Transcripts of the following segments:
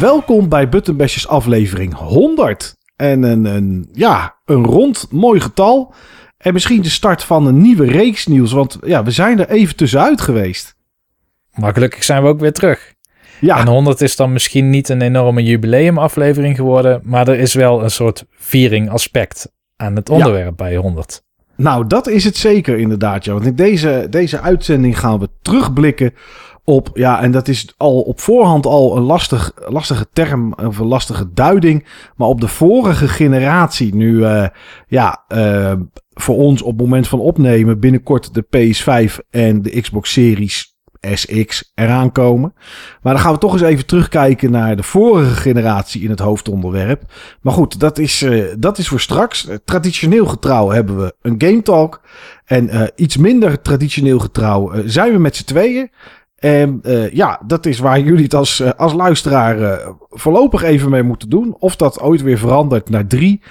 Welkom bij Buttonbashers aflevering 100. En een, een, ja, een rond mooi getal. En misschien de start van een nieuwe reeks nieuws. Want ja, we zijn er even tussenuit geweest. Maar gelukkig zijn we ook weer terug. Ja, En 100 is dan misschien niet een enorme jubileumaflevering geworden, maar er is wel een soort viering aspect aan het onderwerp bij 100. nou dat is het zeker inderdaad. Ja. Want in deze, deze uitzending gaan we terugblikken op... Ja, en dat is al op voorhand al een lastig, lastige term of een lastige duiding. Maar op de vorige generatie nu... eh, ja, eh, voor ons op het moment van opnemen binnenkort de PS5 en de Xbox Series SX eraan komen. Maar dan gaan we toch eens even terugkijken naar de vorige generatie in het hoofdonderwerp. Maar goed, dat is, eh, dat is voor straks. Traditioneel getrouw hebben we een Game Talk. En iets minder traditioneel getrouw zijn we met z'n tweeën. En eh, ja, dat is waar jullie het als, eh, als luisteraar eh, voorlopig even mee moeten doen. Of dat ooit weer verandert naar drie.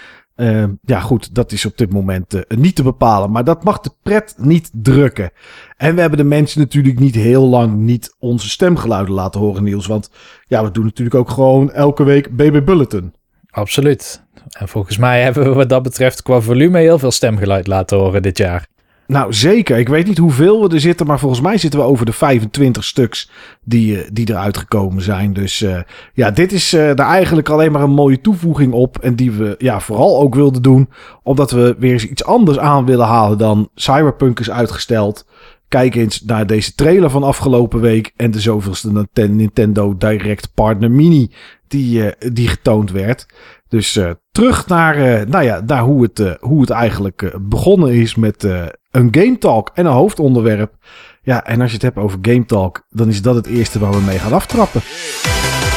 Ja, goed, dat is op dit moment niet te bepalen. Maar dat mag de pret niet drukken. En we hebben de mensen natuurlijk niet heel lang niet onze stemgeluiden laten horen, Niels. Want ja, we doen natuurlijk ook gewoon elke week BB Bulletin. Absoluut. En volgens mij hebben we wat dat betreft qua volume heel veel stemgeluid laten horen dit jaar. Nou, zeker. Ik weet niet hoeveel we er zitten, maar volgens mij zitten we over de 25 stuks die, eh, die eruit gekomen zijn. Dus eh, ja, dit is eh, daar eigenlijk alleen maar een mooie toevoeging op. En die we ja, vooral ook wilden doen, omdat we weer eens iets anders aan willen halen dan Cyberpunk is uitgesteld. Kijk eens naar deze trailer van afgelopen week en de zoveelste Ninten- Nintendo Direct Partner Mini die, eh, die getoond werd. Dus eh, terug naar, eh, nou ja, naar hoe, het, eh, hoe het eigenlijk begonnen is met een Game Talk en een hoofdonderwerp. Ja, en als je het hebt over Game Talk, dan is dat het eerste waar we mee gaan aftrappen. Daar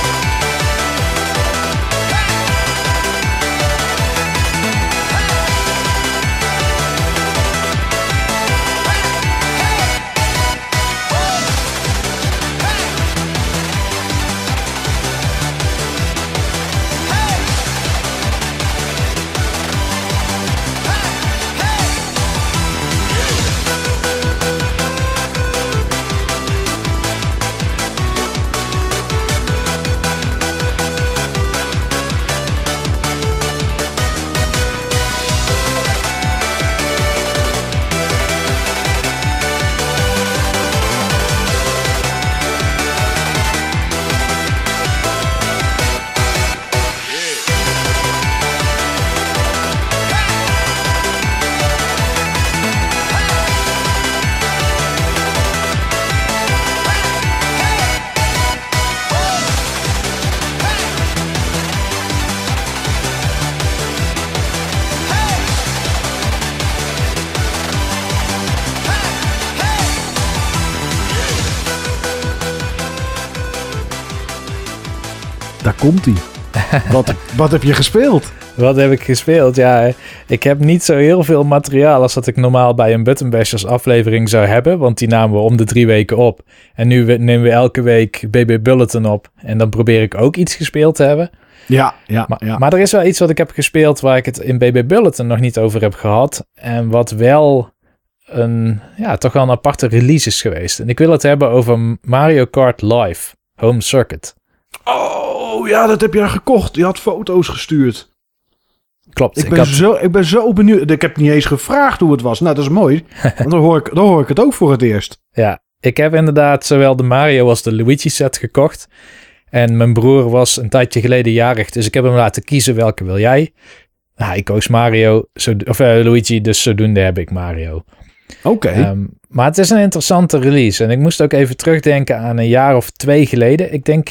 komt hij. wat, wat heb je gespeeld? Wat heb ik gespeeld? Ja, ik heb niet zo heel veel materiaal als dat ik normaal bij een Button Bashers aflevering zou hebben. Want die namen we om de drie weken op. En nu we- nemen we elke week BB Bulletin op. En dan probeer ik ook iets gespeeld te hebben. Ja, ja, Maar, ja. maar er is wel iets wat ik heb gespeeld waar ik het in BB Bulletin nog niet over heb gehad. En wat wel een, ja, toch wel een aparte release is geweest. En ik wil het hebben over Mario Kart Live Home Circuit. Oh, ja, dat heb jij gekocht. Je had foto's gestuurd. Klopt. Ik ik ben, had- zo, ik ben zo benieuwd. Ik heb niet eens gevraagd hoe het was. Nou, dat is mooi. Want dan hoor, ik, dan hoor ik het ook voor het eerst. Ja, ik heb inderdaad zowel de Mario als de Luigi set gekocht. En mijn broer was een tijdje geleden jarig, dus ik heb hem laten kiezen welke wil jij. Nou, ik koos Mario, zo, of eh, Luigi, dus zodoende heb ik Mario. Oké. Ehm, maar het is een interessante release. En ik moest ook even terugdenken aan een jaar of twee geleden. Ik denk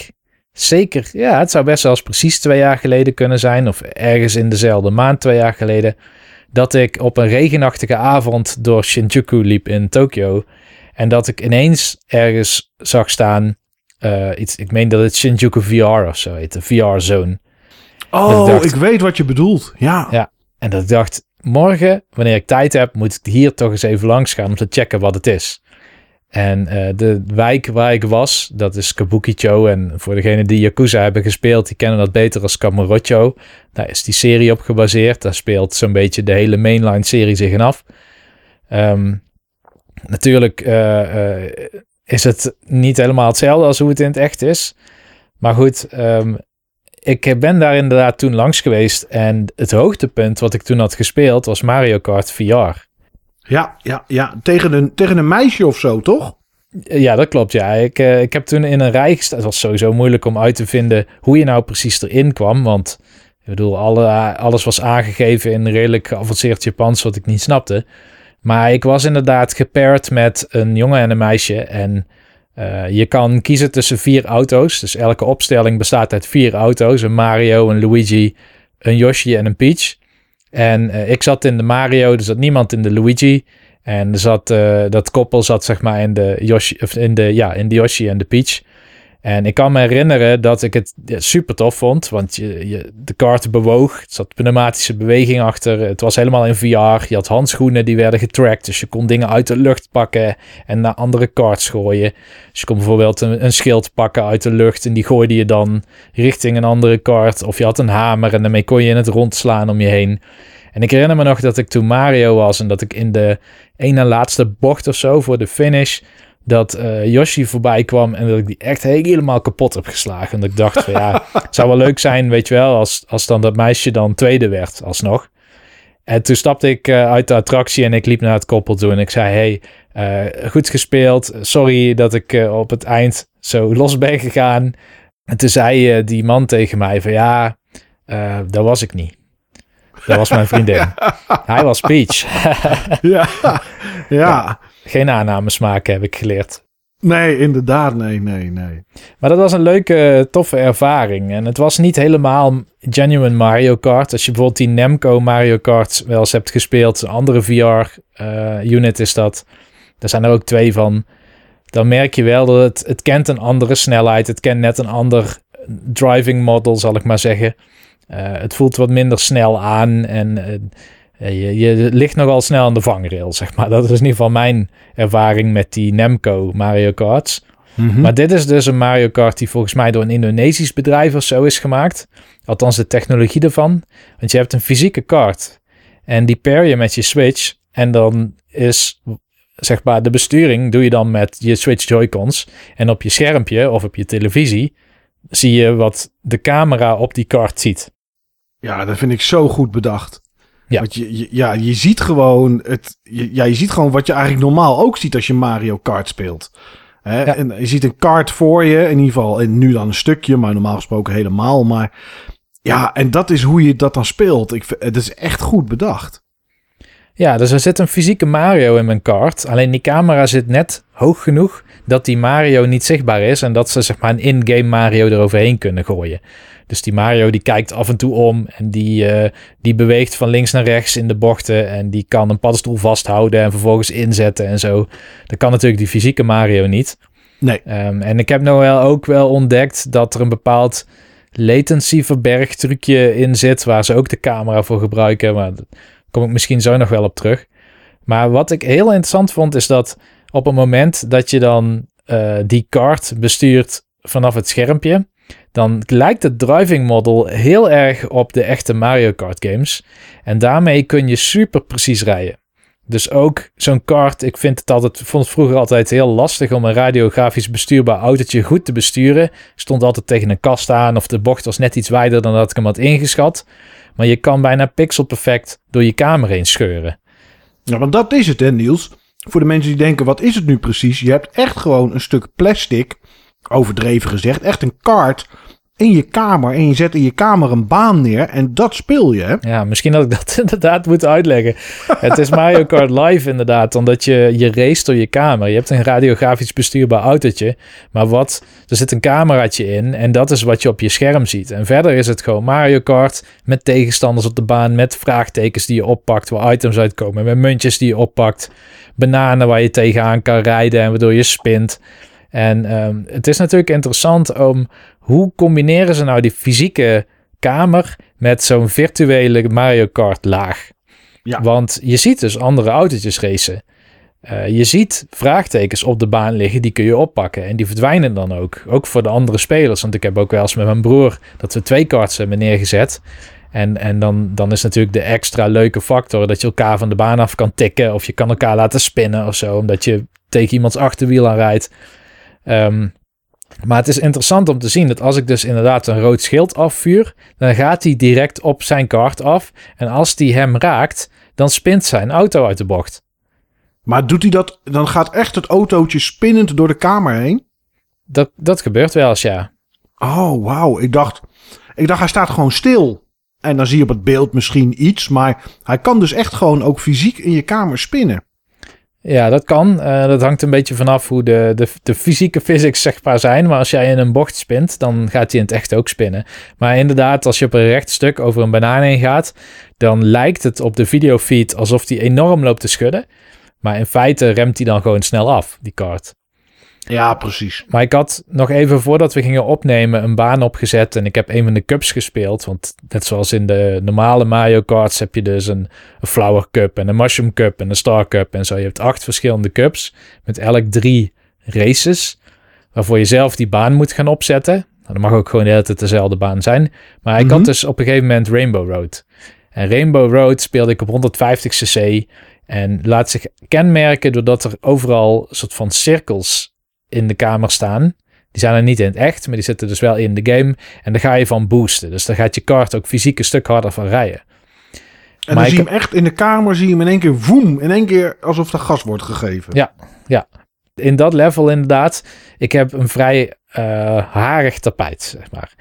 zeker, ja, het zou best wel eens precies twee jaar geleden kunnen zijn. Of ergens in dezelfde maand, twee jaar geleden. Dat ik op een regenachtige avond door Shinjuku liep in Tokio. En dat ik ineens ergens zag staan. eh, iets, ik meen dat het Shinjuku VR of zo heet, de VR-zone. oh, ik dacht- ik weet wat je bedoelt. Ja. Ja. En dat ik dacht, morgen, wanneer ik tijd heb, moet ik hier toch eens even langs gaan om te checken wat het is. En eh, de wijk waar ik was, dat is Kabukicho. En voor degenen die Yakuza hebben gespeeld, die kennen dat beter als Kamurocho. Daar is die serie op gebaseerd. Daar speelt zo'n beetje de hele mainline serie zich in af. Ehm, natuurlijk eh, eh, is het niet helemaal hetzelfde als hoe het in het echt is. Maar goed, ehm, ik ben daar inderdaad toen langs geweest. En het hoogtepunt wat ik toen had gespeeld was Mario Kart VR. Ja, ja, ja. Tegen een, tegen een meisje of zo, toch? Ja, dat klopt. Ja, ik, uh, ik heb toen in een rij gestaan. Het was sowieso moeilijk om uit te vinden hoe je nou precies erin kwam. Want ik bedoel, alle, alles was aangegeven in redelijk geavanceerd Japans, wat ik niet snapte. Maar ik was inderdaad gepaired met een jongen en een meisje. En uh, je kan kiezen tussen vier auto's. Dus elke opstelling bestaat uit vier auto's: een Mario, een Luigi, een Yoshi en een Peach. En uh, ik zat in de Mario, er zat niemand in de Luigi. En er zat, uh, dat koppel zat zeg maar in de Yoshi, of in de, ja, in de Yoshi en de Peach. En ik kan me herinneren dat ik het super tof vond, want je, je, de kaart bewoog. Er zat pneumatische beweging achter. Het was helemaal in VR. Je had handschoenen die werden getracked, dus je kon dingen uit de lucht pakken en naar andere kaarts gooien. Dus je kon bijvoorbeeld een, een, schild pakken uit de lucht en die gooide je dan richting een andere kaart. Of je had een hamer en daarmee kon je in het rondslaan om je heen. En ik herinner me nog dat ik toen Mario was en dat ik in de ene laatste bocht of zo voor de finish dat uh, Yoshi voorbij kwam en dat ik die echt helemaal kapot heb geslagen. En dat ik dacht van ja, het zou wel leuk zijn, weet je wel, als, als dan dat meisje dan tweede werd alsnog. En toen stapte ik uh, uit de attractie en ik liep naar het koppel toe en ik zei, hey, uh, goed gespeeld. Sorry dat ik op het eind zo los ben gegaan. En toen zei die man tegen mij van ja, dat was ik niet. Dat was mijn vriendin. Hij was Peach. ja, ja. Geen aannames maken, heb ik geleerd. Nee, inderdaad, nee, nee, nee. Maar dat was een leuke, toffe ervaring. En het was niet helemaal genuine Mario Kart. Als je bijvoorbeeld die Namco Mario Kart wel eens hebt gespeeld, een andere VR-unit uh, is dat. Daar zijn er ook twee van. Dan merk je wel dat het, het kent een andere snelheid. Het kent net een ander driving model, zal ik maar zeggen. Uh, het voelt wat minder snel aan en uh, je, je, ligt nogal snel aan de vangrail, zeg maar. Dat is in ieder geval mijn ervaring met die Namco Mario Karts. Mm -hmm. Maar dit is dus een Mario Kart die volgens mij door een Indonesisch bedrijf of zo is gemaakt. Althans de technologie ervan. Want je hebt een fysieke kart en die pair je met je Switch en dan is zeg maar de besturing doe je dan met je Switch Joy-Cons en op je schermpje of op je televisie zie je wat de camera op die kart ziet. Ja, dat vind ik zo goed bedacht. Ja. Want je, je, ja, je ziet gewoon het. Je, ja, je ziet gewoon wat je eigenlijk normaal ook ziet als je Mario Kart speelt. Hè? Ja. En je ziet een kart voor je, in ieder geval, en nu dan een stukje, maar normaal gesproken helemaal. Maar ja, en dat is hoe je dat dan speelt. Ik, het is echt goed bedacht. Ja, dus er zit een fysieke Mario in mijn kart. Alleen die camera zit net hoog genoeg dat die Mario niet zichtbaar is. En dat ze zeg maar een in-game Mario eroverheen kunnen gooien. Dus die Mario die kijkt af en toe om en die, uh, die beweegt van links naar rechts in de bochten. En die kan een paddenstoel vasthouden en vervolgens inzetten en zo. Dat kan natuurlijk die fysieke Mario niet. Nee. Um, en ik heb nou wel ook wel ontdekt dat er een bepaald latency verbergtrucje in zit. Waar ze ook de camera voor gebruiken. Maar kom ik misschien zo nog wel op terug. Maar wat ik heel interessant vond is dat op het moment dat je dan uh, die kart bestuurt vanaf het schermpje dan lijkt het driving model heel erg op de echte Mario Kart games. En daarmee kun je super precies rijden. Dus ook zo'n kart, ik vind het altijd, vond het vroeger altijd heel lastig om een radiografisch bestuurbaar autootje goed te besturen. stond altijd tegen een kast aan of de bocht was net iets wijder dan dat ik hem had ingeschat. Maar je kan bijna pixelperfect door je kamer heen scheuren. Ja, want dat is het hè Niels. Voor de mensen die denken, wat is het nu precies? Je hebt echt gewoon een stuk plastic overdreven gezegd, echt een kaart in je kamer. En je zet in je kamer een baan neer en dat speel je. Ja, misschien had ik dat inderdaad moeten uitleggen. het is Mario Kart Live inderdaad, omdat je, je race door je kamer. Je hebt een radiografisch bestuurbaar autootje, maar wat, er zit een cameraatje in en dat is wat je op je scherm ziet. En verder is het gewoon Mario Kart met tegenstanders op de baan, met vraagtekens die je oppakt, waar items uitkomen, met muntjes die je oppakt, bananen waar je tegenaan kan rijden en waardoor je spint. En um, het is natuurlijk interessant om hoe combineren ze nou die fysieke kamer met zo'n virtuele Mario Kart laag? Ja. Want je ziet dus andere autootjes racen. Uh, je ziet vraagtekens op de baan liggen, die kun je oppakken. En die verdwijnen dan ook. Ook voor de andere spelers. Want ik heb ook wel eens met mijn broer dat we twee karts hebben neergezet. En, en dan, dan is natuurlijk de extra leuke factor dat je elkaar van de baan af kan tikken. Of je kan elkaar laten spinnen of zo. Omdat je tegen iemands achterwiel aan rijdt. Um, Maar het is interessant om te zien dat als ik dus inderdaad een rood schild afvuur, dan gaat hij direct op zijn kart af. En als die hem raakt, dan spint zijn auto uit de bocht. Maar doet hij dat, dan gaat echt het autootje spinnend door de kamer heen? Dat, dat gebeurt wel eens, ja. Oh, wauw. Ik dacht, ik dacht, hij staat gewoon stil. En dan zie je op het beeld misschien iets, maar hij kan dus echt gewoon ook fysiek in je kamer spinnen. Ja, dat kan. Eh, dat hangt een beetje vanaf hoe de, de, de fysieke physics zeg maar zijn. Maar als jij in een bocht spint, dan gaat hij in het echt ook spinnen. Maar inderdaad, als je op een recht stuk over een banaan heen gaat, dan lijkt het op de videofeed alsof hij enorm loopt te schudden. Maar in feite remt hij dan gewoon snel af, die kart. Ja, precies. Maar ik had nog even voordat we gingen opnemen een baan opgezet en ik heb een van de cups gespeeld. Want net zoals in de normale Mario Karts heb je dus een, een Flower Cup en een Mushroom Cup en een Star Cup en zo. Je hebt acht verschillende cups met elk drie races waarvoor je zelf die baan moet gaan opzetten. Nou, dat mag ook gewoon de hele tijd dezelfde baan zijn. Maar ik had Mhm. dus op een gegeven moment Rainbow Road. En Rainbow Road speelde ik op 150 cc en laat zich kenmerken doordat er overal soort van cirkels in de kamer staan. Die zijn er niet in het echt, maar die zitten dus wel in de game. En daar ga je van boosten. Dus daar gaat je kart ook fysiek een stuk harder van rijden. En Maar dan zie je hem echt in de kamer, zie je hem in één keer woem, in één keer alsof er gas wordt gegeven. Ja. In dat level inderdaad, ik heb een vrij eh, harig tapijt, zeg maar.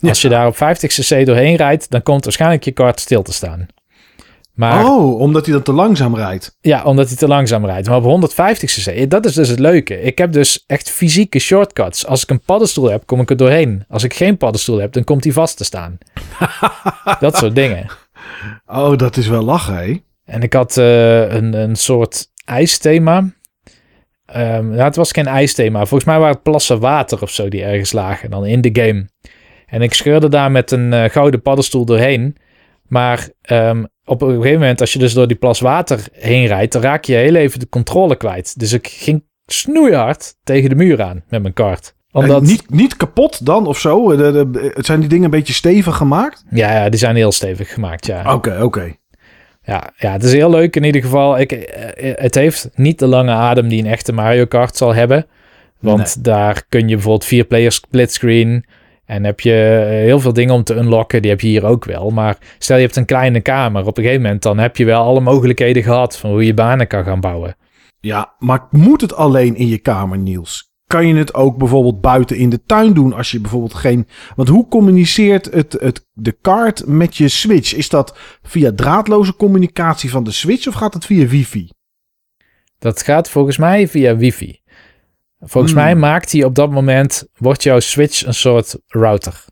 Als je daar op 50 cc doorheen rijdt, dan komt waarschijnlijk je kart stil te staan. Maar Oh, omdat hij dan te langzaam rijdt. Ja, omdat hij te langzaam rijdt. Maar op 150 cc, dat is dus het leuke. Ik heb dus echt fysieke shortcuts. Als ik een paddenstoel heb, kom ik er doorheen. Als ik geen paddenstoel heb, dan komt hij vast te staan. dat soort dingen. Oh, dat is wel lachen, hé. En ik had eh, een, een soort ijsthema. Nou, het was geen ijsthema. Volgens mij waren het plassen water of zo die ergens lagen dan in de game. En ik scheurde daar met een eh, gouden paddenstoel doorheen. Maar ehm, op een gegeven moment, als je dus door die plas water heen rijdt, dan raak je heel even de controle kwijt. Dus ik ging snoeihard tegen de muur aan met mijn kart. Omdat, En niet, niet kapot dan of zo? De, de, het zijn die dingen een beetje stevig gemaakt? ja, ja, die zijn heel stevig gemaakt, ja. Oké, oké. Ja, ja, het is heel leuk in ieder geval. Ik, eh, het heeft niet de lange adem die een echte Mario Kart zal hebben. Want daar kun je bijvoorbeeld vier players splitscreen. En heb je eh, heel veel dingen om te unlocken. Die heb je hier ook wel. Maar stel je hebt een kleine kamer. Op een gegeven moment dan heb je wel alle mogelijkheden gehad. Van hoe je banen kan gaan bouwen. Ja, maar moet het alleen in je kamer, Niels? Kan je het ook bijvoorbeeld buiten in de tuin doen als je bijvoorbeeld geen... Want hoe communiceert het, het, de kaart met je Switch? Is dat via draadloze communicatie van de Switch of gaat het via wifi? Dat gaat volgens mij via wifi. Volgens Hmm. mij maakt hij op dat moment... Wordt jouw Switch een soort router.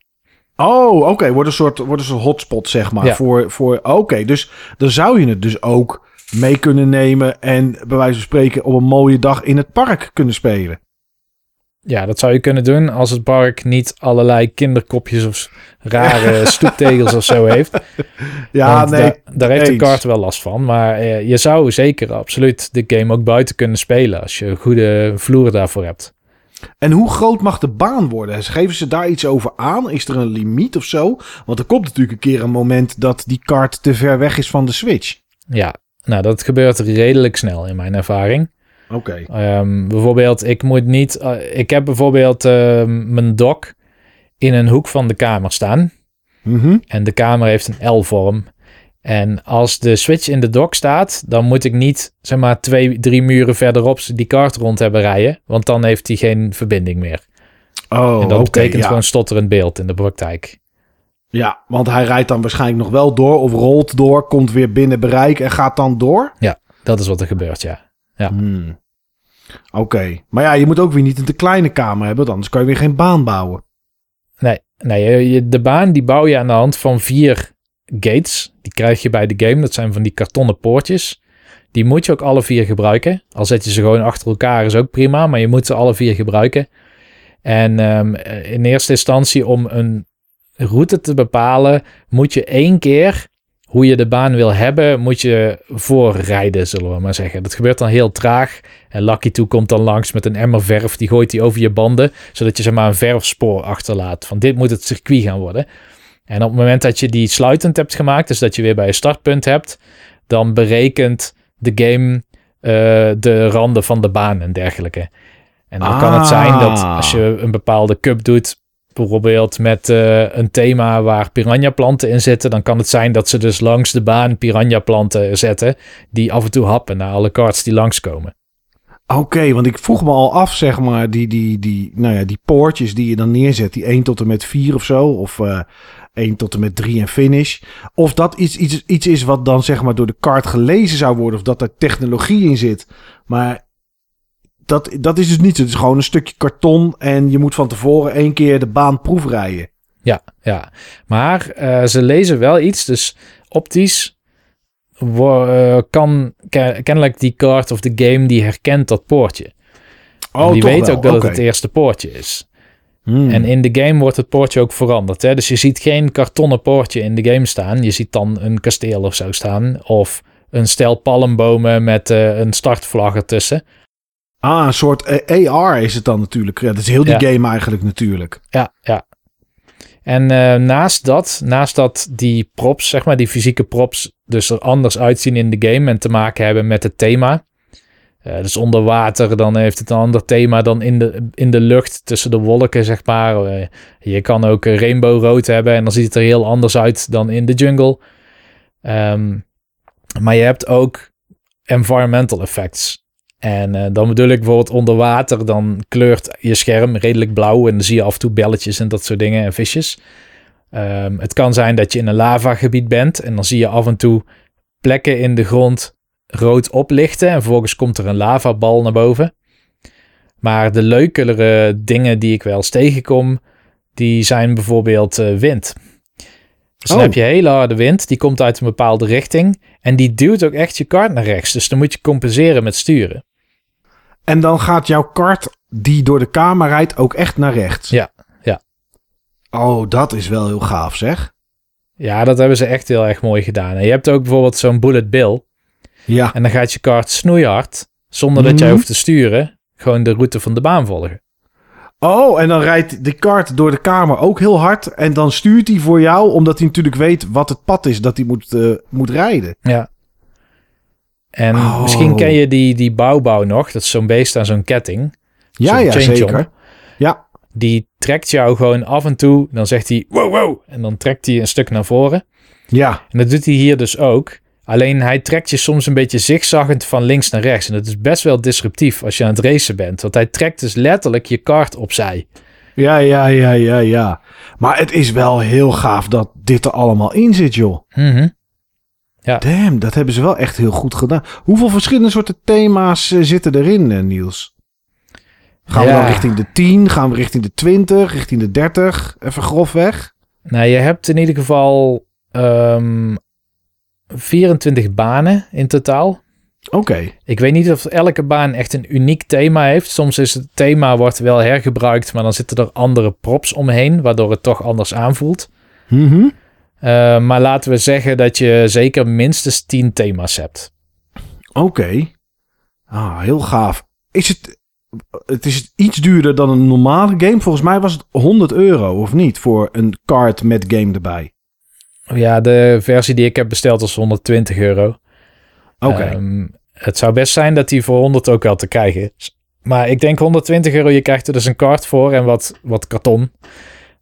Oh, oké. Wordt een soort wordt een soort hotspot, zeg maar. Ja. Voor, voor, oké, dus dan zou je het dus ook mee kunnen nemen en bij wijze van spreken op een mooie dag in het park kunnen spelen. Ja, dat zou je kunnen doen als het park niet allerlei kinderkopjes of rare stoeptegels of zo heeft. Ja, Want nee. da- daar heeft de kart wel last van. Maar eh, je zou zeker absoluut de game ook buiten kunnen spelen als je een goede vloer daarvoor hebt. En hoe groot mag de baan worden? Geven ze daar iets over aan? Is er een limiet of zo? Want er komt natuurlijk een keer een moment dat die kaart te ver weg is van de Switch. Ja, nou dat gebeurt redelijk snel in mijn ervaring. Oké. Ehm, bijvoorbeeld, ik moet niet. eh, ik heb bijvoorbeeld ehm, mijn dock in een hoek van de kamer staan. Mhm. En de kamer heeft een L-vorm. En als de switch in de dock staat, dan moet ik niet, zeg maar, twee, drie muren verderop die kaart rond hebben rijden. Want dan heeft hij geen verbinding meer. Oh, en dat betekent ja. gewoon stotterend beeld in de praktijk. Ja, want hij rijdt dan waarschijnlijk nog wel door of rolt door, komt weer binnen bereik en gaat dan door. Dat is wat er gebeurt, ja. Ja. Hmm. Oké, maar ja, je moet ook weer niet een te kleine kamer hebben, anders kan je weer geen baan bouwen. Nee, nee de baan die bouw je aan de hand van vier gates. Die krijg je bij de game. Dat zijn van die kartonnen poortjes. Die moet je ook alle vier gebruiken. Al zet je ze gewoon achter elkaar is ook prima, maar je moet ze alle vier gebruiken. En ehm, in eerste instantie om een route te bepalen, moet je één keer hoe je de baan wil hebben, moet je voorrijden, zullen we maar zeggen. Dat gebeurt dan heel traag. En Lucky Toe komt dan langs met een emmer verf, die gooit hij over je banden, zodat je zeg maar een verfspoor achterlaat. Van dit moet het circuit gaan worden. En op het moment dat je die sluitend hebt gemaakt, dus dat je weer bij een startpunt hebt, dan berekent de game eh, de randen van de baan en dergelijke. En dan kan het zijn dat Ah. als je een bepaalde cup doet, bijvoorbeeld met eh, een thema waar piranha planten in zitten, dan kan het zijn dat ze dus langs de baan piranha planten zetten, die af en toe happen naar alle cards die langskomen. Oké, want ik vroeg me al af, zeg maar, die, die, die, nou ja, die poortjes die je dan neerzet, die 1 tot en met 4 of zo, of eh 1 tot en met 3 en finish. Of dat iets, iets, iets is wat dan, zeg maar, door de kaart gelezen zou worden, of dat er technologie in zit. Maar dat, dat is dus niet. Het is gewoon een stukje karton en je moet van tevoren één keer de baan proefrijden. Ja, ja. Maar eh, ze lezen wel iets, dus optisch eh, kan ke- kennelijk die kaart of de game die herkent dat poortje. en die weet wel, ook dat het het eerste poortje is. Hmm. En in de game wordt het poortje ook veranderd. Hè? Dus je ziet geen kartonnen poortje in de game staan. Je ziet dan een kasteel of zo staan. Of een stel palmbomen met eh, een startvlag ertussen. Ah, een soort AR is het dan natuurlijk. Ja, dat is heel die Ja. game eigenlijk natuurlijk. Ja, ja. En eh, naast dat, naast dat die props, zeg maar, die fysieke props, dus er anders uitzien in de game en te maken hebben met het thema. Eh, dus onder water, dan heeft het een ander thema dan in de, in de lucht tussen de wolken, zeg maar. Eh, je kan ook eh, rainbowrood hebben en dan ziet het er heel anders uit dan in de jungle. Ehm, maar je hebt ook environmental effects. En eh, dan bedoel ik bijvoorbeeld onder water, dan kleurt je scherm redelijk blauw en dan zie je af en toe belletjes en dat soort dingen en visjes. Ehm, het kan zijn dat je in een lavagebied bent en dan zie je af en toe plekken in de grond rood oplichten en vervolgens komt er een lavabal naar boven. Maar de leukere dingen die ik wel eens tegenkom, die zijn bijvoorbeeld eh, wind. Dus dan Oh. heb je hele harde wind, die komt uit een bepaalde richting en die duwt ook echt je kaart naar rechts. Dus dan moet je compenseren met sturen. En dan gaat jouw kart die door de kamer rijdt ook echt naar rechts. Ja, ja. Oh, dat is wel heel gaaf zeg. Ja, dat hebben ze echt heel erg mooi gedaan. En je hebt ook bijvoorbeeld zo'n bullet bill. Ja. En dan gaat je kaart snoeihard, zonder dat jij Mhm. hoeft te sturen, gewoon de route van de baan volgen. Oh, en dan rijdt de kart door de kamer ook heel hard. En dan stuurt hij voor jou, omdat hij natuurlijk weet wat het pad is dat hij moet, eh, moet rijden. Ja. En Oh. misschien ken je die, die bouwbouw nog. Dat is zo'n beest aan zo'n ketting. Ja, ja, zeker. Ja. Die trekt jou gewoon af en toe. Dan zegt hij wow, wow. En dan trekt hij een stuk naar voren. Ja. En dat doet hij hier dus ook. Alleen hij trekt je soms een beetje zigzaggend van links naar rechts. En dat is best wel disruptief als je aan het racen bent. Want hij trekt dus letterlijk je kaart opzij. Ja, ja, ja, ja, ja. Maar het is wel heel gaaf dat dit er allemaal in zit, joh. Mhm. Damn, dat hebben ze wel echt heel goed gedaan. Hoeveel verschillende soorten thema's eh, zitten erin, eh, Niels? Gaan we Ja. dan richting de 10? Gaan we richting de 20? Richting de 30? Even grofweg. Nou, je hebt in ieder geval ehm 24 banen in totaal. Oké. Ik weet niet of elke baan echt een uniek thema heeft. Soms is het thema wordt wel hergebruikt, maar dan zitten er andere props omheen, waardoor het toch anders aanvoelt. Mhm. Eh, maar laten we zeggen dat je zeker minstens 10 thema's hebt. Oké. Ah, heel gaaf. Is het... Het is iets duurder dan een normale game. Volgens mij was het 100 euro, of niet? Voor een card met game erbij. Ja, de versie die ik heb besteld was 120 euro. Oké. Ehm, het zou best zijn dat die voor 100 ook wel te krijgen is. Maar ik denk 120 euro, je krijgt er dus een kaart voor en wat, wat karton.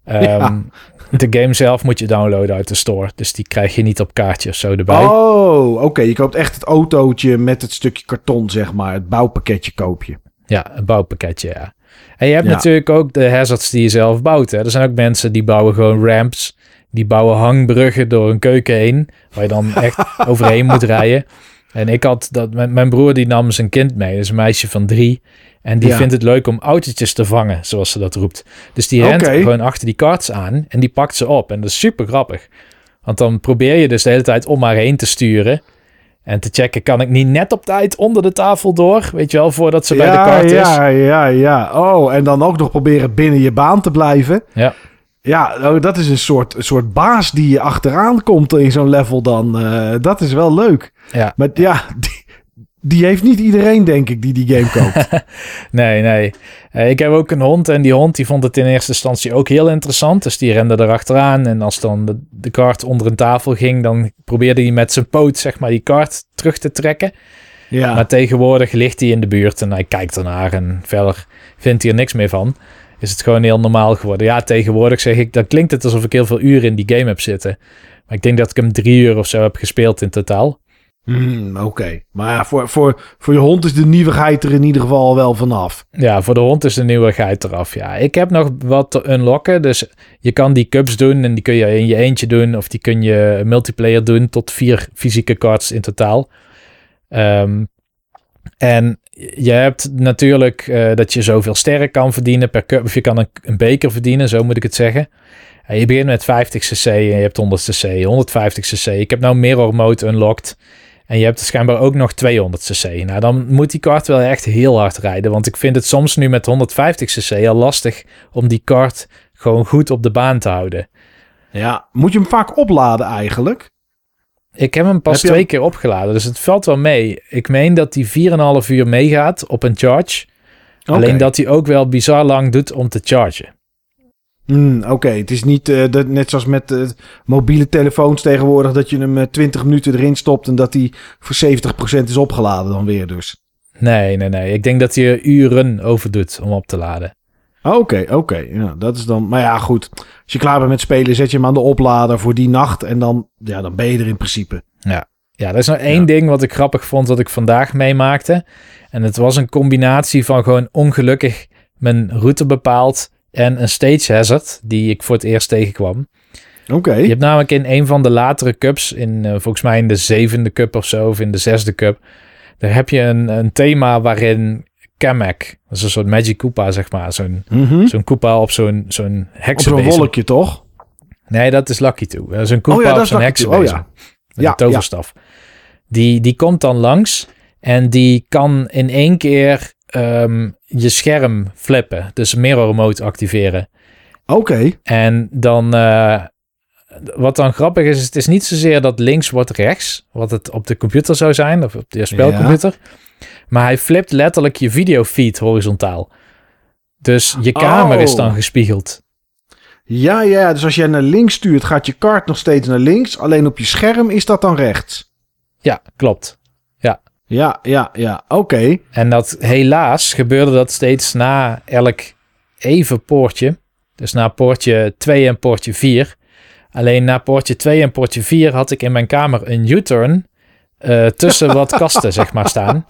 Ehm, Ja. De game zelf moet je downloaden uit de store. Dus die krijg je niet op kaartje of zo erbij. Oh, oké. Je koopt echt het autootje met het stukje karton, zeg maar. Het bouwpakketje koop je. Ja, een bouwpakketje, ja. En je hebt Ja. natuurlijk ook de hazards die je zelf bouwt. Hè. Er zijn ook mensen die bouwen gewoon ramps. Die bouwen hangbruggen door een keuken heen. Waar je dan echt overheen moet rijden. En ik had dat, mijn, mijn broer die nam zijn kind mee. Dat is een meisje van drie. En die Ja. vindt het leuk om autootjes te vangen, zoals ze dat roept. Dus die rent gewoon achter die karts aan en die pakt ze op. En dat is super grappig. Want dan probeer je dus de hele tijd om haar heen te sturen. En te checken, kan ik niet net op tijd onder de tafel door? Weet je wel, voordat ze bij de ja, kart is. ja, ja, ja. Oh, en dan ook nog proberen binnen je baan te blijven. Ja. Ja, oh, dat is een soort, een soort baas die je achteraan komt in zo'n level dan. Eh, dat is wel leuk. Ja. Maar ja, die, die heeft niet iedereen, denk ik, die die game koopt. Nee, nee. Eh, ik heb ook een hond en die hond die vond het in eerste instantie ook heel interessant. Dus die rende erachteraan en als dan de, de kaart onder een tafel ging, dan probeerde hij met zijn poot zeg maar die kaart terug te trekken. Ja. Maar tegenwoordig ligt hij in de buurt en hij kijkt ernaar en verder vindt hij er niks meer van. Is het gewoon heel normaal geworden. Ja, tegenwoordig zeg ik, dan klinkt het alsof ik heel veel uren in die game heb zitten. Maar ik denk dat ik hem drie uur of zo heb gespeeld in totaal. Hmm, Oké. Maar voor, voor, voor je hond is de nieuwigheid er in ieder geval wel vanaf. Ja, voor de hond is de nieuwigheid eraf. Ja, ik heb nog wat te unlocken. Dus je kan die cups doen en die kun je in je eentje doen. Of die kun je multiplayer doen tot vier fysieke cards in totaal. Ehm, en je hebt natuurlijk eh, dat je zoveel sterren kan verdienen per cup. Of je kan een, een beker verdienen, zo moet ik het zeggen. En je begint met 50 cc en je hebt 100 cc, 150 cc. Ik heb nou Mirror Mode unlocked. En je hebt schijnbaar ook nog 200 cc. Nou, dan moet die kart wel echt heel hard rijden. Want ik vind het soms nu met 150 cc al lastig om die kart gewoon goed op de baan te houden. Ja. Moet je hem vaak opladen eigenlijk? Ik heb hem pas Heb twee keer opgeladen, dus het valt wel mee. Ik meen dat hij 4,5 uur meegaat op een charge. Alleen dat hij ook wel bizar lang doet om te chargen. Hmm, Oké, het is niet dat, net zoals met eh, mobiele telefoons tegenwoordig... dat je hem eh, 20 minuten erin stopt... en dat hij voor 70% is opgeladen dan weer dus. Nee, nee, nee. Ik denk dat hij er uren over doet om op te laden. Oké, oké. Ja, dat is dan... Maar ja, goed. Als je klaar bent met spelen, zet je hem aan de oplader voor die nacht... en dan, ja, dan ben je er in principe. Ja, er is nog één Ja. ding wat ik grappig vond wat ik vandaag meemaakte. En het was een combinatie van gewoon ongelukkig mijn route bepaald en een stage hazard die ik voor het eerst tegenkwam. Oké. Je hebt namelijk in een van de latere cups, in, eh, volgens mij in de zevende cup of zo, of in de zesde cup, daar heb je een, een thema waarin Kamek, dat is een soort Magic Koopa zeg maar, zo'n Mhm. zo'n Koopa op zo'n zo'n Op zo'n heksenbeest. wolkje, toch? Nee, dat is Lucky Toe. Dat is een Koopa Oh ja, dat op is zo'n heksenbeest. Oh ja. Met Ja, een toverstaf. Die, die komt dan langs en die kan in één keer ehm, je scherm flippen. Dus mirror mode activeren. Oké. En dan, eh, wat dan grappig is, is, het is niet zozeer dat links wordt rechts, wat het op de computer zou zijn, of op de spelcomputer. Maar hij flipt letterlijk je videofeed horizontaal. Dus je kamer is Oh. dan gespiegeld. Ja, ja, dus als jij naar links stuurt, gaat je kaart nog steeds naar links. Alleen op je scherm is dat dan rechts. Ja, klopt. Ja, ja, ja. Oké. En dat helaas gebeurde dat steeds na elk even poortje. Dus na poortje 2 en poortje 4. Alleen na poortje 2 en poortje 4 had ik in mijn kamer een U-turn eh, tussen wat kasten, zeg maar, staan.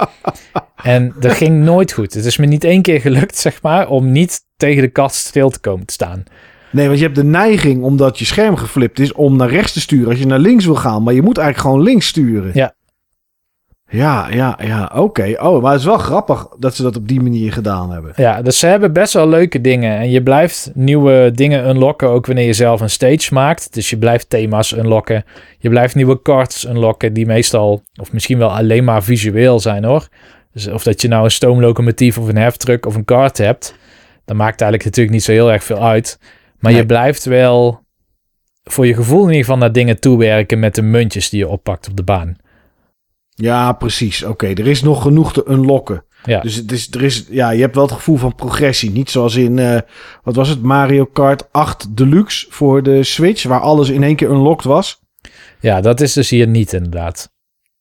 En dat ging nooit goed. Het is me niet één keer gelukt, zeg maar, om niet tegen de kast stil te komen te staan. Nee, want je hebt de neiging, omdat je scherm geflipt is, om naar rechts te sturen als je naar links wil gaan. Maar je moet eigenlijk gewoon links sturen. Ja. Ja, ja, ja. Oké. Oh, maar het is wel grappig dat ze dat op die manier gedaan hebben. Ja, dus ze hebben best wel leuke dingen. En je blijft nieuwe dingen unlocken, ook wanneer je zelf een stage maakt. Dus je blijft thema's unlocken. Je blijft nieuwe cards unlocken, die meestal, of misschien wel alleen maar visueel zijn hoor. Dus of dat je nou een stoomlocomotief of een heftruck of een kart hebt. Dat maakt eigenlijk natuurlijk niet zo heel erg veel uit. Maar Nee. je blijft wel voor je gevoel in ieder geval naar dingen toewerken met de muntjes die je oppakt op de baan. Ja, precies. Oké, er is nog genoeg te unlocken. Ja. Dus het is, er is, ja, je hebt wel het gevoel van progressie. Niet zoals in, eh, wat was het, Mario Kart 8 Deluxe voor de Switch, waar alles in één keer unlocked was. ja, dat is dus hier niet inderdaad.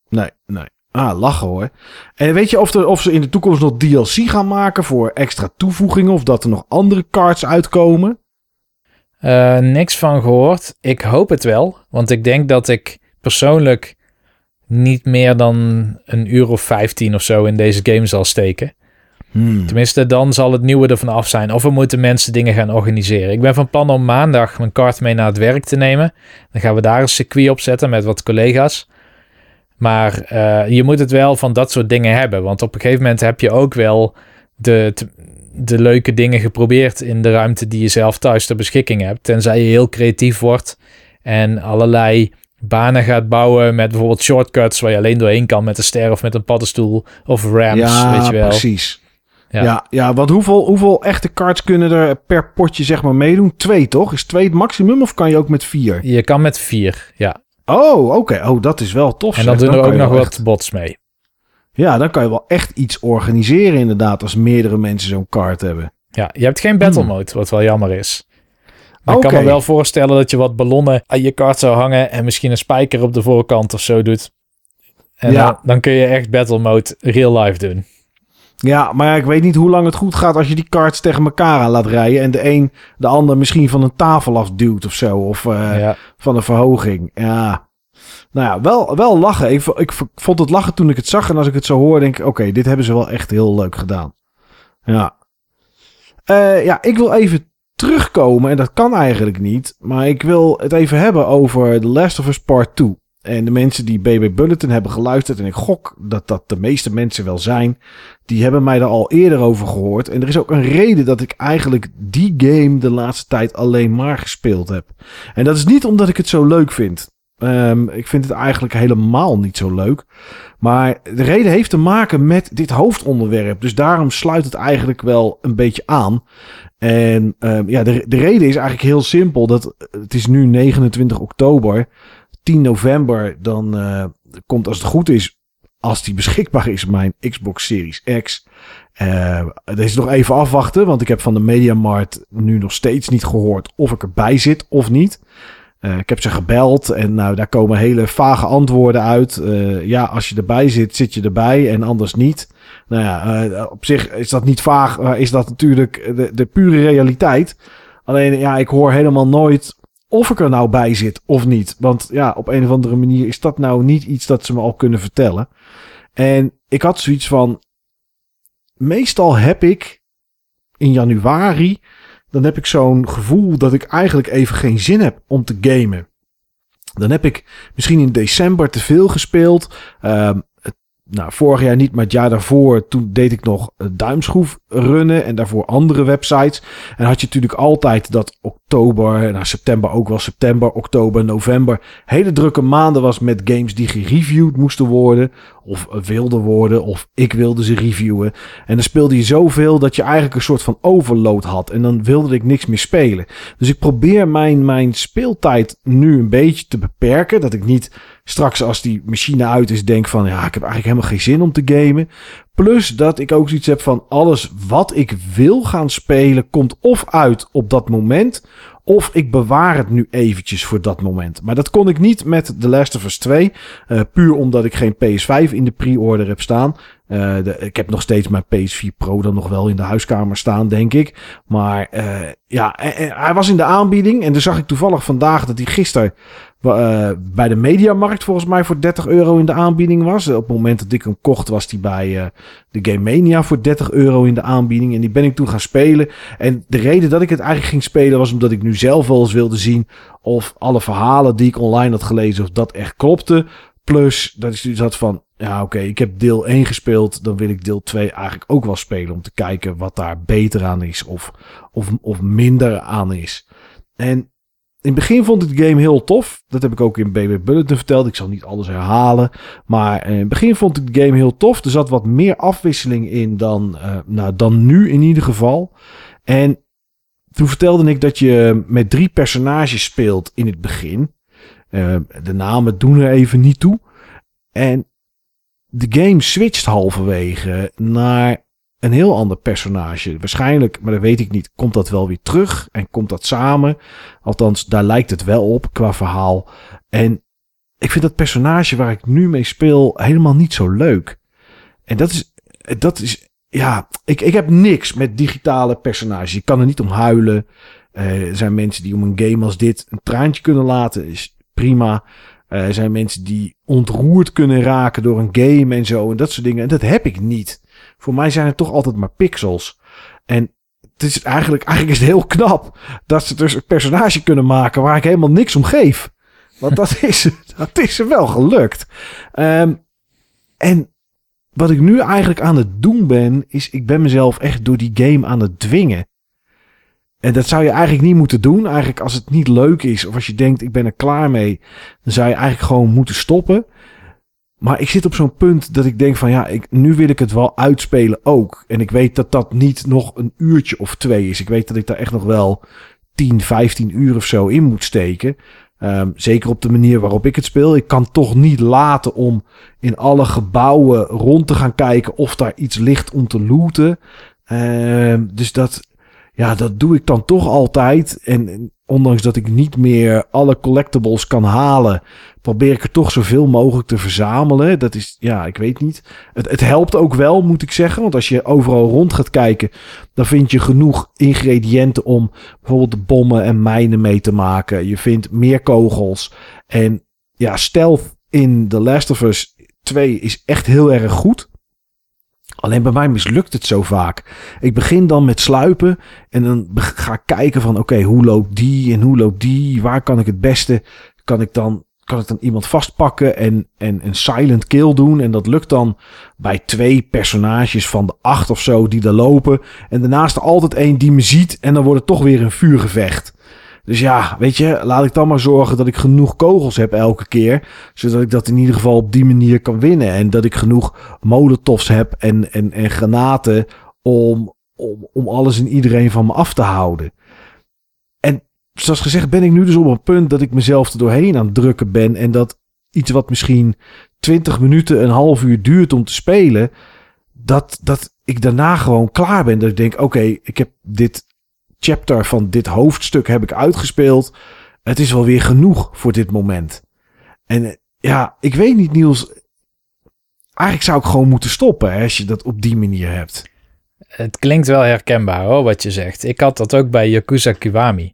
Nee, nee. Ah, lachen hoor. En weet je of, er, of ze in de toekomst nog DLC gaan maken voor extra toevoegingen? Of dat er nog andere cards uitkomen? Eh, niks van gehoord. Ik hoop het wel. Want ik denk dat ik persoonlijk niet meer dan een uur of 15 of zo in deze game zal steken. Hmm. Tenminste, dan zal het nieuwe ervan af zijn. Of we moeten mensen dingen gaan organiseren. Ik ben van plan om maandag mijn kart mee naar het werk te nemen. Dan gaan we daar een circuit op zetten met wat collega's. Maar eh, je moet het wel van dat soort dingen hebben. Want op een gegeven moment heb je ook wel de, de, de leuke dingen geprobeerd in de ruimte die je zelf thuis ter beschikking hebt. Tenzij je heel creatief wordt en allerlei banen gaat bouwen met bijvoorbeeld shortcuts waar je alleen doorheen kan met een ster of met een paddenstoel of ramps, ja, weet je wel. precies. Ja. Ja. Ja, want hoeveel, hoeveel echte cards kunnen er per potje zeg maar meedoen? Twee toch? Is twee het maximum of kan je ook met vier? Je kan met vier, ja. Oh, oké. Oh, dat is wel tof. En dan zeg. doen er kan ook nog wat bots mee. ja, dan kan je wel echt iets organiseren inderdaad als meerdere mensen zo'n card hebben. Ja, je hebt geen battle Hmm. mode, wat wel jammer is. Maar ik kan me wel voorstellen dat je wat ballonnen aan je kaart zou hangen en misschien een spijker op de voorkant of zo doet. En Ja. dan, dan kun je echt battle mode real life doen. Ja, maar ja, ik weet niet hoe lang het goed gaat als je die cards tegen elkaar aan laat rijden. En de een de ander misschien van een tafel afduwt of zo. Of eh, ja. van een verhoging. Ja. Nou ja, wel, wel lachen. Ik, ik vond het lachen toen ik het zag. En als ik het zo hoor, denk ik: oké, dit hebben ze wel echt heel leuk gedaan. Ja. Eh, ja, ik wil even terugkomen. En dat kan eigenlijk niet. Maar ik wil het even hebben over The Last of Us Part 2. En de mensen die BB Bulletin hebben geluisterd. En ik gok dat dat de meeste mensen wel zijn. Die hebben mij daar al eerder over gehoord. En er is ook een reden dat ik eigenlijk die game de laatste tijd alleen maar gespeeld heb. En dat is niet omdat ik het zo leuk vind. Ehm, ik vind het eigenlijk helemaal niet zo leuk. Maar de reden heeft te maken met dit hoofdonderwerp. Dus daarom sluit het eigenlijk wel een beetje aan. En ehm, ja, de, de reden is eigenlijk heel simpel. Dat, het is nu 29 oktober. 10 november dan eh, komt als het goed is, als die beschikbaar is, mijn Xbox Series X. Eh dat is nog even afwachten, want ik heb van de Mediamarkt nu nog steeds niet gehoord of ik erbij zit of niet. Eh, ik heb ze gebeld en nou, daar komen hele vage antwoorden uit. Eh, ja, als je erbij zit, zit je erbij en anders niet. Nou ja, eh, op zich is dat niet vaag, maar is dat natuurlijk de, de pure realiteit. Alleen ja, ik hoor helemaal nooit of ik er nou bij zit of niet. Want ja, op een of andere manier is dat nou niet iets dat ze me al kunnen vertellen. En ik had zoiets van. Meestal heb ik in januari. Dan heb ik zo'n gevoel dat ik eigenlijk even geen zin heb om te gamen. Dan heb ik misschien in december te veel gespeeld. Het- nou, vorig jaar niet, maar het jaar daarvoor. Toen deed ik nog eh, duimschroef runnen. En daarvoor andere websites. En had je natuurlijk altijd dat oktober. Nou, september ook wel. September, oktober, november. Hele drukke maanden was met games die gereviewd moesten worden. Of eh, wilden worden. Of ik wilde ze reviewen. En dan speelde je zoveel dat je eigenlijk een soort van overload had. En dan wilde ik niks meer spelen. Dus ik probeer mijn, mijn speeltijd nu een beetje te beperken. Dat ik niet straks als die machine uit is denk van... Ja, ik heb eigenlijk helemaal geen zin om te gamen. Plus dat ik ook zoiets heb van alles wat ik wil gaan spelen... komt of uit op dat moment... Of ik bewaar het nu eventjes voor dat moment. Maar dat kon ik niet met The Last of Us 2. eh, puur omdat ik geen PS5 in de pre-order heb staan. Eh, de, ik heb nog steeds mijn PS4 Pro dan nog wel in de huiskamer staan, denk ik. Maar eh, ja, hij was in de aanbieding. En toen zag ik toevallig vandaag dat hij gisteren eh, bij de Mediamarkt volgens mij voor 30 euro in de aanbieding was. Op het moment dat ik hem kocht was hij bij eh, de Game Mania voor 30 euro in de aanbieding. En die ben ik toen gaan spelen. En de reden dat ik het eigenlijk ging spelen was omdat ik nu zelf wel eens wilde zien of alle verhalen die ik online had gelezen, of dat echt klopte. Plus dat ik zoiets had van, ja oké, ik heb deel 1 gespeeld, dan wil ik deel 2 eigenlijk ook wel spelen om te kijken wat daar beter aan is of, of, of minder aan is. En in het begin vond ik de game heel tof. Dat heb ik ook in BB Bulletin verteld. Ik zal niet alles herhalen. Maar eh, in het begin vond ik de game heel tof. Er zat wat meer afwisseling in dan, eh, nou, dan nu in ieder geval. En toen vertelde ik dat je met drie personages speelt in het begin. Eh, de namen doen er even niet toe. En de game switcht halverwege naar een heel ander personage. Waarschijnlijk, maar dat weet ik niet, komt dat wel weer terug en komt dat samen. Althans, daar lijkt het wel op qua verhaal. En ik vind dat personage waar ik nu mee speel helemaal niet zo leuk. En dat is, dat is ja, ik, ik heb niks met digitale personages. Je kan er niet om huilen. Eh, er zijn mensen die om een game als dit een traantje kunnen laten. Is prima. Eh, er zijn mensen die ontroerd kunnen raken door een game en zo. En dat soort dingen. En dat heb ik niet. Voor mij zijn het toch altijd maar pixels. En het is eigenlijk, eigenlijk is het heel knap dat ze dus een personage kunnen maken waar ik helemaal niks om geef. Want dat is, dat is wel gelukt. Ehm, en wat ik nu eigenlijk aan het doen ben, is ik ben mezelf echt door die game aan het dwingen. En dat zou je eigenlijk niet moeten doen. Eigenlijk als het niet leuk is of als je denkt ik ben er klaar mee, dan zou je eigenlijk gewoon moeten stoppen. Maar ik zit op zo'n punt dat ik denk van ja, ik, nu wil ik het wel uitspelen ook. En ik weet dat dat niet nog een uurtje of twee is. Ik weet dat ik daar echt nog wel 10, 15 uur of zo in moet steken. Um, zeker op de manier waarop ik het speel. Ik kan toch niet laten om in alle gebouwen rond te gaan kijken of daar iets ligt om te looten. Um, dus dat, ja, dat doe ik dan toch altijd. En ondanks dat ik niet meer alle collectibles kan halen, probeer ik er toch zoveel mogelijk te verzamelen. Dat is, ja, ik weet niet. Het, het helpt ook wel, moet ik zeggen. Want als je overal rond gaat kijken, dan vind je genoeg ingrediënten om bijvoorbeeld bommen en mijnen mee te maken. Je vindt meer kogels. En ja, stealth in The Last of Us 2 is echt heel erg goed. Alleen bij mij mislukt het zo vaak. Ik begin dan met sluipen en dan ga ik kijken van oké, hoe loopt die en hoe loopt die? Waar kan ik het beste? Kan ik dan, kan ik dan iemand vastpakken en, en een silent kill doen? En dat lukt dan bij twee personages van de acht of zo die er lopen. En daarnaast altijd één die me ziet en dan wordt het toch weer een vuurgevecht. Dus ja, weet je, laat ik dan maar zorgen dat ik genoeg kogels heb elke keer. Zodat ik dat in ieder geval op die manier kan winnen. En dat ik genoeg molotovs heb en, en, en granaten om, om, om alles en iedereen van me af te houden. En zoals gezegd ben ik nu dus op een punt dat ik mezelf er doorheen aan het drukken ben. En dat iets wat misschien 20 minuten, een half uur duurt om te spelen. Dat, dat ik daarna gewoon klaar ben. Dat ik denk, oké, ik heb dit chapter van dit hoofdstuk heb ik uitgespeeld. Het is wel weer genoeg voor dit moment. En eh, ja, ik weet niet, Niels. Eigenlijk zou ik gewoon moeten stoppen hè, als je dat op die manier hebt. Het klinkt wel herkenbaar hoor, wat je zegt. Ik had dat ook bij Yakuza Kiwami.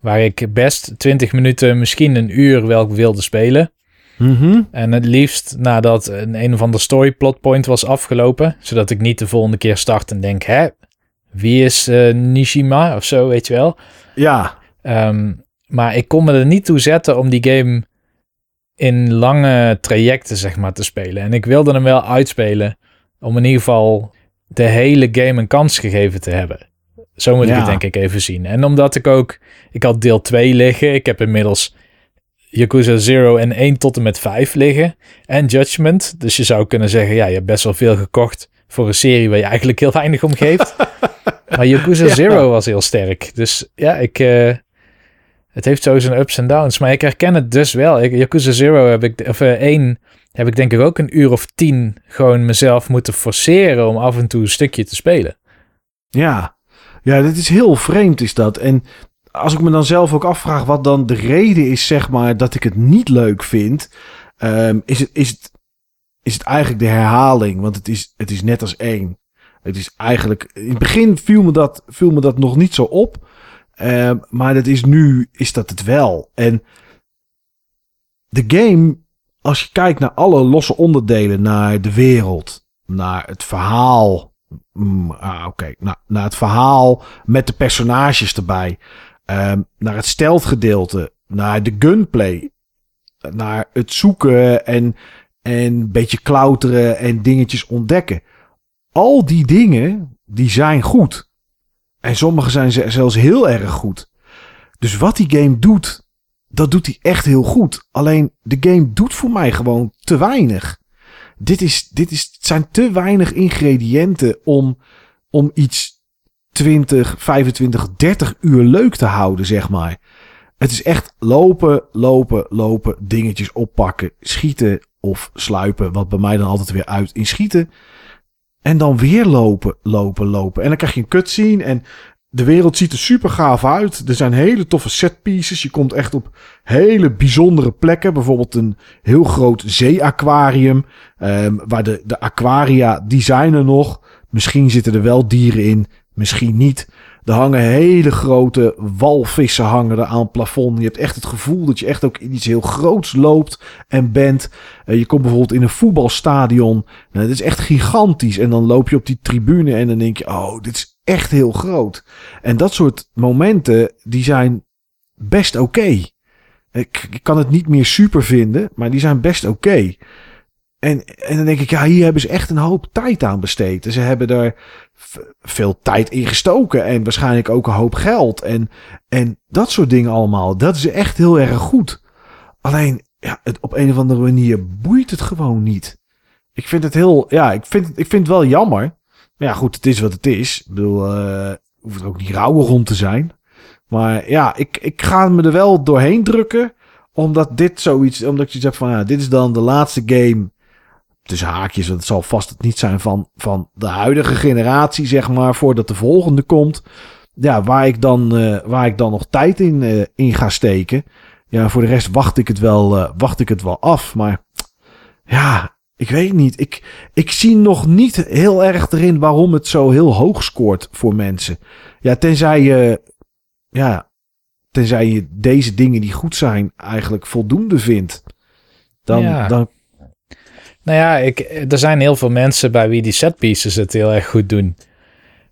Waar ik best 20 minuten, misschien een uur wel wilde spelen. Mm En het liefst nadat een, een of ander story plotpoint was afgelopen. Zodat ik niet de volgende keer start en denk, hè, wie is uh, Nishima of zo, weet je wel. Ja. Um, maar ik kon me er niet toe zetten om die game in lange trajecten, zeg maar, te spelen. En ik wilde hem wel uitspelen om in ieder geval de hele game een kans gegeven te hebben. Zo moet ja. ik het denk ik even zien. En omdat ik ook, ik had deel 2 liggen. Ik heb inmiddels Yakuza 0 en 1 tot en met 5 liggen. En Judgment. Dus je zou kunnen zeggen, ja, je hebt best wel veel gekocht voor een serie waar je eigenlijk heel weinig om geeft. maar Yakuza ja. Zero was heel sterk. Dus ja, ik, uh, het heeft zo zijn ups en downs. Maar ik herken het dus wel. Ik, Yakuza Zero heb ik, of uh, één, heb ik denk ik ook een uur of tien gewoon mezelf moeten forceren om af en toe een stukje te spelen. Ja, ja, dit is heel vreemd is dat. En als ik me dan zelf ook afvraag wat dan de reden is, zeg maar, dat ik het niet leuk vind, um, is, het, is, het, is het eigenlijk de herhaling. Want het is, het is net als één. Het is eigenlijk. In het begin viel me dat, viel me dat nog niet zo op. Uh, maar dat is nu is dat het wel. En de game, als je kijkt naar alle losse onderdelen, naar de wereld, naar het verhaal. Mm, ah, Oké, naar, het verhaal met de personages erbij. Uh, naar het steltgedeelte, naar de gunplay, naar het zoeken en, en een beetje klauteren en dingetjes ontdekken al die dingen, die zijn goed. En sommige zijn zelfs heel erg goed. Dus wat die game doet, dat doet hij echt heel goed. Alleen de game doet voor mij gewoon te weinig. Dit, is, dit is, zijn te weinig ingrediënten om, om iets 20, 25, 30 uur leuk te houden, zeg maar. Het is echt lopen, lopen, lopen, dingetjes oppakken, schieten of sluipen. Wat bij mij dan altijd weer uit in schieten. En dan weer lopen, lopen, lopen. En dan krijg je een cutscene en de wereld ziet er super gaaf uit. Er zijn hele toffe set pieces. Je komt echt op hele bijzondere plekken. Bijvoorbeeld een heel groot zeeaquarium. Um, waar de, de aquaria, die zijn er nog. Misschien zitten er wel dieren in. Misschien niet. Er hangen hele grote walvissen hangen er aan het plafond. Je hebt echt het gevoel dat je echt ook in iets heel groots loopt en bent. Uh, je komt bijvoorbeeld in een voetbalstadion. Nou, dat is echt gigantisch. En dan loop je op die tribune en dan denk je, oh, dit is echt heel groot. En dat soort momenten, die zijn best oké. Ik, kan het niet meer super vinden, maar die zijn best oké. En, en dan denk ik, ja, hier hebben ze echt een hoop tijd aan besteed. Ze hebben er veel tijd in gestoken en waarschijnlijk ook een hoop geld en, en dat soort dingen allemaal. Dat is echt heel erg goed. Alleen, ja, op een of andere manier boeit het gewoon niet. Ik vind het heel, ja, ik vind, ik vind het wel jammer. Maar ja, goed, het is wat het is. Ik bedoel, uh, hoeft er ook niet rauwe rond te zijn. Maar ja, ik, ik ga me er wel doorheen drukken. Omdat dit zoiets, omdat je zegt van, ja, dit is dan de laatste game tussen haakjes, want het zal vast het niet zijn van, van de huidige generatie, zeg maar, voordat de volgende komt. ja, waar, ik dan, eh, waar ik dan nog tijd in, eh, in ga steken. Ja, voor de rest wacht ik het wel, eh, wacht ik het wel af. Maar ja, ik weet niet. Ik, ik zie nog niet heel erg erin waarom het zo heel hoog scoort voor mensen. Ja, tenzij je, ja, tenzij je deze dingen die goed zijn eigenlijk voldoende vindt. Dan, Ja. dan Nou ja, ik, er zijn heel veel mensen bij wie die setpieces het heel erg goed doen.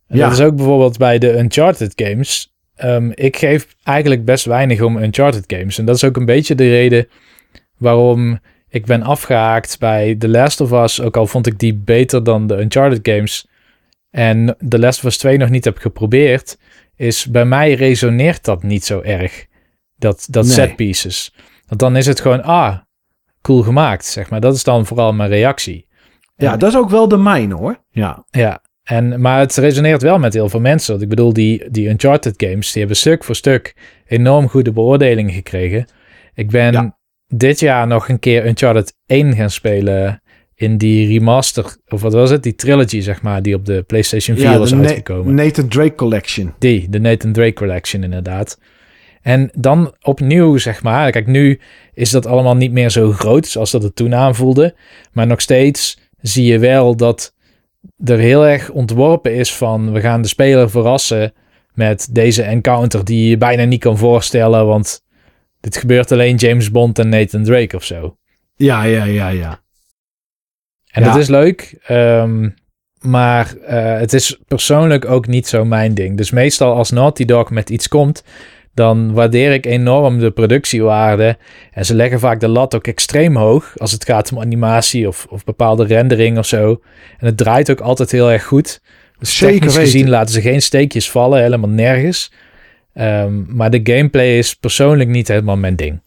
En Ja. Dat is ook bijvoorbeeld bij de Uncharted games. Ehm, ik geef eigenlijk best weinig om Uncharted games. En dat is ook een beetje de reden waarom ik ben afgehaakt bij The Last of Us. Ook al vond ik die beter dan de Uncharted games. En The Last of Us 2 nog niet heb geprobeerd. Is bij mij resoneert dat niet zo erg. Dat, dat Nee. setpieces. Want dan is het gewoon, ah, cool gemaakt, zeg maar. Dat is dan vooral mijn reactie. ja, En- dat is ook wel de mijne hoor. Ja, Ja, en, maar het resoneert wel met heel veel mensen. Want ik bedoel, die, die Uncharted games, die hebben stuk voor stuk enorm goede beoordelingen gekregen. Ik ben Ja. dit jaar nog een keer Uncharted 1 gaan spelen in die remaster, of wat was het? Die trilogy, zeg maar, die op de PlayStation 4 ja was de uitgekomen. Nathan Drake Collection. Die, de Nathan Drake Collection inderdaad. En dan opnieuw, zeg maar. Kijk, nu is dat allemaal niet meer zo groot zoals dat het toen aanvoelde. Maar nog steeds zie je wel dat er heel erg ontworpen is van... we gaan de speler verrassen met deze encounter die je bijna niet kan voorstellen. Want dit gebeurt alleen James Bond en Nathan Drake of zo. Ja, ja, ja, ja. En Ja. dat is leuk. ehm, maar eh, het is persoonlijk ook niet zo mijn ding. Dus meestal als Naughty Dog met iets komt, dan waardeer ik enorm de productiewaarde. En ze leggen vaak de lat ook extreem hoog als het gaat om animatie of, of bepaalde rendering of zo. En het draait ook altijd heel erg goed. Dus Zeker technisch weten. gezien laten ze geen steekjes vallen, helemaal nergens. Ehm, maar de gameplay is persoonlijk niet helemaal mijn ding.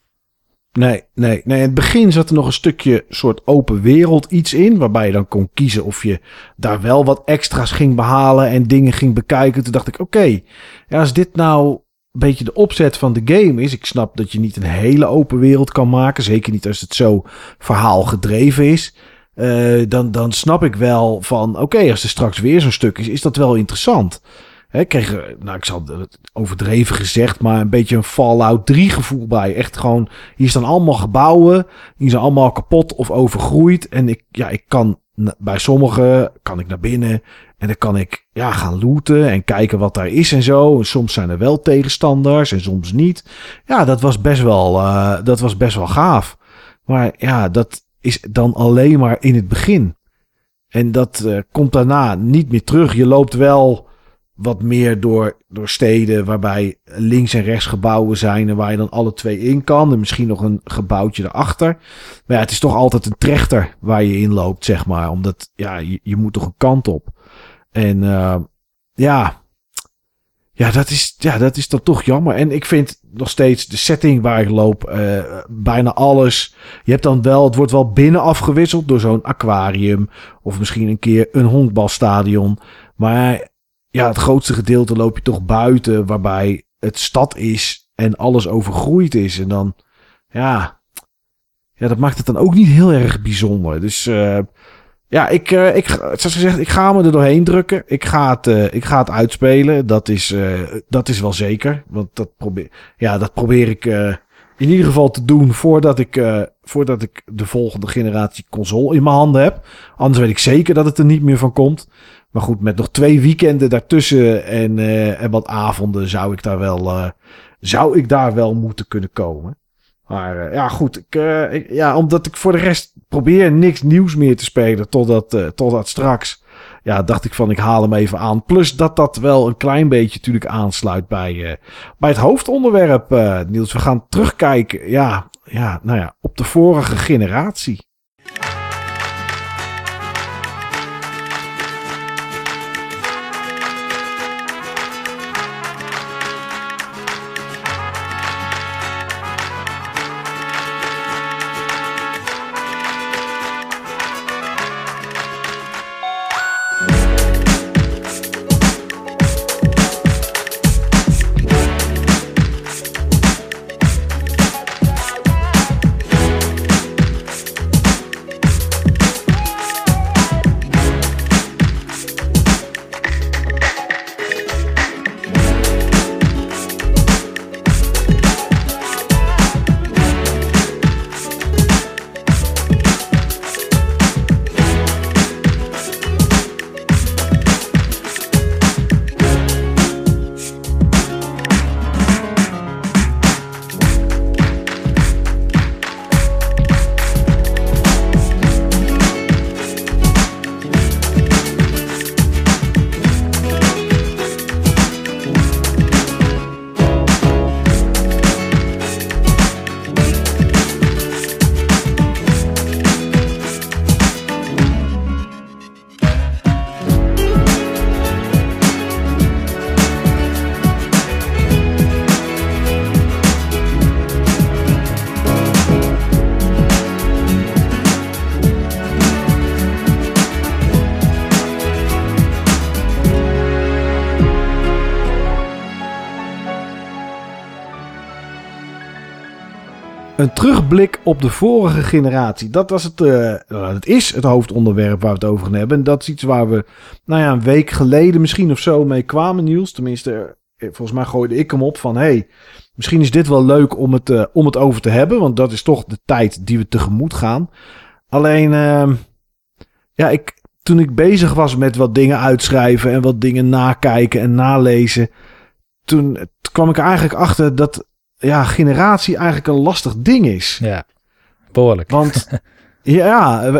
Nee, nee, nee. In het begin zat er nog een stukje soort open wereld iets in. Waarbij je dan kon kiezen of je daar wel wat extra's ging behalen en dingen ging bekijken. Toen dacht ik, oké, ja, als dit nou een beetje de opzet van de game is. Ik snap dat je niet een hele open wereld kan maken. Zeker niet als het zo verhaal gedreven is. eh, dan, dan snap ik wel van, oké, als er straks weer zo'n stuk is, is dat wel interessant. Hè, kreeg, er, nou, ik zal het overdreven gezegd, maar een beetje een Fallout 3 gevoel bij. Echt gewoon, hier staan allemaal gebouwen, die zijn allemaal kapot of overgroeid. En ik, ja, ik kan bij sommige kan ik naar binnen en dan kan ik ja, gaan looten en kijken wat daar is en zo. En soms zijn er wel tegenstanders en soms niet. Ja, dat was best wel, eh, dat was best wel gaaf. Maar ja, dat is dan alleen maar in het begin. En dat eh, komt daarna niet meer terug. Je loopt wel wat meer door, door steden waarbij links en rechts gebouwen zijn en waar je dan alle twee in kan. En misschien nog een gebouwtje erachter. Maar ja, het is toch altijd een trechter waar je in loopt, zeg maar. Omdat, ja, je, je moet toch een kant op. En eh, ja, ja, dat is, ja, dat is dan toch jammer. En ik vind nog steeds de setting waar ik loop, eh, bijna alles. Je hebt dan wel, het wordt wel binnen afgewisseld door zo'n aquarium. Of misschien een keer een honkbalstadion. Maar ja, het grootste gedeelte loop je toch buiten, waarbij het stad is en alles overgroeid is. En dan, ja, ja dat maakt het dan ook niet heel erg bijzonder. Dus eh, ja, ik, eh, ik, zoals gezegd, ik ga me er doorheen drukken. Ik ga het, eh, ik ga het uitspelen. Dat is, dat is wel zeker. Want dat probeer, ja, dat probeer ik in ieder geval te doen voordat ik, voordat ik de volgende generatie console in mijn handen heb. Anders weet ik zeker dat het er niet meer van komt. Maar goed, met nog twee weekenden daartussen en, eh, en wat avonden zou ik daar wel, eh, zou ik daar wel moeten kunnen komen. Maar eh, ja, goed. Ik, ik- ja, omdat ik voor de rest probeer niks nieuws meer te spelen totdat, totdat straks. Ja, dacht ik van ik haal hem even aan. Plus dat dat wel een klein beetje natuurlijk aansluit bij, bij het hoofdonderwerp, Niels. We gaan terugkijken, ja, ja, nou ja, op de vorige generatie. Op de vorige generatie. Dat was het. Uh, het is het hoofdonderwerp waar we het over gaan hebben. En dat is iets waar we, nou ja, een week geleden misschien of zo mee kwamen, Niels. Tenminste, eh, volgens mij gooide ik hem op van: hey, misschien is dit wel leuk om het, uh, om het over te hebben. Want dat is toch de tijd die we tegemoet gaan. Alleen, uh, ja, ik, toen ik bezig was met wat dingen uitschrijven en wat dingen nakijken en nalezen. Toen kwam ik eigenlijk achter dat ja, generatie eigenlijk een lastig ding is. Ja, behoorlijk. Want ja,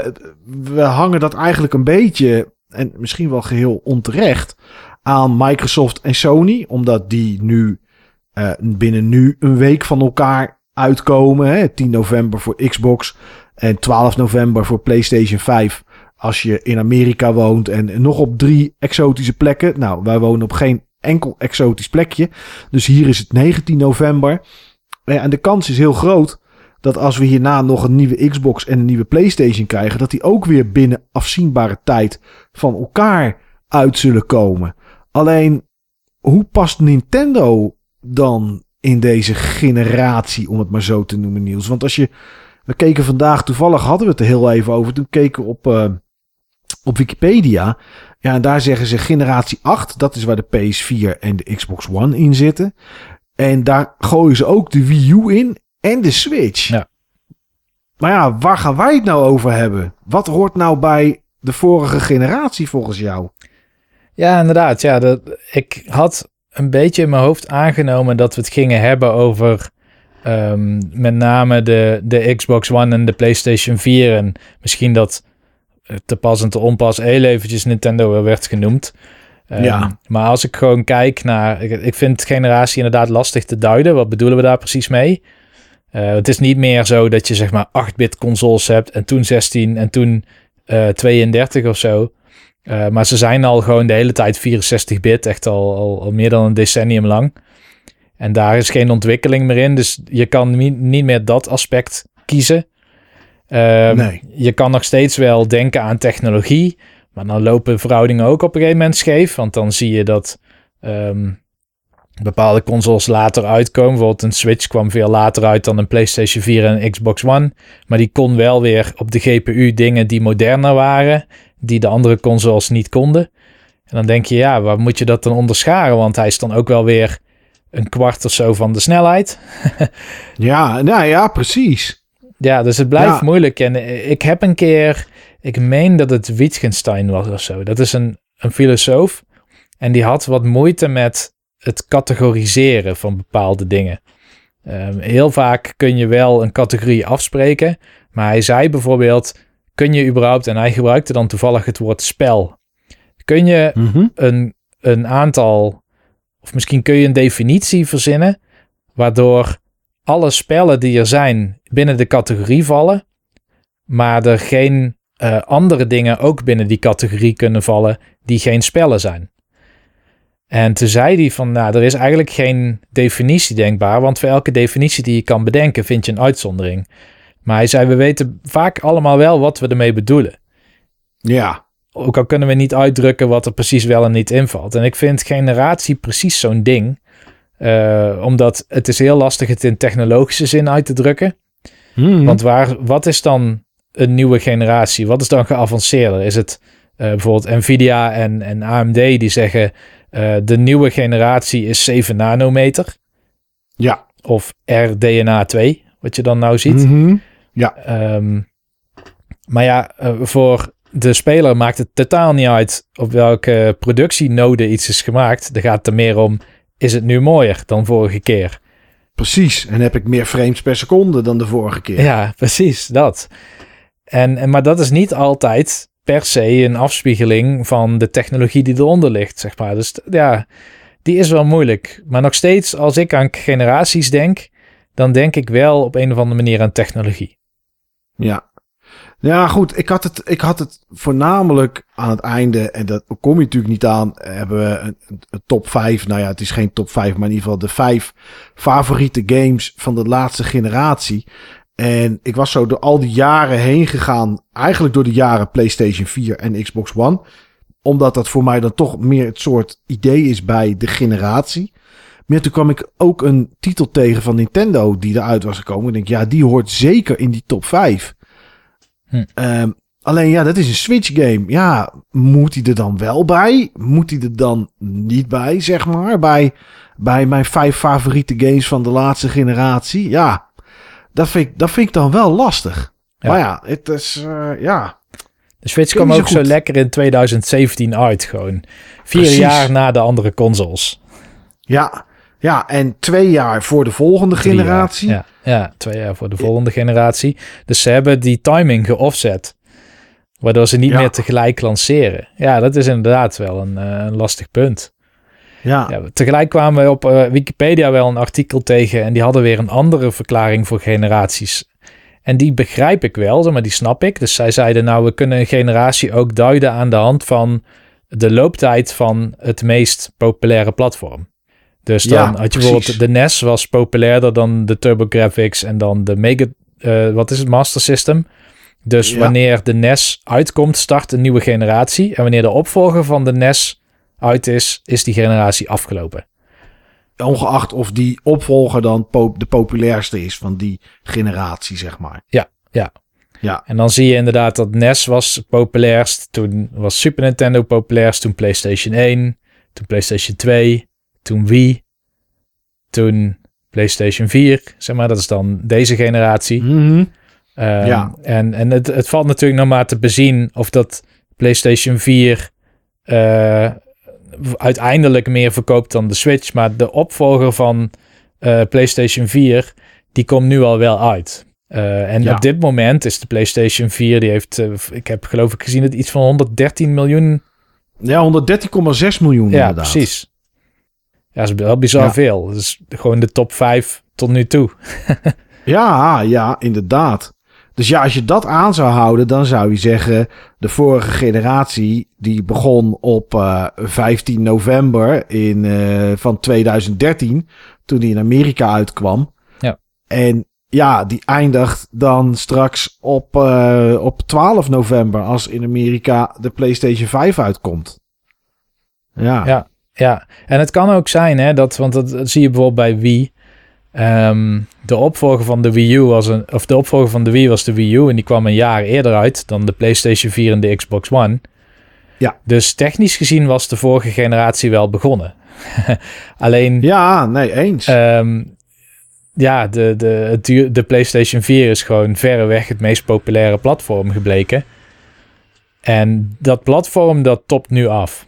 we, hangen dat eigenlijk een beetje, en misschien wel geheel onterecht, aan Microsoft en Sony. Omdat die nu uh, binnen nu een week van elkaar uitkomen. Hè? 10 november voor Xbox en 12 november voor PlayStation 5. Als je in Amerika woont en nog op drie exotische plekken. Nou, wij wonen op geen enkel exotisch plekje. Dus hier is het 19 november. En de kans is heel groot dat als we hierna nog een nieuwe Xbox en een nieuwe PlayStation krijgen, dat die ook weer binnen afzienbare tijd van elkaar uit zullen komen. Alleen, hoe past Nintendo dan in deze generatie, om het maar zo te noemen, Niels? Want als je. We keken vandaag, toevallig hadden we het er heel even over. Toen keken we op, uh, op Wikipedia. Ja, en daar zeggen ze generatie 8. Dat is waar de PS4 en de Xbox One in zitten. En daar gooien ze ook de Wii U in en de Switch. Ja. Maar ja, waar gaan wij het nou over hebben? Wat hoort nou bij de vorige generatie volgens jou? Ja, inderdaad. Ja, dat, ik had een beetje in mijn hoofd aangenomen dat we het gingen hebben over um, met name de, de Xbox One en de PlayStation 4. En misschien dat te pas en te onpas heel eventjes Nintendo werd genoemd. Um, ja. Maar als ik gewoon kijk naar... Ik, ik vind generatie inderdaad lastig te duiden. Wat bedoelen we daar precies mee? Uh, het is niet meer zo dat je zeg maar 8-bit consoles hebt en toen 16 en toen uh, eh, 32 of zo. Uh, maar ze zijn al gewoon de hele tijd 64-bit, echt al, al, al, meer dan een decennium lang. En daar is geen ontwikkeling meer in, dus je kan niet, niet meer dat aspect kiezen. Nee. Je kan nog steeds wel denken aan technologie, maar dan lopen verhoudingen ook op een gegeven moment scheef. Want dan zie je dat um, bepaalde consoles later uitkomen. Bijvoorbeeld een Switch kwam veel later uit dan een PlayStation 4 en een Xbox One. Maar die kon wel weer op de GPU dingen die moderner waren, die de andere consoles niet konden. En dan denk je, ja, waar moet je dat dan onderscharen? Want hij is dan ook wel weer een kwart of zo van de snelheid. ja, nou ja, precies. Ja, dus het blijft moeilijk. En ik heb een keer, ik meen dat het Wittgenstein was of zo. Dat is een, een filosoof. En die had wat moeite met het categoriseren van bepaalde dingen. Um, heel vaak kun je wel een categorie afspreken. Maar hij zei bijvoorbeeld: kun je überhaupt, en hij gebruikte dan toevallig het woord spel. Kun je mm een, een aantal, of misschien kun je een definitie verzinnen, waardoor alle spellen die er zijn binnen de categorie vallen, maar er geen uh, andere dingen ook binnen die categorie kunnen vallen die geen spellen zijn. En toen zei hij van, nou, er is eigenlijk geen definitie denkbaar, want voor elke definitie die je kan bedenken vind je een uitzondering. Maar hij zei, we weten vaak allemaal wel wat we ermee bedoelen. Ja. Ook al kunnen we niet uitdrukken wat er precies wel en niet invalt. En ik vind generatie precies zo'n ding. Uh, omdat het is heel lastig het in technologische zin uit te drukken. Hmm. Want waar, wat is dan een nieuwe generatie? Wat is dan geavanceerder? Is het uh, bijvoorbeeld Nvidia en, en AMD die zeggen uh, de nieuwe generatie is 7 nanometer? Ja. Of RDNA 2, wat je dan nou ziet. Mm -hmm. Ja. Um, maar ja, voor de speler maakt het totaal niet uit op welke productienode iets is gemaakt. Er gaat het er meer om, is het nu mooier dan vorige keer. Precies, en heb ik meer frames per seconde dan de vorige keer. Ja, precies, dat. En, en, maar dat is niet altijd per se een afspiegeling van de technologie die eronder ligt, zeg maar. Dus ja, die is wel moeilijk. Maar nog steeds, als ik aan generaties denk, dan denk ik wel op een of andere manier aan technologie. Ja, ja, goed. Ik had, het, ik had het voornamelijk aan het einde, en dat kom je natuurlijk niet aan, hebben we een, een, top 5. Nou ja, het is geen top 5, maar in ieder geval de vijf favoriete games van de laatste generatie. En ik was zo door al die jaren heen gegaan, eigenlijk door de jaren PlayStation 4 en Xbox One. Omdat dat voor mij dan toch meer het soort idee is bij de generatie. Maar toen kwam ik ook een titel tegen van Nintendo die eruit was gekomen. Ik denk, ja, die hoort zeker in die top 5. Hm. Ehm, alleen ja, dat is een Switch game. Ja, moet hij er dan wel bij? Moet hij er dan niet bij, zeg maar? Bij, bij mijn vijf favoriete games van de laatste generatie? Ja, dat vind ik, dat vind ik dan wel lastig. Ja. Maar ja, het is, eh, ja. De Switch kwam ook zo lekker in 2017 uit gewoon. Vier Precies. jaar na de andere consoles. Ja, ja, en twee jaar voor de volgende Drie jaar. generatie. Ja, ja, twee jaar voor de volgende generatie. Dus ze hebben die timing geoffset. Waardoor ze niet Ja. meer tegelijk lanceren. Ja, dat is inderdaad wel een, eh, een lastig punt. Ja, Ja, tegelijk kwamen we op eh, Wikipedia wel een artikel tegen. En die hadden weer een andere verklaring voor generaties. En die begrijp ik wel, maar die snap ik. Dus zij zeiden nou, we kunnen een generatie ook duiden aan de hand van de looptijd van het meest populaire platform. Dus dan Ja, had je precies. bijvoorbeeld de NES was populairder dan de TurboGrafx en dan de Mega, eh, wat is het, Master System. Dus Ja. wanneer de NES uitkomt, start een nieuwe generatie. En wanneer de opvolger van de NES uit is, is die generatie afgelopen. ongeacht of die opvolger dan po- de populairste is van die generatie, zeg maar. Ja, ja. Ja, En dan zie je inderdaad dat NES was populairst. Toen was Super Nintendo populairst. Toen PlayStation 1. Toen PlayStation 2. Toen Wii. Toen PlayStation 4. Zeg maar, dat is dan deze generatie. Ehm, Ja. En, en het, het valt natuurlijk nog maar te bezien of dat PlayStation 4 eh, uiteindelijk meer verkoopt dan de Switch. Maar de opvolger van eh, PlayStation 4, die komt nu al wel uit. Eh, en Ja. op dit moment is de PlayStation 4, die heeft, eh, ik heb geloof ik gezien, dat iets van 113 miljoen. ja 113,6 miljoen Ja, inderdaad. precies. Ja, dat is wel bizar Ja. veel. Dat is gewoon de top 5 tot nu toe. Ja, ja, inderdaad. Dus ja, als je dat aan zou houden, dan zou je zeggen... de vorige generatie, die begon op eh, 15 november in, eh, van 2013... toen die in Amerika uitkwam. Ja. En ja, die eindigt dan straks op, eh, op 12 november... als in Amerika de PlayStation 5 uitkomt. Ja, Ja. Ja, en het kan ook zijn, hè, dat, want dat, dat zie je bijvoorbeeld bij Wii. Ehm, de opvolger van de Wii U was een, of de opvolger van de Wii was de Wii U en die kwam een jaar eerder uit dan de PlayStation 4 en de Xbox One. Ja. Dus technisch gezien was de vorige generatie wel begonnen. Alleen, ja nee, eens. ehm, ja, de, de, duur- de PlayStation 4 is gewoon verreweg het meest populaire platform gebleken. En dat platform, dat topt nu af.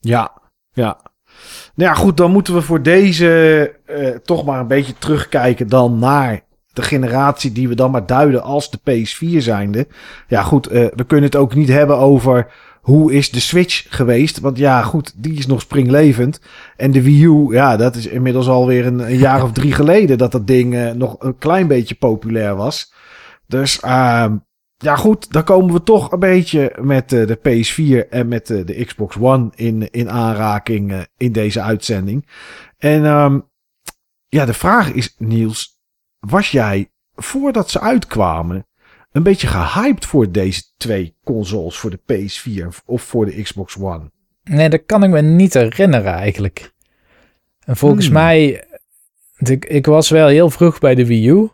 Ja, ja. Nou ja, goed, dan moeten we voor deze eh, toch maar een beetje terugkijken dan naar de generatie die we dan maar duiden als de PS4 zijnde. Ja, goed, eh, we kunnen het ook niet hebben over hoe is de Switch geweest. Want ja, goed, die is nog springlevend. En de Wii U, ja, dat is inmiddels alweer een, een jaar of drie geleden dat dat ding eh, nog een klein beetje populair was. Dus ehm, ja, goed, dan komen we toch een beetje met eh, de PS4 en met eh, de Xbox One in, in aanraking eh, in deze uitzending. En ehm, ja, de vraag is, Niels, was jij voordat ze uitkwamen een beetje gehyped voor deze twee consoles, voor de PS4 of voor de Xbox One? Nee, dat kan ik me niet herinneren eigenlijk. En volgens Hmm. mij, ik, ik was wel heel vroeg bij de Wii U.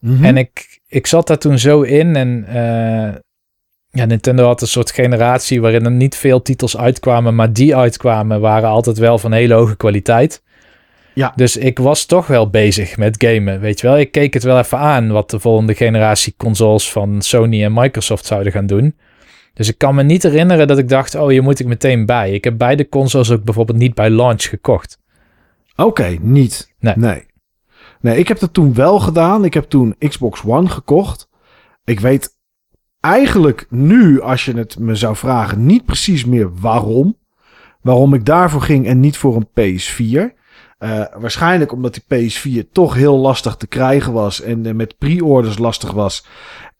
Mhm. En ik, ik zat daar toen zo in. En eh, ja, Nintendo had een soort generatie waarin er niet veel titels uitkwamen. Maar die uitkwamen waren altijd wel van hele hoge kwaliteit. Ja. Dus ik was toch wel bezig met gamen, weet je wel. Ik keek het wel even aan wat de volgende generatie consoles van Sony en Microsoft zouden gaan doen. Dus ik kan me niet herinneren dat ik dacht, oh, hier moet ik meteen bij. Ik heb beide consoles ook bijvoorbeeld niet bij launch gekocht. Oké, niet. Nee. nee. Nee, ik heb dat toen wel gedaan. Ik heb toen Xbox One gekocht. Ik weet eigenlijk nu, als je het me zou vragen, niet precies meer waarom. Waarom ik daarvoor ging en niet voor een PS4. Eh, waarschijnlijk omdat die PS4 toch heel lastig te krijgen was en eh, met pre-orders lastig was.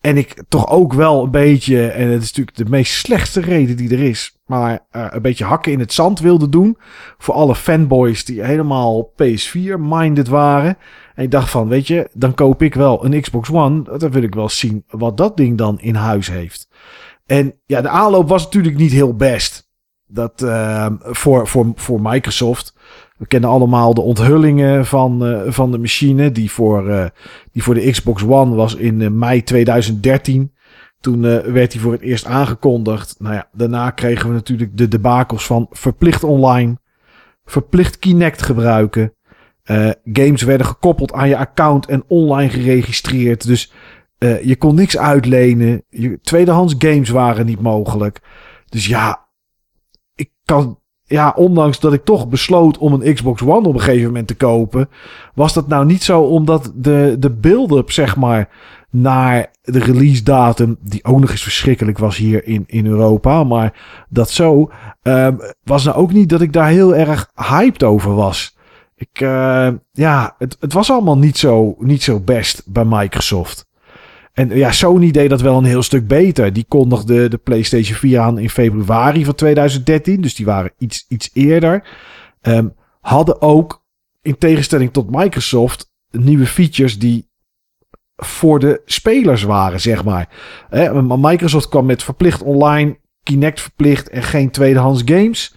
En ik toch ook wel een beetje, en het is natuurlijk de meest slechtste reden die er is, maar eh, een beetje hakken in het zand wilde doen. Voor alle fanboys die helemaal PS4-minded waren. En ik dacht van, weet je, dan koop ik wel een Xbox One. Dan wil ik wel zien wat dat ding dan in huis heeft. En ja, de aanloop was natuurlijk niet heel best. Dat eh, voor, voor, voor Microsoft. We kennen allemaal de onthullingen van, uh, van de machine. Die voor, uh, die voor de Xbox One was in uh, mei 2013. Toen werd hij voor het eerst aangekondigd. Nou ja, daarna kregen we natuurlijk de debakels van verplicht online. Verplicht Kinect gebruiken. Games werden gekoppeld aan je account en online geregistreerd. Dus je kon niks uitlenen. Je, tweedehands games waren niet mogelijk. Dus ja, ik kan ja, ondanks dat ik toch besloot om een Xbox One op een gegeven moment te kopen, was dat nou niet zo omdat de, de build-up, zeg maar, naar de release datum, die ook nog eens verschrikkelijk was hier in, in Europa, maar dat zo, uh, was nou ook niet dat ik daar heel erg hyped over was. Ik, uh, ja, het, het was allemaal niet zo, niet zo best bij Microsoft. En ja, Sony deed dat wel een heel stuk beter. Die kondigde de PlayStation 4 aan in februari van 2013. Dus die waren iets, iets eerder. Um, hadden ook, in tegenstelling tot Microsoft, nieuwe features die voor de spelers waren, zeg maar. Microsoft kwam met verplicht online, Kinect verplicht en geen tweedehands games.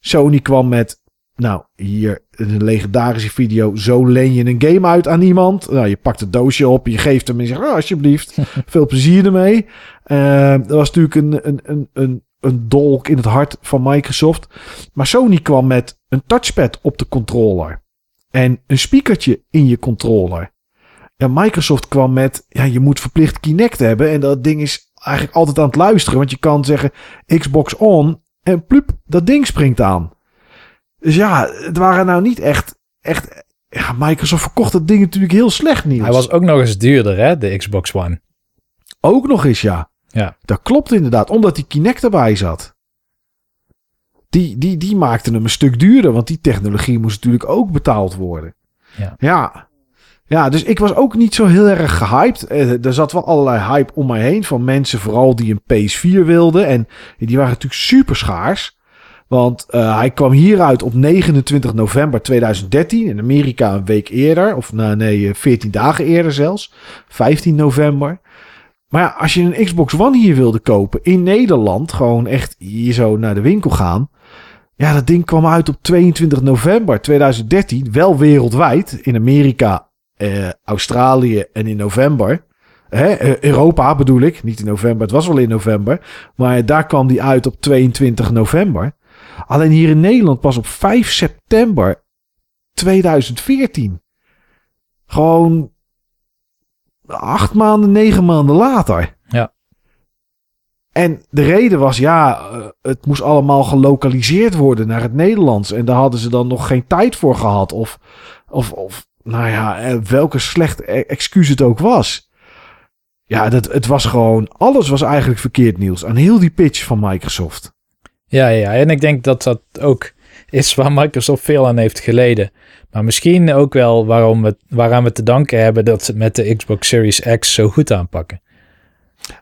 Sony kwam met nou, hier een legendarische video. Zo leen je een game uit aan iemand. Nou, je pakt het doosje op, je geeft hem en je zegt, oh, alsjeblieft, veel plezier ermee. Uh, dat was natuurlijk een, een, een, een, een dolk in het hart van Microsoft. Maar Sony kwam met een touchpad op de controller. En een speakertje in je controller. En Microsoft kwam met, ja, je moet verplicht Kinect hebben. En dat ding is eigenlijk altijd aan het luisteren. Want je kan zeggen Xbox on en plup, dat ding springt aan. Dus ja, het waren nou niet echt, echt ja, Microsoft verkocht het ding natuurlijk heel slecht nieuws. Hij was ook nog eens duurder, hè, de Xbox One. Ook nog eens, ja. Ja. Dat klopt inderdaad, omdat die Kinect erbij zat. Die, die, die maakte hem een stuk duurder, want die technologie moest natuurlijk ook betaald worden. Ja. Ja, ja dus ik was ook niet zo heel erg gehyped. Eh, er zat wel allerlei hype om mij heen van mensen, vooral die een PS4 wilden. En die waren natuurlijk super schaars. Want uh, hij kwam hieruit op 29 november 2013. In Amerika een week eerder. Of nou, nee, 14 dagen eerder zelfs. 15 november. Maar ja, als je een Xbox One hier wilde kopen in Nederland. Gewoon echt hier zo naar de winkel gaan. Ja, dat ding kwam uit op 22 november 2013. Wel wereldwijd. In Amerika, eh, Australië en in november. Hè, Europa bedoel ik. Niet in november. Het was wel in november. Maar daar kwam die uit op 22 november. Alleen hier in Nederland pas op 5 september 2014. Gewoon acht maanden, negen maanden later. Ja. En de reden was, ja, eh, het moest allemaal gelokaliseerd worden naar het Nederlands. En daar hadden ze dan nog geen tijd voor gehad. Of, of, of nou ja, eh, welke slecht e-, excuus het ook was. Ja, dat, het was gewoon, alles was eigenlijk verkeerd nieuws. Aan heel die pitch van Microsoft. Ja, ja, en ik denk dat dat ook is waar Microsoft veel aan heeft geleden. Maar misschien ook wel waarom we, waaraan we te danken hebben dat ze met de Xbox Series X zo goed aanpakken.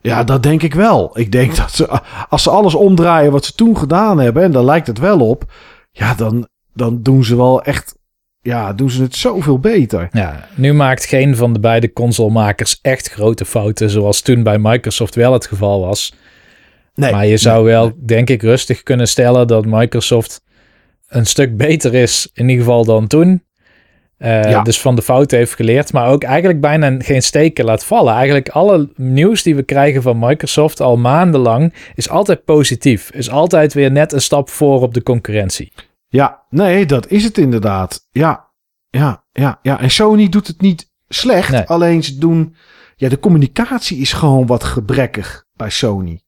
Ja, dat denk ik wel. Ik denk dat ze, als ze alles omdraaien wat ze toen gedaan hebben, en daar lijkt het wel op, ja, dan, dan doen ze wel echt, ja, doen ze het zoveel beter. Ja, nu maakt geen van de beide consolemakers echt grote fouten, zoals toen bij Microsoft wel het geval was. Nee, maar je zou wel, denk ik, rustig kunnen stellen dat Microsoft een stuk beter is, in ieder geval dan toen. Uh, Dus van de fouten heeft geleerd, maar ook eigenlijk bijna geen steken laat vallen. Eigenlijk alle nieuws die we krijgen van Microsoft al maandenlang is altijd positief. Is altijd weer net een stap voor op de concurrentie. Ja, nee, dat is het inderdaad. Ja, ja, ja, ja. En Sony doet het niet slecht. Alleen ze doen. Ja, de communicatie is gewoon wat gebrekkig bij Sony.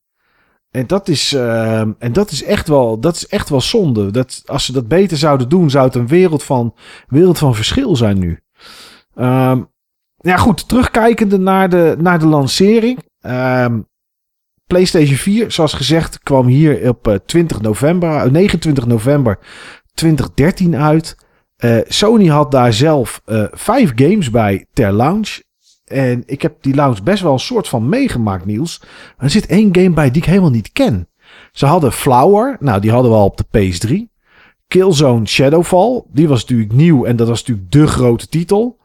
En dat is, uh, en dat is, echt, wel, dat is echt wel zonde. Dat, als ze dat beter zouden doen, zou het een wereld van, wereld van verschil zijn nu. Um, ja, goed. Terugkijkende naar de, naar de lancering. Um, PlayStation 4, zoals gezegd, kwam hier op 20 eh, november, 29 november 2013 uit. Uh, Sony had daar zelf vijf games bij ter launch. En ik heb die lounge best wel een soort van meegemaakt, Niels. Er zit één game bij die ik helemaal niet ken. Ze hadden Flower. Nou, die hadden we al op de PS3. Killzone Shadowfall. Die was natuurlijk nieuw en dat was natuurlijk de grote titel.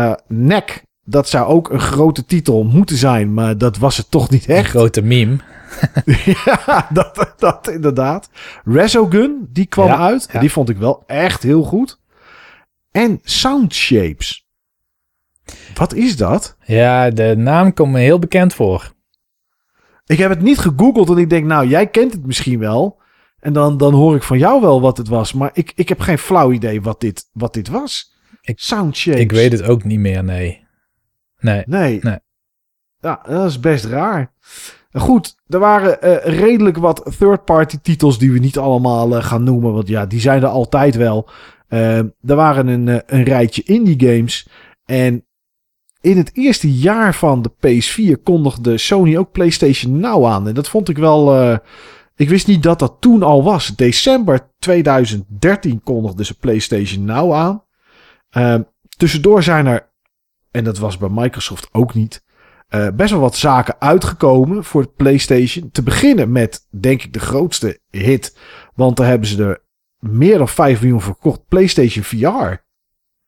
Uh, Neck. dat zou ook een grote titel moeten zijn, maar dat was het toch niet Een echt. grote meme. ja, dat, dat inderdaad. Resogun, die kwam Ja, uit. ja. Die vond ik wel echt heel goed. En Sound Shapes. Wat is dat? Ja, de naam komt me heel bekend voor. Ik heb het niet gegoogeld en ik denk, nou, jij kent het misschien wel. En dan, dan hoor ik van jou wel wat het was. Maar ik, ik heb geen flauw idee wat dit, wat dit was. Ik-. Ik weet het ook niet meer, nee. Nee. Nee. Nee. Ja, dat is best raar. Goed, er waren eh, redelijk wat third-party titels die we niet allemaal eh, gaan noemen. Want ja, die zijn er altijd wel. Eh, er waren een, een rijtje indie games. En in het eerste jaar van de PS4 kondigde Sony ook PlayStation Now aan. En dat vond ik wel... eh, ik wist niet dat dat toen al was. December 2013 kondigde ze PlayStation Now aan. Eh, tussendoor zijn er en dat was bij Microsoft ook niet. eh, best wel wat zaken uitgekomen voor PlayStation. Te beginnen met, denk ik, de grootste hit. Want daar hebben ze er meer dan 5 miljoen verkocht. PlayStation VR.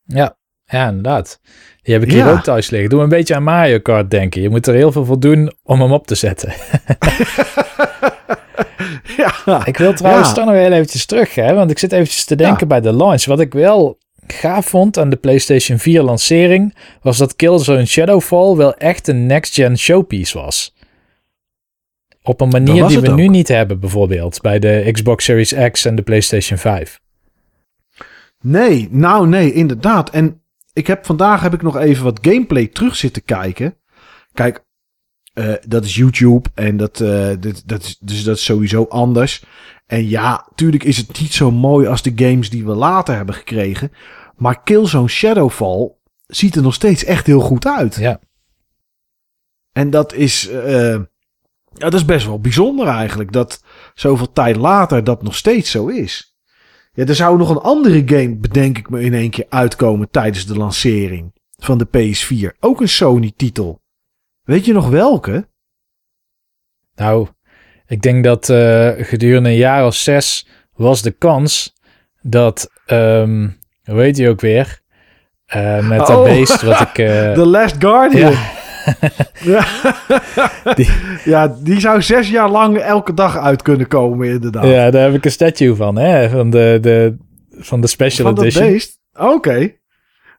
Ja, ja inderdaad. Die heb ik hier Ja. ook thuis liggen. Doe een beetje aan Mario Kart denken. Je moet er heel veel voor doen om hem op te zetten. ja, Ik wil trouwens Ja. toch nog heel eventjes terug, hè, want ik zit eventjes te denken bij de launch. Wat ik wel gaaf vond aan de PlayStation 4 lancering, was dat Killzone Shadowfall wel echt een next-gen showpiece was. Op een manier die we nu niet hebben, bijvoorbeeld bij de Xbox Series X en de PlayStation 5. Nee, nou nee, inderdaad. En ik heb vandaag heb ik nog even wat gameplay terug zitten kijken. Kijk, eh, dat is YouTube en dat, eh, dit, dat, is, dus dat is sowieso anders. En ja, tuurlijk is het niet zo mooi als de games die we later hebben gekregen. Maar Killzone Shadowfall ziet er nog steeds echt heel goed uit. Ja, En dat is, eh, ja, dat is best wel bijzonder eigenlijk. Dat zoveel tijd later dat nog steeds zo is. Ja, er zou nog een andere game, bedenk ik me in één keer, uitkomen tijdens de lancering van de PS4. Ook een Sony-titel. Weet je nog welke? nou, ik denk dat eh, gedurende een jaar of zes was de kans dat, ehm, hoe heet ook weer? Eh, met dat Oh. beest wat ik... eh, The Last Guardian. ja, Ja. Die- ja, die zou zes jaar lang elke dag uit kunnen komen, inderdaad. Ja, daar heb ik een statue van, hè? Van de, de, van de special Van edition. beest? Oké.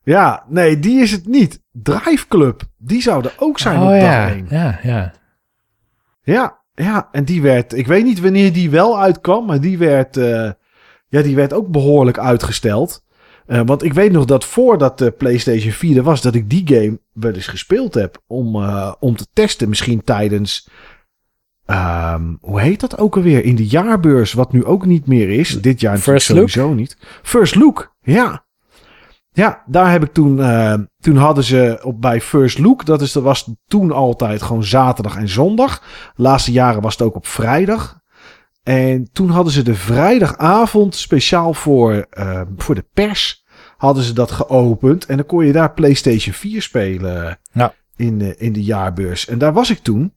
Ja, nee, die is het niet. Drive Club, die zou er ook zijn op oh dag ja, 1. ja, ja. Ja, ja, en die werd, ik weet niet wanneer die wel uitkwam, maar die werd, eh, ja, die werd ook behoorlijk uitgesteld. Eh, want ik weet nog dat voordat de PlayStation 4 er was, dat ik die game wel eens gespeeld heb om, eh, om te testen. Misschien tijdens, ehm, hoe heet dat ook alweer? In de jaarbeurs, wat nu ook niet meer is. Dit jaar First Look? sowieso niet. First Look, ja. Ja, daar heb ik toen, eh, toen hadden ze op bij First Look, dat is, dat was toen altijd gewoon zaterdag en zondag. De laatste jaren was het ook op vrijdag. En toen hadden ze de vrijdagavond speciaal voor, eh, voor de pers hadden ze dat geopend. En dan kon je daar PlayStation 4 spelen Ja. in, de, in de jaarbeurs. En daar was ik toen.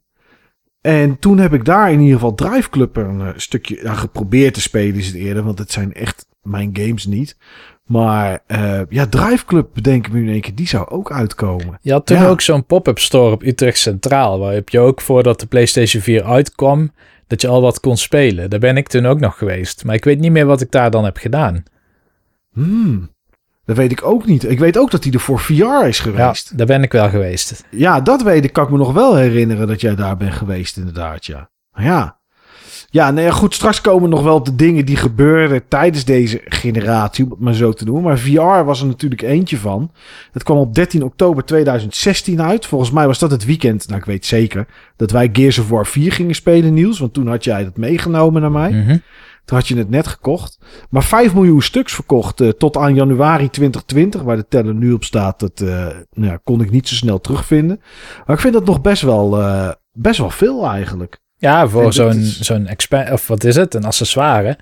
En toen heb ik daar in ieder geval Drive Club een eh, stukje ja, geprobeerd te spelen is het eerder. Want het zijn echt mijn games niet. Maar eh, ja, Drive Club bedenk ik me nu in één keer. Die zou ook uitkomen. Je had toen Ja. ook zo'n pop-up store op Utrecht Centraal, waar je ook voordat de PlayStation 4 uitkwam, dat je al wat kon spelen. Daar ben ik toen ook nog geweest. Maar ik weet niet meer wat ik daar dan heb gedaan. Hmm, dat weet ik ook niet. Ik weet ook dat die er voor VR is Ja, geweest. daar ben ik wel geweest. Ja, dat weet ik. Kan ik me nog wel herinneren dat jij daar bent geweest, inderdaad. Ja, ja. Ja, nou ja, goed. Straks komen nog wel de dingen die gebeurden tijdens deze generatie, om het maar zo te noemen. Maar VR was er natuurlijk eentje van. Het kwam op 13 oktober 2016 uit. Volgens mij was dat het weekend, nou ik weet zeker, dat wij Gears of War 4 gingen spelen, Niels. Want toen had jij dat meegenomen naar mij. Mhm. Toen had je het net gekocht. Maar 5 miljoen stuks verkocht eh, tot aan januari 2020. Waar de teller nu op staat, dat eh, nou, ja, kon ik niet zo snel terugvinden. Maar ik vind dat nog best wel, eh, best wel veel eigenlijk. Ja, voor zo'n, is- zo'n expa- of wat is het? Een accessoire.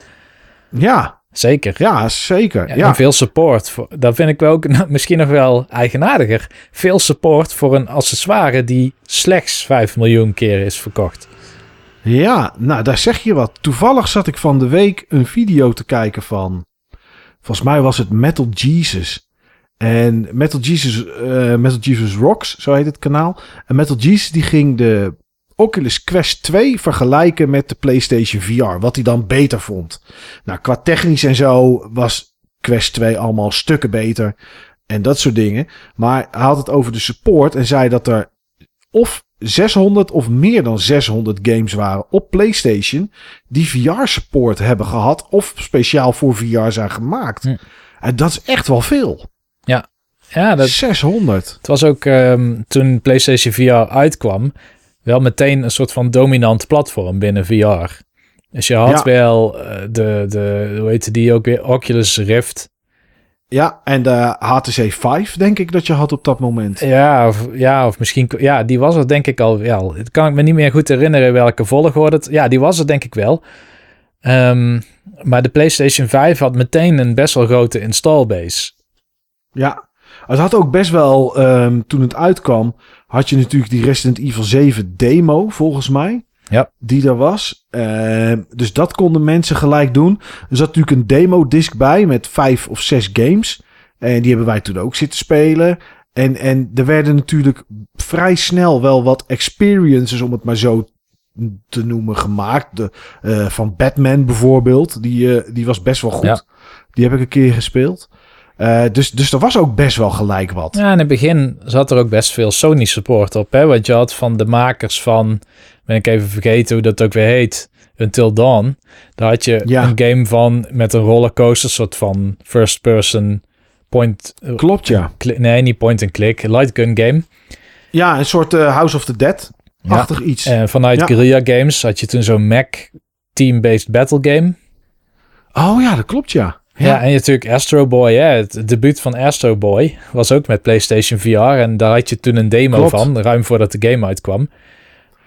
Ja, Zeker. ja zeker. Ja, Ja, En veel support. Voor, dat vind ik wel ook nou, misschien nog wel eigenaardiger. Veel support voor een accessoire die slechts 5 miljoen keer is verkocht. Ja, nou daar zeg je wat. Toevallig zat ik van de week een video te kijken van... Volgens mij was het Metal Jesus. En Metal Jesus, uh, Metal Jesus Rocks, zo heet het kanaal. En Metal Jesus die ging de Oculus Quest 2 vergelijken met de PlayStation VR. Wat hij dan beter vond. Nou, qua technisch en zo was Quest 2 allemaal stukken beter. En dat soort dingen. Maar hij had het over de support en zei dat er of 600 of meer dan 600 games waren op PlayStation die VR-support hebben gehad of speciaal voor VR zijn gemaakt. Hm. En dat is echt wel veel. Ja, ja dat, 600. Het was ook um, toen PlayStation VR uitkwam, wel meteen een soort van dominant platform binnen VR. Dus je had wel uh, de, de, hoe heette die ook weer, Oculus Rift. Ja, en de HTC 5 denk ik dat je had op dat moment. Ja, of, ja, of misschien... Ja, die was er denk ik al wel. Het kan ik me niet meer goed herinneren welke volgorde het... Ja, die was er denk ik wel. Um, maar de PlayStation 5 had meteen een best wel grote installbase. Ja, het had ook best wel... Um, toen het uitkwam, had je natuurlijk die Resident Evil 7 demo, volgens mij. Ja. Die er was. Uh, dus dat konden mensen gelijk doen. Er zat natuurlijk een demo-disc bij met vijf of zes games. En die hebben wij toen ook zitten spelen. En, en er werden natuurlijk vrij snel wel wat experiences, om het maar zo te noemen, gemaakt. De, uh, van Batman bijvoorbeeld. Die, uh, die was best wel goed. Ja. Die heb ik een keer gespeeld. Uh, dus, dus er was ook best wel gelijk wat. Ja, in het begin zat er ook best veel Sony support op. Hè? Want je had van de makers van ben ik even vergeten hoe dat ook weer heet. Until Dawn. Daar had je ja. een game van met een rollercoaster, soort van first person point. Eh, Klopt, ja. Nee, niet point and click. Light gun game. Ja, een soort uh, House of the Dead. Achtig iets. En vanuit ja. Guerrilla Games had je toen zo'n Mac team-based battle game. Oh ja, dat klopt, ja. Ja, ja en natuurlijk Astro Boy, hè. het debuut van Astro Boy was ook met PlayStation VR. En daar had je toen een demo klopt. van, ruim voordat de game uitkwam.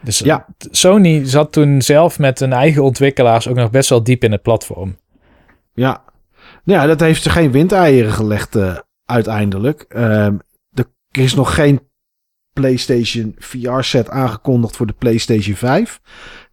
Dus ja. Sony zat toen zelf met hun eigen ontwikkelaars ook nog best wel diep in het platform. Ja, ja dat heeft ze geen windeieren gelegd uh, uiteindelijk. Uh, er is nog geen PlayStation VR-set aangekondigd voor de PlayStation 5.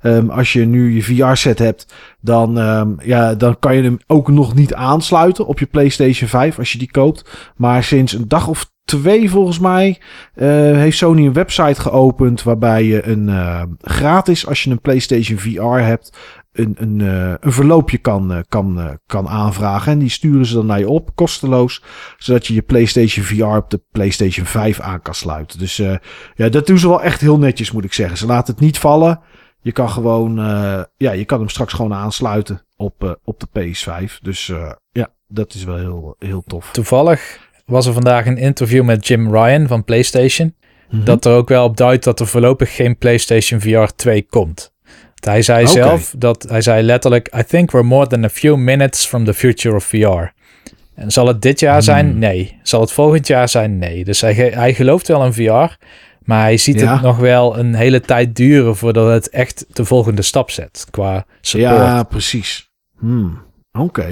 Um, ehm, als je nu je VR-set hebt, dan, um, ja, dan kan je hem ook nog niet aansluiten op je PlayStation 5 als je die koopt. Maar sinds een dag of twee volgens mij uh, heeft Sony een website geopend waarbij je een uh, gratis, als je een PlayStation VR hebt, een, een, uh, een verloopje kan, kan, kan aanvragen. En die sturen ze dan naar je op, kosteloos, zodat je je PlayStation VR op de PlayStation 5 aan kan sluiten. Dus ja, dat doen ze wel echt heel netjes, moet ik zeggen. Ze laten het niet vallen. Je kan gewoon, ja, je kan hem straks gewoon aansluiten op, op de PS5. Dus ja, dat is wel heel, heel tof. Toevallig was er vandaag een interview met Jim Ryan van PlayStation. Mhm. Dat er ook wel op duidt dat er voorlopig geen PlayStation VR 2 komt. Hij zei zelf dat hij zei letterlijk: I think we're more than a few minutes from the future of VR. En zal het dit jaar zijn? Hmm. Nee. Zal het volgend jaar zijn? Nee. Dus hij, hij gelooft wel in VR, maar hij ziet het nog wel een hele tijd duren voordat het echt de volgende stap zet qua support. Ja, precies. Hmm. Oké.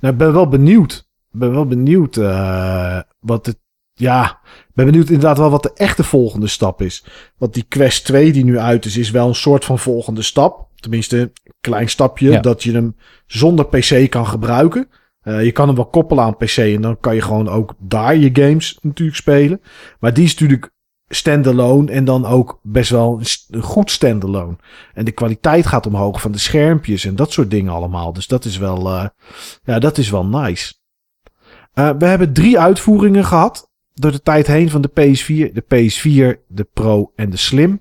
Nou, ik ben wel benieuwd ben wel benieuwd uh, wat het. Ja, ben benieuwd inderdaad wel wat de echte volgende stap is. Want die Quest 2 die nu uit is, is wel een soort van volgende stap. Tenminste, een klein stapje dat je hem zonder PC kan gebruiken. Uh, je kan hem wel koppelen aan PC en dan kan je gewoon ook daar je games natuurlijk spelen. Maar die is natuurlijk standalone en dan ook best wel een goed standalone. En de kwaliteit gaat omhoog van de schermpjes en dat soort dingen allemaal. Dus dat is wel, uh, ja, dat is wel nice. Uh, we hebben drie uitvoeringen gehad door de tijd heen van de PS4, de PS4, de Pro en de Slim.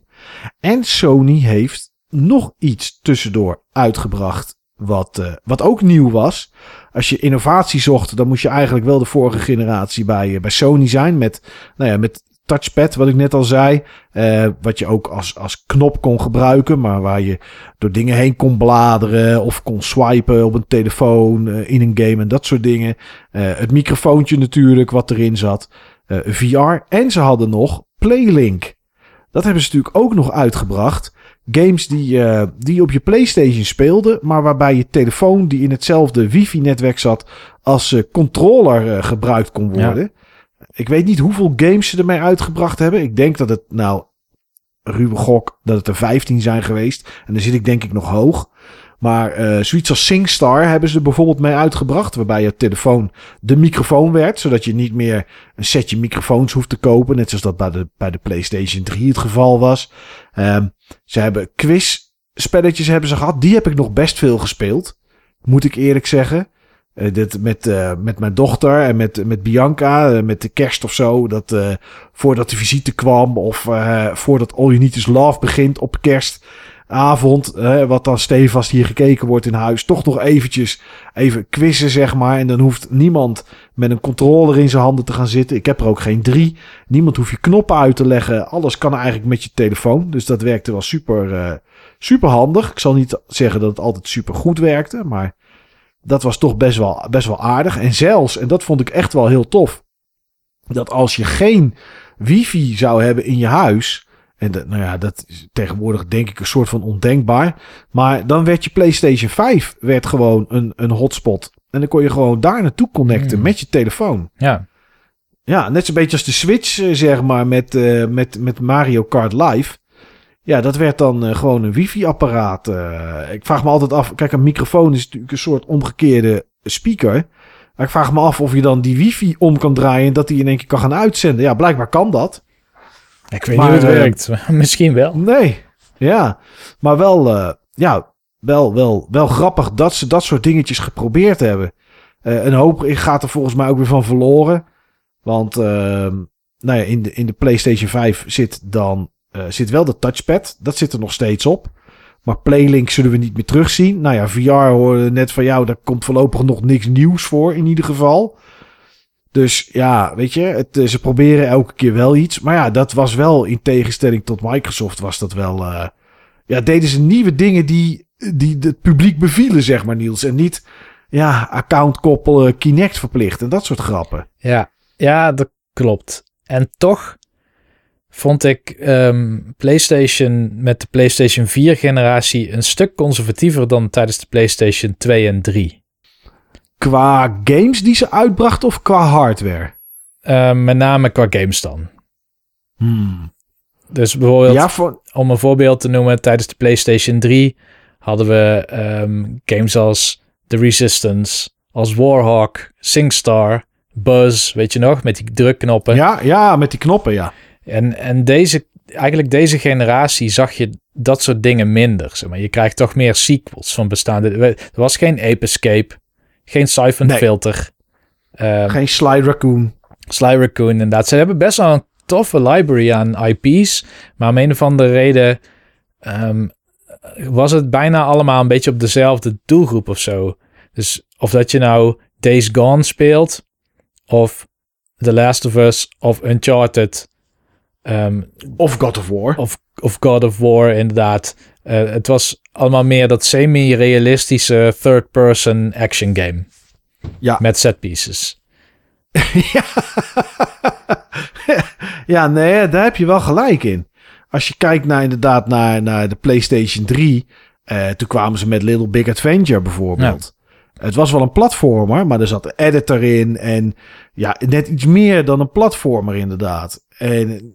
En Sony heeft nog iets tussendoor uitgebracht wat, uh, wat ook nieuw was. Als je innovatie zocht, dan moest je eigenlijk wel de vorige generatie bij, uh, bij Sony zijn. Met, nou ja, met touchpad, wat ik net al zei. Uh, wat je ook als, als knop kon gebruiken, maar waar je door dingen heen kon bladeren of kon swipen op een telefoon uh, in een game en dat soort dingen. Uh, het microfoontje natuurlijk, wat erin zat. VR. En ze hadden nog Playlink. Dat hebben ze natuurlijk ook nog uitgebracht. Games die, die op je PlayStation speelden, maar waarbij je telefoon die in hetzelfde wifi-netwerk zat als controller gebruikt kon worden. Ja. Ik weet niet hoeveel games ze ermee uitgebracht hebben. Ik denk dat het, nou, ruwe gok, dat het er 15 zijn geweest. En dan zit ik denk ik nog hoog. Maar eh, zoiets als SingStar hebben ze bijvoorbeeld mee uitgebracht. Waarbij je telefoon de microfoon werd. Zodat je niet meer een setje microfoons hoeft te kopen. Net zoals dat bij de, bij de PlayStation 3 het geval was. Ehm, ze hebben quiz-spelletjes hebben ze gehad. Die heb ik nog best veel gespeeld. Moet ik eerlijk zeggen. Uh, dit met, uh, met mijn dochter en met, met Bianca, uh, met de kerst of zo. Dat voordat de visite kwam of voordat All You Need Is Love begint op kerstavond. wat dan stevast hier gekeken wordt in huis. Toch nog eventjes even quizzen zeg maar. En dan hoeft niemand met een controller in zijn handen te gaan zitten. Ik heb er ook geen drie. Niemand hoeft je knoppen uit te leggen. Alles kan eigenlijk met je telefoon. Dus dat werkte wel super, super handig. Ik zal niet zeggen dat het altijd super goed werkte, maar dat was toch best wel, best wel aardig. En zelfs, en dat vond ik echt wel heel tof, dat als je geen wifi zou hebben in je huis. En dat, nou ja, dat is tegenwoordig denk ik een soort van ondenkbaar. Maar dan werd je PlayStation 5 werd gewoon een, een hotspot. En dan kon je gewoon daar naartoe connecten Mm. met je telefoon. Ja, Ja, net zo'n beetje als de Switch, eh, zeg maar, met, eh, met, met Mario Kart Live. Ja, dat werd dan eh, gewoon een wifi-apparaat. eh. ik vraag me altijd af, kijk, een microfoon is natuurlijk een soort omgekeerde speaker. Maar ik vraag me af of je dan die wifi om kan draaien en dat die in één keer kan gaan uitzenden. Ja, blijkbaar kan dat. ik weet Maar, niet hoe het eh, werkt. Misschien wel. Nee, ja. Maar wel, ja, wel, wel, wel grappig dat ze dat soort dingetjes geprobeerd hebben. Een hoop gaat er volgens mij ook weer van verloren. Want ehm, nou ja, in, de, in de PlayStation 5 zit dan eh, zit wel de touchpad. Dat zit er nog steeds op. Maar Playlink zullen we niet meer terugzien. Nou ja, VR hoorde net van jou. Daar komt voorlopig nog niks nieuws voor in ieder geval. Dus ja, weet je, het, eh, ze proberen elke keer wel iets. Maar ja, dat was wel in tegenstelling tot Microsoft was dat wel... eh, ja, deden ze nieuwe dingen die, die het publiek bevielen, zeg maar Niels. En niet, ja, account koppelen, Kinect verplicht en dat soort grappen. Ja, ja, dat klopt. En toch vond ik ehm, PlayStation met de PlayStation 4 generatie een stuk conservatiever dan tijdens de PlayStation 2 en 3. Qua games die ze uitbrachten of qua hardware? Ehm, met name qua games dan. Hmm. Dus bijvoorbeeld, Ja, voor, om een voorbeeld te noemen, tijdens de PlayStation 3 hadden we ehm, games als The Resistance, als Warhawk, SingStar, Buzz, weet je nog, met die drukknoppen. ja, ja, met die knoppen, ja. En, en deze, eigenlijk deze generatie zag je dat soort dingen minder. Zeg maar. Je krijgt toch meer sequels van bestaande. Er was geen Ape Escape, geen Siphon Nee. Filter, ehm, Geen Sly Raccoon. Sly Raccoon inderdaad. Ze hebben best wel een toffe library aan IP's, maar om een of andere reden ehm, was het bijna allemaal een beetje op dezelfde doelgroep of zo. Dus of dat je nou Days Gone speelt, of The Last of Us, of Uncharted, ehm, Of God of War. of, of God of War, inderdaad. Eh, het was allemaal meer dat semi-realistische third-person action game. Ja. Met set pieces. ja. ja, nee, daar heb je wel gelijk in. Als je kijkt naar inderdaad naar, naar de PlayStation 3. eh, toen kwamen ze met Little Big Adventure bijvoorbeeld. Het was wel een platformer, maar er zat een editor in. En ja, net iets meer dan een platformer inderdaad. En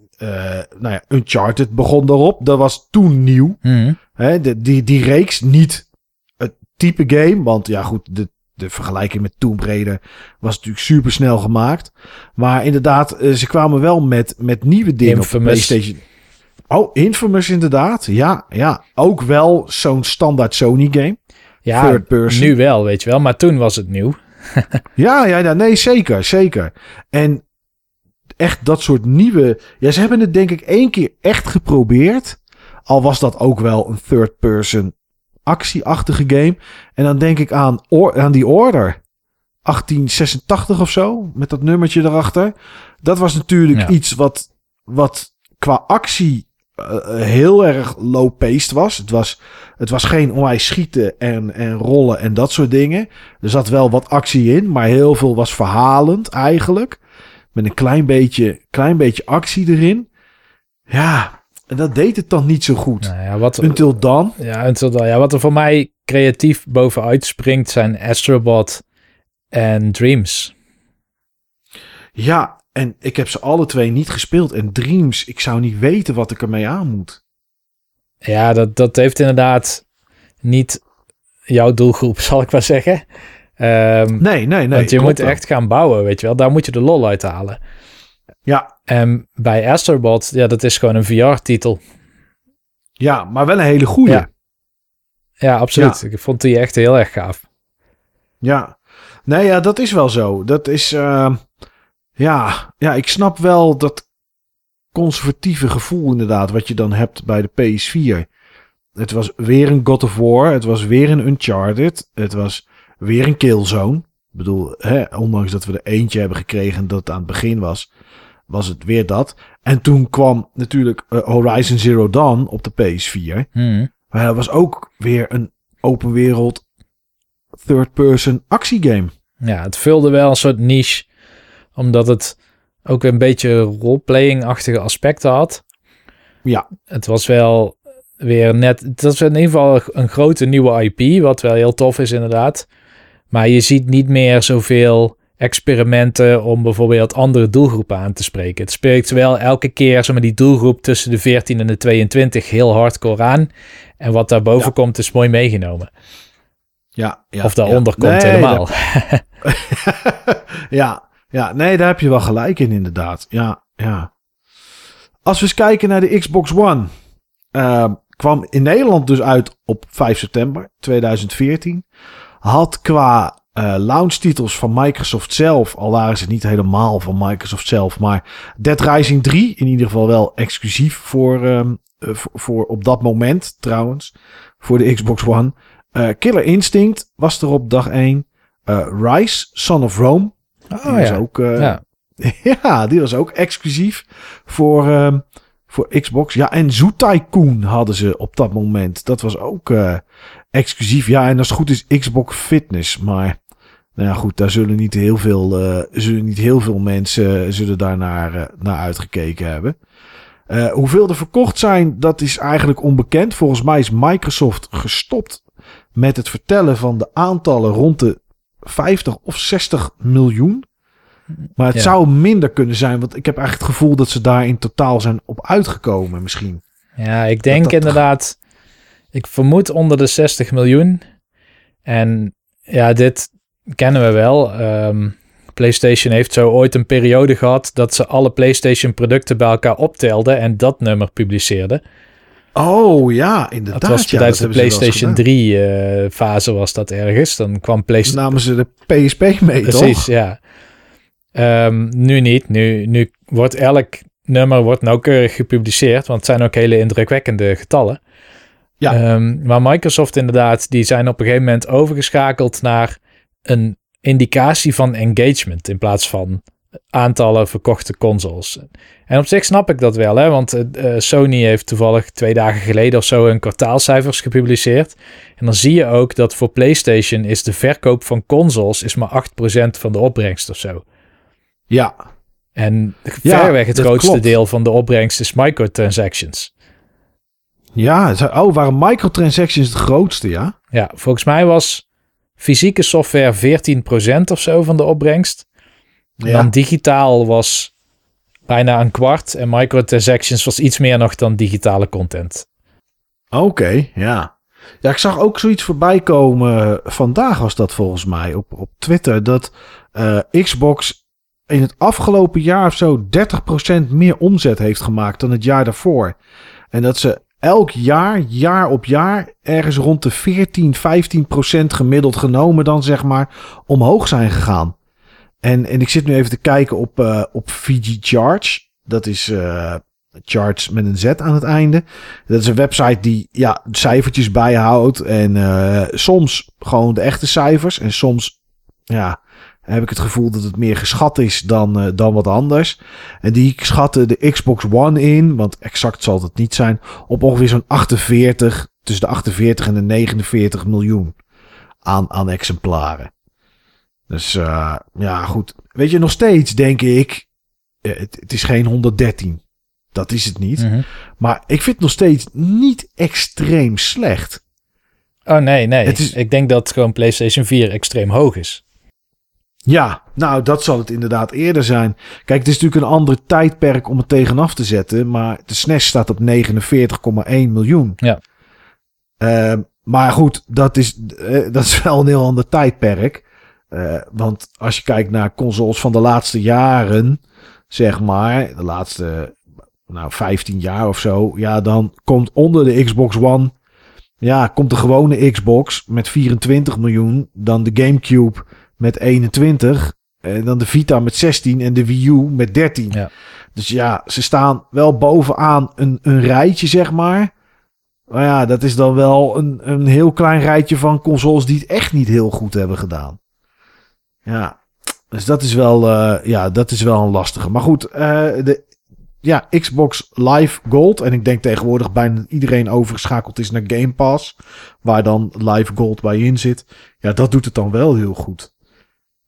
nou ja, Uncharted begon daarop. Dat was toen nieuw. Mhm. Hè, de, die, die reeks niet het type game. Want ja, goed, de, de vergelijking met Tomb Raider was natuurlijk super snel gemaakt. Maar inderdaad, eh, ze kwamen wel met, met nieuwe dingen op Infamous. de PlayStation. Oh, Infamous inderdaad. Ja, ja. Ook wel zo'n standaard Sony game. Ja, Third person. nu wel, weet je wel. Maar toen was het nieuw. Ja, ja, ja, nee, zeker, zeker. En echt dat soort nieuwe... Ja, ze hebben het denk ik één keer echt geprobeerd. Al was dat ook wel een third-person actieachtige game. En dan denk ik aan, Or- aan die Order. 1886 of zo, met dat nummertje erachter. Dat was natuurlijk Ja. iets wat, wat qua actie eh, heel erg low-paced was. Het was. Het was geen onwijs schieten en, en rollen en dat soort dingen. Er zat wel wat actie in, maar heel veel was verhalend eigenlijk. Met een klein beetje, klein beetje actie erin. Ja, en dat deed het dan niet zo goed. Nou ja, wat, Until Dawn. ja, until dan, ja, wat er voor mij creatief bovenuit springt zijn Astrobot en Dreams. Ja, en ik heb ze alle twee niet gespeeld. En Dreams, ik zou niet weten wat ik ermee aan moet. Ja, dat, dat heeft inderdaad niet jouw doelgroep, zal ik maar zeggen. Ehm, Nee, nee, nee. want je moet wel. echt gaan bouwen, weet je wel. Daar moet je de lol uit halen. Ja, En bij Astrobot, ja, dat is gewoon een VR-titel. ja, maar wel een hele goede. Ja. Ja. Ja, absoluut. Ik vond die echt heel erg gaaf. Nee, ja, dat is wel zo. Dat is... eh, ja, ja, ik snap wel dat conservatieve gevoel inderdaad... wat je dan hebt bij de PS4. Het was weer een God of War. Het was weer een Uncharted. Het was weer een Killzone. Ik bedoel, hè, ondanks dat we er eentje hebben gekregen dat het aan het begin was... was het weer dat. En toen kwam natuurlijk eh, Horizon Zero Dawn op de PS4... Hmm. Maar dat was ook weer een open wereld third-person actiegame. Ja, het vulde wel een soort niche, omdat het ook een beetje roleplaying-achtige aspecten had. Ja. Het was wel weer net, het was in ieder geval een grote nieuwe IP, wat wel heel tof is inderdaad. Maar je ziet niet meer zoveel experimenten om bijvoorbeeld andere doelgroepen aan te spreken. Het spreekt wel elke keer zeg maar, die doelgroep tussen de 14 en de 22 heel hardcore aan. En wat daarboven Ja. komt is mooi meegenomen. Ja, ja of daaronder ja. komt Nee, helemaal. ja, ja, nee, daar heb je wel gelijk in inderdaad. Ja, ja. Als we eens kijken naar de Xbox One. eh, kwam in Nederland dus uit op 5 september 2014. Had qua eh launch-titels van Microsoft zelf, al waren ze niet helemaal van Microsoft zelf, maar Dead Rising 3 in ieder geval wel exclusief voor, ehm, eh, voor, voor op dat moment trouwens, voor de Xbox One. Eh, Killer Instinct was er op dag 1. Eh, Rise, Son of Rome. Die Oh was ja. ook, eh, ja. ja, die was ook exclusief voor, ehm, voor Xbox. Ja, en Zoo Tycoon hadden ze op dat moment. Dat was ook eh, exclusief. Ja, en als het goed is Xbox Fitness. Maar nou ja, goed, daar zullen niet heel veel, eh, zullen niet heel veel mensen eh, zullen daar naar, naar uitgekeken hebben. Hoeveel er verkocht zijn, dat is eigenlijk onbekend. Volgens mij is Microsoft gestopt met het vertellen van de aantallen rond de 50 of 60 miljoen. Maar het Ja. zou minder kunnen zijn, want ik heb eigenlijk het gevoel dat ze daar in totaal zijn op uitgekomen misschien. Ja, ik denk dat- inderdaad. Ik vermoed onder de 60 miljoen. En ja, dit kennen we wel. Ehm, PlayStation heeft zo ooit een periode gehad dat ze alle PlayStation producten bij elkaar optelden en dat nummer publiceerden. Oh ja, inderdaad. Dat was ja, tijdens de PlayStation gedaan. 3 eh, fase was dat ergens. Dan kwam PlayStation. Namen ze de PSP mee, Precies, toch? ja. Ehm, nu niet. Nu, nu wordt elk nummer wordt nauwkeurig gepubliceerd, want het zijn ook hele indrukwekkende getallen. Ja. Ehm, maar Microsoft inderdaad, die zijn op een gegeven moment overgeschakeld naar een indicatie van engagement in plaats van aantallen verkochte consoles. En op zich snap ik dat wel, hè? want eh, eh, Sony heeft toevallig twee dagen geleden of zo een kwartaalcijfers gepubliceerd. En dan zie je ook dat voor PlayStation is de verkoop van consoles is maar 8% van de opbrengst of zo. Ja, En Ja, verreweg het grootste klopt. deel van de opbrengst is microtransactions. ja. Oh, waren microtransactions het grootste, ja? Ja, volgens mij was fysieke software 14% of zo van de opbrengst. En Ja. dan digitaal was bijna een kwart. En microtransactions was iets meer nog dan digitale content. Oké, ja. Ja, ik zag ook zoiets voorbij komen. Vandaag was dat volgens mij op, op Twitter. Dat eh, Xbox in het afgelopen jaar of zo 30% meer omzet heeft gemaakt dan het jaar daarvoor. En dat ze elk jaar, jaar op jaar, ergens rond de 14, 15% gemiddeld genomen dan zeg maar omhoog zijn gegaan. En, en ik zit nu even te kijken op, eh op VG Charge. Dat is eh Charge met een Z aan het einde. Dat is een website die ja, cijfertjes bijhoudt. En eh, soms gewoon de echte cijfers. En soms ja, heb ik het gevoel dat het meer geschat is dan, eh, dan wat anders. En die schatten de Xbox One in, want exact zal het niet zijn, op ongeveer zo'n 48, tussen de 48 en de 49 miljoen aan, aan exemplaren. Dus eh, ja, goed. Weet je, nog steeds denk ik, eh, het, het is geen 113. Dat is het niet. Mhm. Maar ik vind het nog steeds niet extreem slecht. Oh nee, nee. Is- Ik denk dat gewoon PlayStation 4 extreem hoog is. Ja, nou, dat zal het inderdaad eerder zijn. Kijk, het is natuurlijk een ander tijdperk om het tegenaf te zetten. Maar de SNES staat op 49,1 miljoen. Ja. Ehm, maar goed, dat is, uh, dat is wel een heel ander tijdperk. Uh, want als je kijkt naar consoles van de laatste jaren, zeg maar, de laatste nou, 15 jaar of zo, ja, dan komt onder de Xbox One, ja, komt de gewone Xbox met 24 miljoen, dan de GameCube met 21, en dan de Vita met 16 en de Wii U met 13. Ja. Dus ja, ze staan wel bovenaan een, een rijtje, zeg maar. Maar ja, dat is dan wel een, een heel klein rijtje van consoles die het echt niet heel goed hebben gedaan. Ja, dus dat is wel, uh, ja, dat is wel een lastige. Maar goed, uh, de ja, Xbox Live Gold. En ik denk tegenwoordig bijna iedereen overgeschakeld is naar Game Pass. Waar dan Live Gold bij in zit. Ja, dat doet het dan wel heel goed.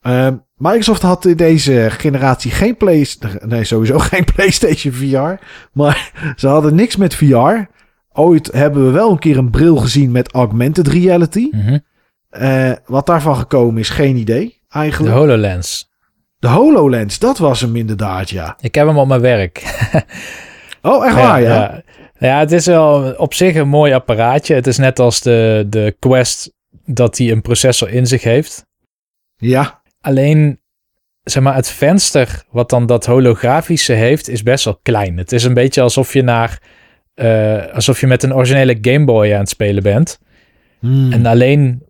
Uh, Microsoft had in deze generatie geen PlayStation. Nee, sowieso geen PlayStation VR. Maar ze hadden niks met VR. Ooit hebben we wel een keer een bril gezien met augmented reality. Mm -hmm. uh, wat daarvan gekomen is, geen idee eigenlijk. De HoloLens. De HoloLens, dat was hem inderdaad, ja. Ik heb hem op mijn werk. oh, echt waar, ja, ja? Ja, het is wel op zich een mooi apparaatje. Het is net als de, de Quest dat hij een processor in zich heeft. Ja. Alleen, zeg maar, het venster wat dan dat holografische heeft, is best wel klein. Het is een beetje alsof je naar, uh, alsof je met een originele Game Boy aan het spelen bent. Hmm. En alleen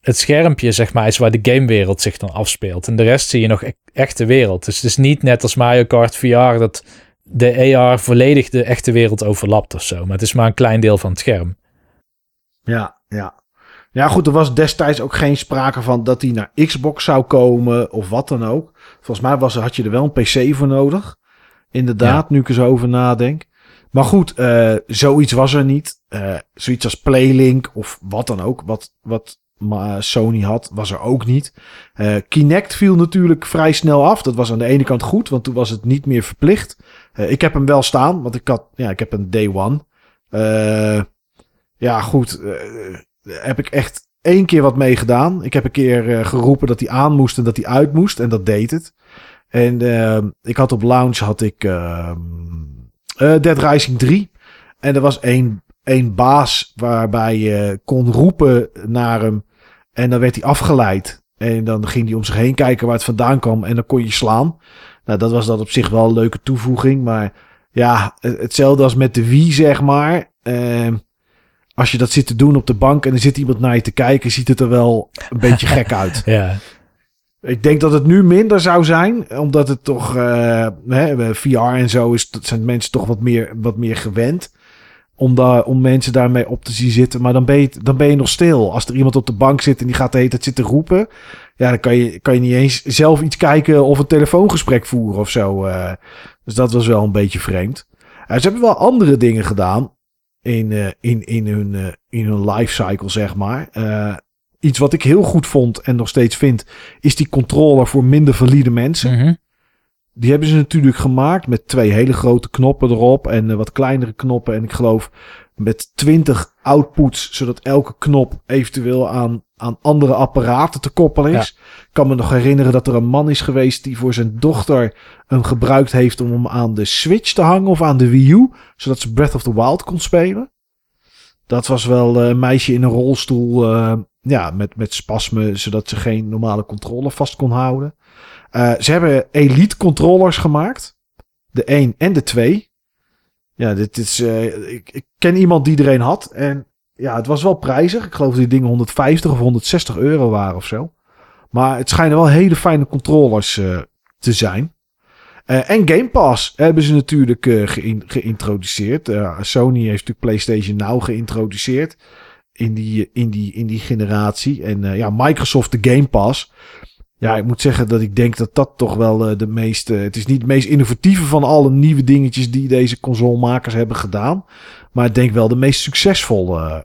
het schermpje, zeg maar, is waar de gamewereld zich dan afspeelt. En de rest zie je nog e echte wereld. Dus het is niet net als Mario Kart VR dat de AR volledig de echte wereld overlapt of zo. Maar het is maar een klein deel van het scherm. Ja, ja. Ja, goed, er was destijds ook geen sprake van dat hij naar Xbox zou komen of wat dan ook. Volgens mij was, had je er wel een PC voor nodig. Inderdaad, ja. nu ik er zo over nadenk. Maar goed, uh, zoiets was er niet. Uh, zoiets als Playlink of wat dan ook. Wat, wat Sony had, was er ook niet. Uh, Kinect viel natuurlijk vrij snel af. Dat was aan de ene kant goed, want toen was het niet meer verplicht. Ik heb hem wel staan, want ik had, ja, ik heb een day one. Ja, goed. Heb ik echt één keer wat mee gedaan. Ik heb een keer geroepen dat hij aan moest en dat hij uit moest. En dat deed het. En ik had op launch had ik Dead Rising 3. En er was één, één baas waarbij je kon roepen naar hem. En dan werd hij afgeleid. En dan ging hij om zich heen kijken waar het vandaan kwam. En dan kon je slaan. Nou, dat was dan op zich wel een leuke toevoeging. Maar ja, hetzelfde als met de Wii, zeg maar. Uh, als je dat zit te doen op de bank en er zit iemand naar je te kijken, ziet het er wel een beetje gek uit. Ja. Ik denk dat het nu minder zou zijn, omdat het toch uh, hè, VR en zo is, dat zijn mensen toch wat meer, wat meer gewend om, daar, om mensen daarmee op te zien zitten. Maar dan ben, je, dan ben je nog stil. Als er iemand op de bank zit en die gaat de hele tijd zitten roepen. Ja, dan kan je, kan je niet eens zelf iets kijken of een telefoongesprek voeren of zo. Uh, dus dat was wel een beetje vreemd. Uh, ze hebben wel andere dingen gedaan in, uh, in, in, hun, uh, in hun lifecycle, zeg maar. Uh, iets wat ik heel goed vond en nog steeds vind, is die controller voor minder valide mensen. -hmm. Die hebben ze natuurlijk gemaakt met twee hele grote knoppen erop en wat kleinere knoppen. En ik geloof met 20 outputs, zodat elke knop eventueel aan, aan andere apparaten te koppelen is. Ja. Ik kan me nog herinneren dat er een man is geweest die voor zijn dochter hem gebruikt heeft om hem aan de Switch te hangen of aan de Wii U, zodat ze Breath of the Wild kon spelen. Dat was wel een meisje in een rolstoel, uh, ja, met, met spasmen, zodat ze geen normale controle vast kon houden. Uh, ze hebben Elite controllers gemaakt. De 1 en de 2. Ja, dit is. Uh, ik, ik, ken iemand die er een had. En ja, het was wel prijzig. Ik geloof dat die dingen 150 of 160 euro waren of zo. Maar het schijnen wel hele fijne controllers uh, te zijn. en Game Pass hebben ze natuurlijk geïn geïntroduceerd. Sony heeft natuurlijk PlayStation Now geïntroduceerd. In die, in die, in die generatie. En ja, Microsoft de Game Pass. Ja, ik moet zeggen dat ik denk dat dat toch wel uh, de meest... Uh, het is niet het meest innovatieve van alle nieuwe dingetjes die deze consolemakers hebben gedaan. Maar ik denk wel de meest succesvolle uh,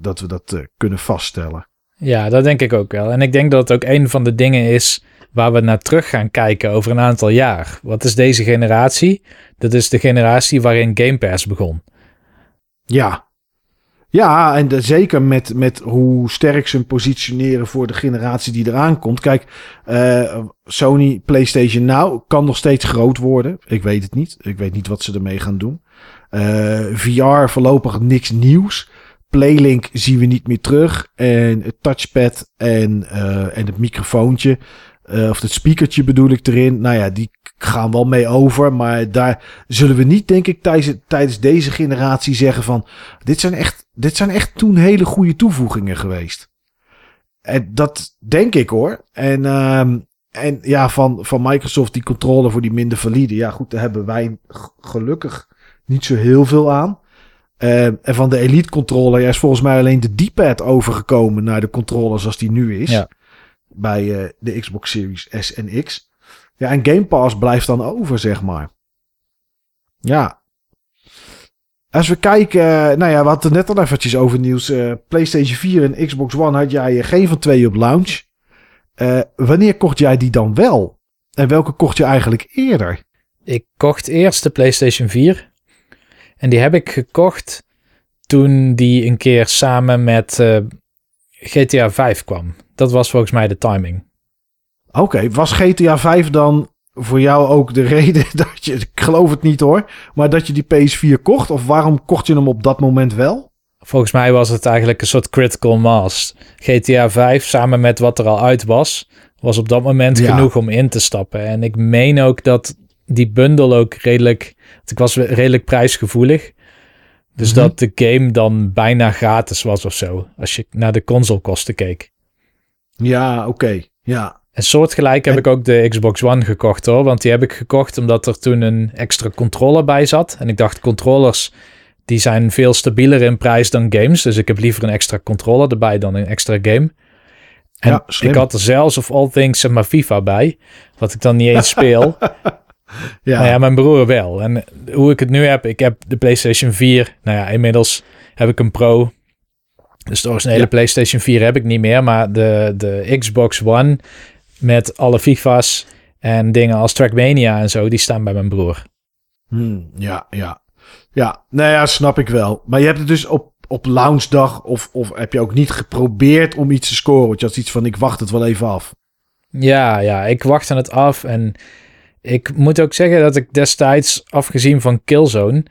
dat we dat kunnen vaststellen. Ja, dat denk ik ook wel. En ik denk dat het ook een van de dingen is waar we naar terug gaan kijken over een aantal jaar. Wat is deze generatie? Dat is de generatie waarin Game Pass begon. Ja, ja, en de, zeker met, met hoe sterk ze positioneren voor de generatie die eraan komt. Kijk, uh, Sony PlayStation Now kan nog steeds groot worden. Ik weet het niet. Ik weet niet wat ze ermee gaan doen. Uh, VR voorlopig niks nieuws. Playlink zien we niet meer terug. En het touchpad en, uh, en het microfoontje, of het speakertje bedoel ik erin. Nou ja, die gaan wel mee over. Maar daar zullen we niet, denk ik, tijdens, tijdens deze generatie zeggen van... Dit zijn, echt, dit zijn echt toen hele goede toevoegingen geweest. En dat denk ik hoor. En, uh, en ja, van, van Microsoft die controle voor die minder valide. Ja goed, daar hebben wij gelukkig niet zo heel veel aan. Uh, en van de Elite controller ja, is volgens mij alleen de D-pad overgekomen naar de controller zoals die nu is. Ja. Bij uh, de Xbox Series S en X. Ja, en Game Pass blijft dan over, zeg maar. Ja. Als we kijken, nou ja, we hadden net al eventjes over nieuws. Uh, PlayStation 4 en Xbox One had jij geen van twee op launch. Uh, wanneer kocht jij die dan wel? En welke kocht je eigenlijk eerder? Ik kocht eerst de PlayStation 4. En die heb ik gekocht toen die een keer samen met uh, GTA 5 kwam. Dat was volgens mij de timing. Oké, was GTA 5 dan voor jou ook de reden dat je, ik geloof het niet hoor, maar dat je die PS4 kocht? Of waarom kocht je hem op dat moment wel? Volgens mij was het eigenlijk een soort critical mass. GTA 5 samen met wat er al uit was, was op dat moment genoeg om in te stappen. En ik meen ook dat die bundel ook redelijk, ik was redelijk prijsgevoelig. Dus mhm. dat de game dan bijna gratis was of zo, als je naar de consolekosten keek. Ja, oké. Ja. En soortgelijk heb ik ook de Xbox One gekocht hoor. Want die heb ik gekocht omdat er toen een extra controller bij zat. En ik dacht, controllers die zijn veel stabieler in prijs dan games. Dus ik heb liever een extra controller erbij dan een extra game. En ja, ik had er zelfs of all things zeg maar FIFA bij. Wat ik dan niet eens speel. ja. Nou ja, mijn broer wel. En hoe ik het nu heb, ik heb de PlayStation 4. Nou ja, inmiddels heb ik een Pro. Dus de originele ja. PlayStation 4 heb ik niet meer. Maar de, de Xbox One met alle FIFA's en dingen als Trackmania en zo, die staan bij mijn broer. Hmm, ja, ja. Ja, nou ja, snap ik wel. Maar je hebt het dus op, op launchdag of, of heb je ook niet geprobeerd om iets te scoren? Want je had iets van, ik wacht het wel even af. Ja, ja, ik wachtte het af en ik moet ook zeggen dat ik destijds, afgezien van Killzone,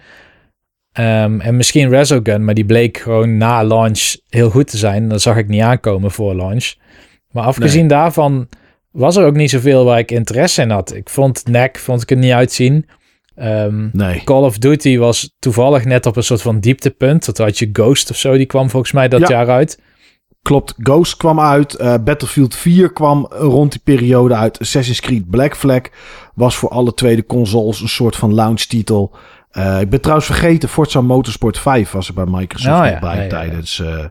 um, en misschien Resogun, maar die bleek gewoon na launch heel goed te zijn. Dat zag ik niet aankomen voor launch. Maar afgezien daarvan was er ook niet zoveel waar ik interesse in had. Ik vond NEC vond ik er niet uitzien. Um, nee. Call of Duty was toevallig net op een soort van dieptepunt. Dat had je Ghost of zo, die kwam volgens mij dat jaar uit. Klopt, Ghost kwam uit. Uh, Battlefield 4 kwam rond die periode uit. Assassin's Creed Black Flag was voor alle tweede consoles een soort van launch titel. Uh, ik ben trouwens vergeten, Forza Motorsport 5 was er bij Microsoft oh, ja, bij tijdens, uh,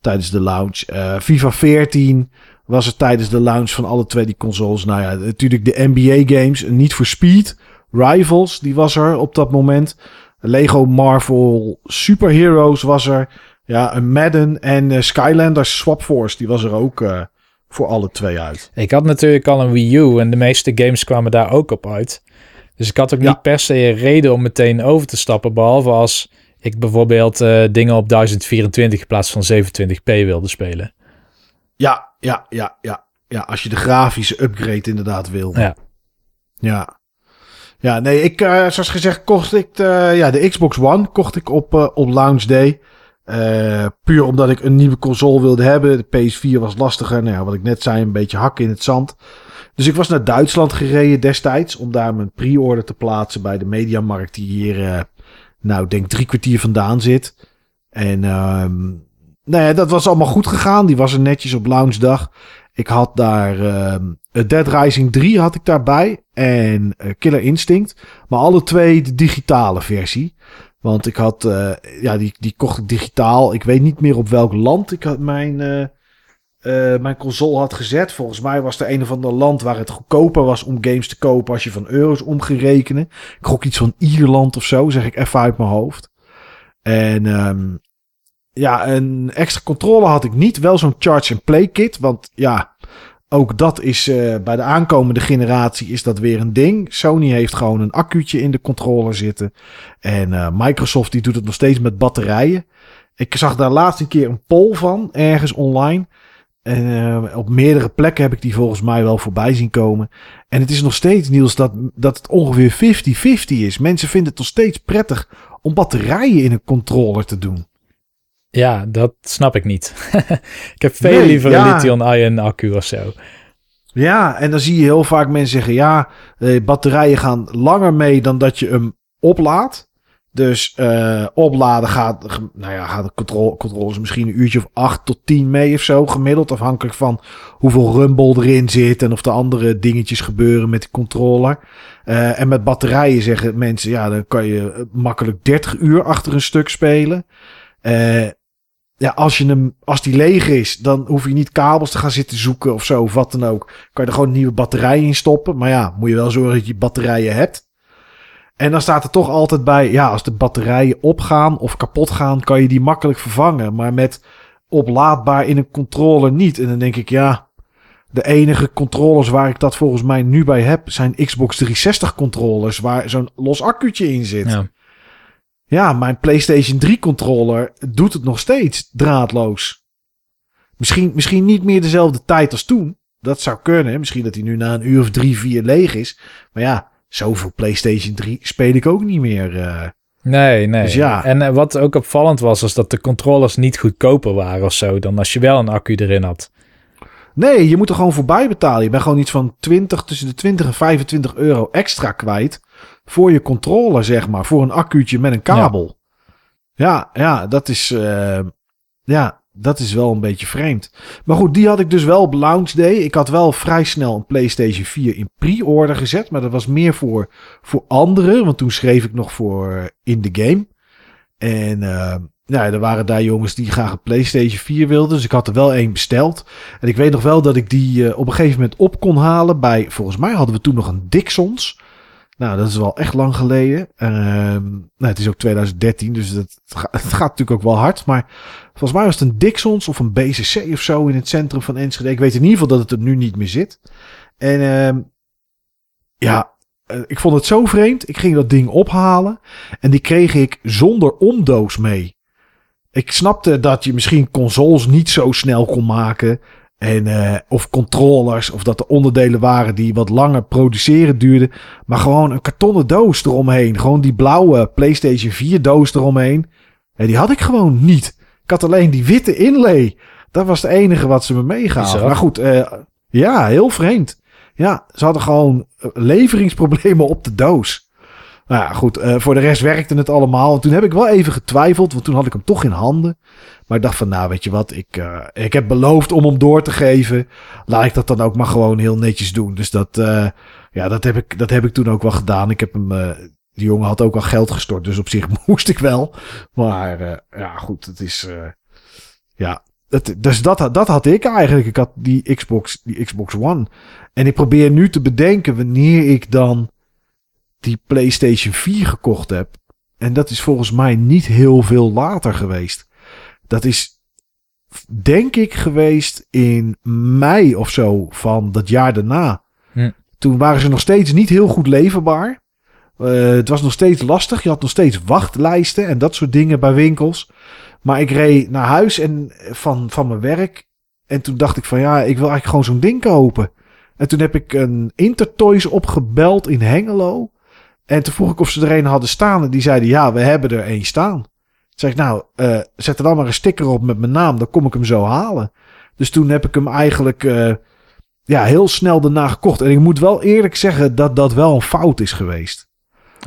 tijdens de launch. FIFA 14 was er tijdens de launch van alle twee die consoles. Nou ja, natuurlijk de NBA games. Niet voor Speed. Rivals, die was er op dat moment. Lego Marvel Superheroes was er. Ja, een Madden en uh, Skylanders Swap Force, die was er ook uh, voor alle twee uit. Ik had natuurlijk al een Wii U en de meeste games kwamen daar ook op uit. Dus ik had ook niet per se een reden om meteen over te stappen. Behalve als ik bijvoorbeeld uh, dingen op 1024 in plaats van 27p wilde spelen. Ja, ja, ja, ja. Ja, als je de grafische upgrade inderdaad wil. Ja. Ja. Ja, nee, ik, uh, zoals gezegd, kocht ik de, ja, de Xbox One kocht ik op, uh, op launch day. Uh, puur omdat ik een nieuwe console wilde hebben. De PS4 was lastiger. Nou ja, wat ik net zei, een beetje hakken in het zand. Dus ik was naar Duitsland gereden destijds. Om daar mijn pre-order te plaatsen bij de Mediamarkt. Die hier, nou, denk drie kwartier vandaan zit. En um, nou ja, dat was allemaal goed gegaan. Die was er netjes op launchdag. Ik had daar uh, Dead Rising 3 had ik daarbij. En uh, Killer Instinct. Maar alle twee de digitale versie. Want ik had, uh, ja, die, die kocht ik digitaal. Ik weet niet meer op welk land ik mijn, mijn console had gezet. Volgens mij was er een of ander land waar het goedkoper was om games te kopen als je van euro's om ging rekenen. Ik gok iets van Ierland of zo, zeg ik even uit mijn hoofd. En um, ja, een extra controle had ik niet. Wel zo'n charge and play kit. Want ja, ook dat is uh, bij de aankomende generatie is dat weer een ding. Sony heeft gewoon een accu'tje in de controller zitten. En uh, Microsoft die doet het nog steeds met batterijen. Ik zag daar laatst een keer een poll van, ergens online. En uh, op meerdere plekken heb ik die volgens mij wel voorbij zien komen. En het is nog steeds, Niels, dat, dat het ongeveer 50-50 is. Mensen vinden het nog steeds prettig om batterijen in een controller te doen. Ja, dat snap ik niet. ik heb veel Nee, liever ja. een lithium-ion accu of zo. Ja, en dan zie je heel vaak mensen zeggen: ja, eh, batterijen gaan langer mee dan dat je hem oplaadt. Dus eh, opladen gaat, nou ja, gaat de controle, controles misschien een uurtje of 8 tot 10 mee of zo, gemiddeld. Afhankelijk van hoeveel rumble erin zit en of er andere dingetjes gebeuren met de controller. Eh, en met batterijen zeggen mensen: ja, dan kan je makkelijk 30 uur achter een stuk spelen. Eh, ja, als, je hem, als die leeg is, dan hoef je niet kabels te gaan zitten zoeken of zo, of wat dan ook. Kan je er gewoon een nieuwe batterij in stoppen. Maar ja, moet je wel zorgen dat je batterijen hebt. En dan staat er toch altijd bij, ja, als de batterijen opgaan of kapot gaan, kan je die makkelijk vervangen. Maar met oplaadbaar in een controller niet. En dan denk ik, ja, de enige controllers waar ik dat volgens mij nu bij heb, zijn Xbox 360 controllers, waar zo'n los accu'tje in zit. Ja. Ja, mijn PlayStation 3 controller doet het nog steeds draadloos. Misschien, misschien niet meer dezelfde tijd als toen. Dat zou kunnen. Misschien dat hij nu na een uur of drie, vier leeg is. Maar ja, zoveel PlayStation 3 speel ik ook niet meer. eh. Nee, nee. Dus ja. En eh, wat ook opvallend was, is dat de controllers niet goedkoper waren of zo dan als je wel een accu erin had. Nee, je moet er gewoon voorbij betalen. Je bent gewoon iets van 20, tussen de 20 en 25 euro extra kwijt. Voor je controller, zeg maar. Voor een accuutje met een kabel. Ja, ja, dat is. eh, ja, dat is wel een beetje vreemd. Maar goed, die had ik dus wel op launch day. Ik had wel vrij snel een PlayStation 4 in pre-order gezet. Maar dat was meer voor, voor anderen. Want toen schreef ik nog voor in de game. En eh, ja, er waren daar jongens die graag een PlayStation 4 wilden. Dus ik had er wel één besteld. En ik weet nog wel dat ik die eh, op een gegeven moment op kon halen bij... Volgens mij hadden we toen nog een Dixons. Nou, dat is wel echt lang geleden. Ehm, nou, het is ook 2013, dus dat, het, gaat, natuurlijk ook wel hard. Maar volgens mij was het een Dixons of een BCC of zo in het centrum van Enschede. Ik weet in ieder geval dat het er nu niet meer zit. En ehm, ja, eh, ik vond het zo vreemd. Ik ging dat ding ophalen en die kreeg ik zonder omdoos mee. Ik snapte dat je misschien consoles niet zo snel kon maken. En, eh, of controllers, of dat er onderdelen waren die wat langer produceren duurden. Maar gewoon een kartonnen doos eromheen. Gewoon die blauwe PlayStation 4 doos eromheen. En die had ik gewoon niet. Ik had alleen die witte inlay. Dat was het enige wat ze me meegaven. Maar goed, eh, ja, heel vreemd. Ja, ze hadden gewoon eh, leveringsproblemen op de doos. Nou ja, goed, eh, voor de rest werkte het allemaal. En toen heb ik wel even getwijfeld, want toen had ik hem toch in handen. Maar ik dacht van, nou weet je wat, ik, eh, ik heb beloofd om hem door te geven. Laat ik dat dan ook maar gewoon heel netjes doen. Dus dat, eh, ja, dat, heb ik, dat heb ik toen ook wel gedaan. Ik heb hem, die jongen had ook al geld gestort, dus op zich moest ik wel. Maar ja, goed, het is, ja, dus dat, dat had ik eigenlijk. Ik had die Xbox, die Xbox One. En ik probeer nu te bedenken wanneer ik dan die PlayStation 4 gekocht heb. En dat is volgens mij niet heel veel later geweest. Dat is denk ik geweest in mei of zo van dat jaar daarna. Hm. Toen waren ze nog steeds niet heel goed leverbaar. Eh, het was nog steeds lastig. Je had nog steeds wachtlijsten en dat soort dingen bij winkels. Maar ik reed naar huis en van, van mijn werk. En toen dacht ik van ja, ik wil eigenlijk gewoon zo'n ding kopen. En toen heb ik een Intertoys opgebeld in Hengelo. En toen vroeg ik of ze er een hadden staan. En die zeiden ja, we hebben er één staan. Toen zei ik nou, eh, zet er dan maar een sticker op met mijn naam. Dan kom ik hem zo halen. Dus toen heb ik hem eigenlijk eh, ja, heel snel daarna gekocht. En ik moet wel eerlijk zeggen dat dat wel een fout is geweest.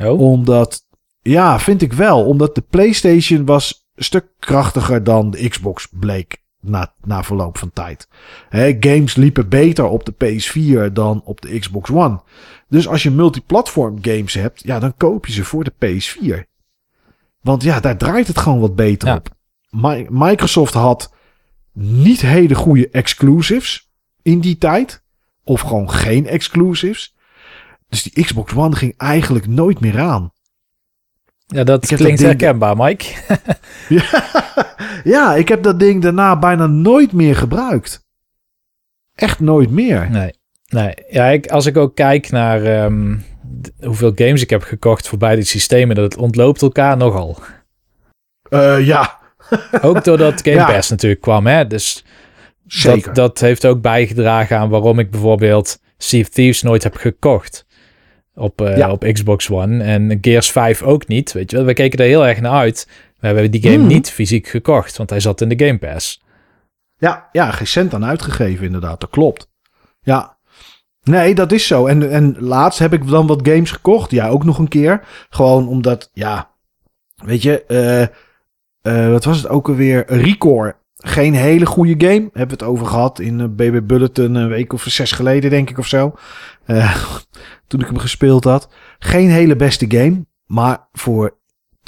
Oh, Omdat, ja, vind ik wel. Omdat de PlayStation was een stuk krachtiger dan de Xbox bleek na, na verloop van tijd. Games liepen beter op de PS4 dan op de Xbox One. Dus als je multiplatform games hebt, ja, dan koop je ze voor de PS4. Want ja, daar draait het gewoon wat beter Ja. op. Mi- Microsoft had niet hele goede exclusives in die tijd. Of gewoon geen exclusives. Dus die Xbox One ging eigenlijk nooit meer aan. Ja, dat ik klinkt dat herkenbaar, Mike. Ja, ja, ik heb dat ding daarna bijna nooit meer gebruikt. Echt nooit meer. Nee, nee. Ja, ik, als ik ook kijk naar ehm, hoeveel games ik heb gekocht voor beide systemen, dat het ontloopt elkaar nogal. Eh, ja, Ook doordat Game Ja. Pass natuurlijk kwam, hè. Dus zeker. dat, dat heeft ook bijgedragen aan waarom ik bijvoorbeeld Sea of Thieves nooit heb gekocht. Op, eh, Ja. op Xbox One. En Gears 5 ook niet, weet je wel. We keken er heel erg naar uit. We hebben die game Hmm. niet fysiek gekocht, want hij zat in de Game Pass. Ja, ja, geen cent aan uitgegeven inderdaad. Dat klopt. Ja. Nee, dat is zo. En, en laatst heb ik dan wat games gekocht. Ja, ook nog een keer. Gewoon omdat, ja, weet je, eh, eh, wat was het ook alweer? Record. Geen hele goede game. Hebben we het over gehad in BB Bulletin een week of zes geleden, denk ik, of zo. Toen ik hem gespeeld had. Geen hele beste game. Maar voor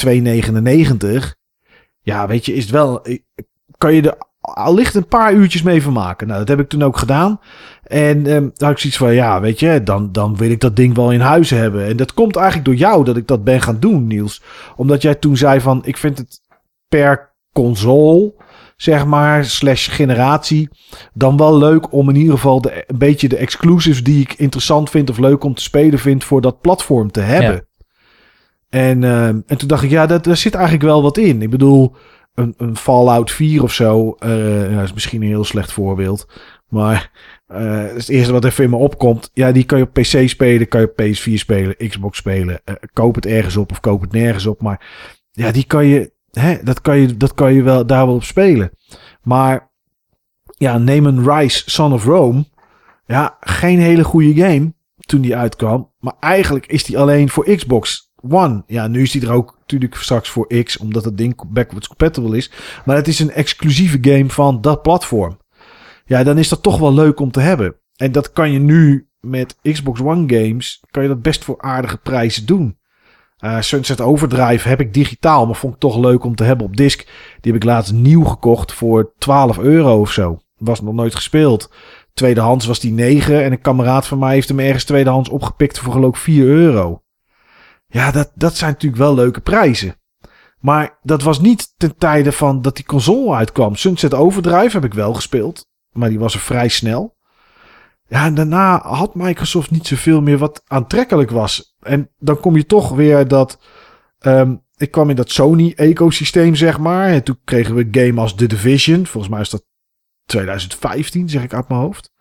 2,99. Ja, weet je, is het wel. eh, Kan je er allicht een paar uurtjes mee vermaken. Nou, dat heb ik toen ook gedaan. En ehm daar had ik zoiets van, ja, weet je, dan, dan wil ik dat ding wel in huis hebben. En dat komt eigenlijk door jou dat ik dat ben gaan doen, Niels. Omdat jij toen zei van, ik vind het per console, zeg maar, slash generatie, dan wel leuk om in ieder geval de, een beetje de exclusives die ik interessant vind of leuk om te spelen vind voor dat platform te hebben. En, ehm, en toen dacht ik, ja, dat, daar zit eigenlijk wel wat in. Ik bedoel, een, een Fallout 4 of zo, eh ja, is misschien een heel slecht voorbeeld. Maar eh, dat is het eerste wat even in me opkomt. Ja, die kan je op PC spelen, kan je op PS4 spelen, Xbox spelen. Eh, koop het ergens op of koop het nergens op. Maar ja, die kan je, dat kan je, dat kan je wel daar wel op spelen. Maar ja, neem een Rise Son of Rome. Ja, geen hele goede game toen die uitkwam. Maar eigenlijk is die alleen voor Xbox One. Ja, nu is die er ook natuurlijk straks voor X, omdat het ding backwards compatible is. Maar het is een exclusieve game van dat platform. Ja, dan is dat toch wel leuk om te hebben. En dat kan je nu met Xbox One games, kan je dat best voor aardige prijzen doen. Eh, Sunset Overdrive heb ik digitaal, maar vond ik toch leuk om te hebben op disc. Die heb ik laatst nieuw gekocht voor 12 euro of zo. Was nog nooit gespeeld. Tweedehands was die 9 en een kameraad van mij heeft hem ergens tweedehands opgepikt voor geloof ik 4 euro. Ja, dat, dat zijn natuurlijk wel leuke prijzen. Maar dat was niet ten tijde van dat die console uitkwam. Sunset Overdrive heb ik wel gespeeld, maar die was er vrij snel. Ja, en daarna had Microsoft niet zoveel meer wat aantrekkelijk was. En dan kom je toch weer dat. ehm, ik kwam in dat Sony-ecosysteem, zeg maar. En toen kregen we game als The Division. Volgens mij is dat 2015, zeg ik uit mijn hoofd.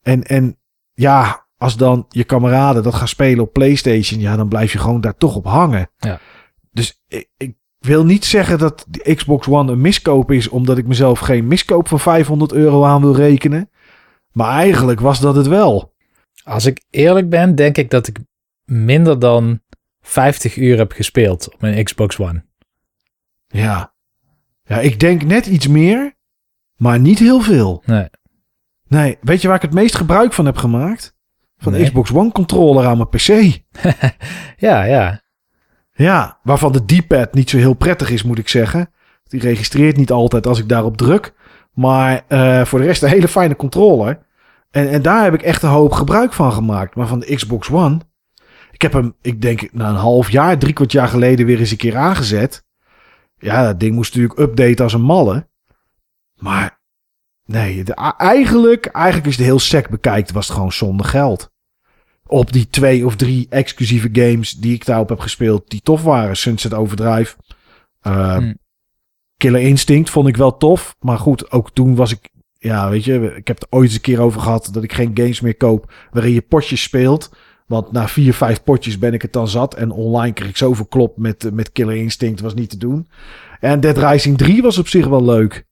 En, en ja, als dan je kameraden dat gaan spelen op PlayStation, ja, dan blijf je gewoon daar toch op hangen. Ja. Dus ik, ik wil niet zeggen dat de Xbox One een miskoop is, omdat ik mezelf geen miskoop van 500 euro aan wil rekenen. Maar eigenlijk was dat het wel. Als ik eerlijk ben, denk ik dat ik minder dan 50 uur heb gespeeld op mijn Xbox One. Ja. Ja, ik denk net iets meer, maar niet heel veel. Nee. Nee, weet je waar ik het meest gebruik van heb gemaakt? Van de. Xbox One controller aan mijn PC. Ja, ja. Ja, waarvan de D-pad niet zo heel prettig is, moet ik zeggen. Die registreert niet altijd als ik daarop druk. Maar eh, voor de rest een hele fijne controller. En, en daar heb ik echt een hoop gebruik van gemaakt. Maar van de Xbox One. Ik heb hem, ik denk, na een half jaar, drie kwart jaar geleden weer eens een keer aangezet. Ja, dat ding moest natuurlijk updaten als een malle. Maar nee, de- eigenlijk, eigenlijk is het heel sec bekijkt, was het gewoon zonder geld. Op die twee of drie exclusieve games die ik daarop heb gespeeld, die tof waren. Sunset Overdrive. Hmm. Killer Instinct vond ik wel tof. Maar goed, ook toen was ik. Ja, weet je, ik heb het ooit eens een keer over gehad dat ik geen games meer koop waarin je potjes speelt. Want na vier, vijf potjes ben ik het dan zat. En online kreeg ik zoveel klop met, met Killer Instinct, was niet te doen. En Dead Rising 3 was op zich wel leuk.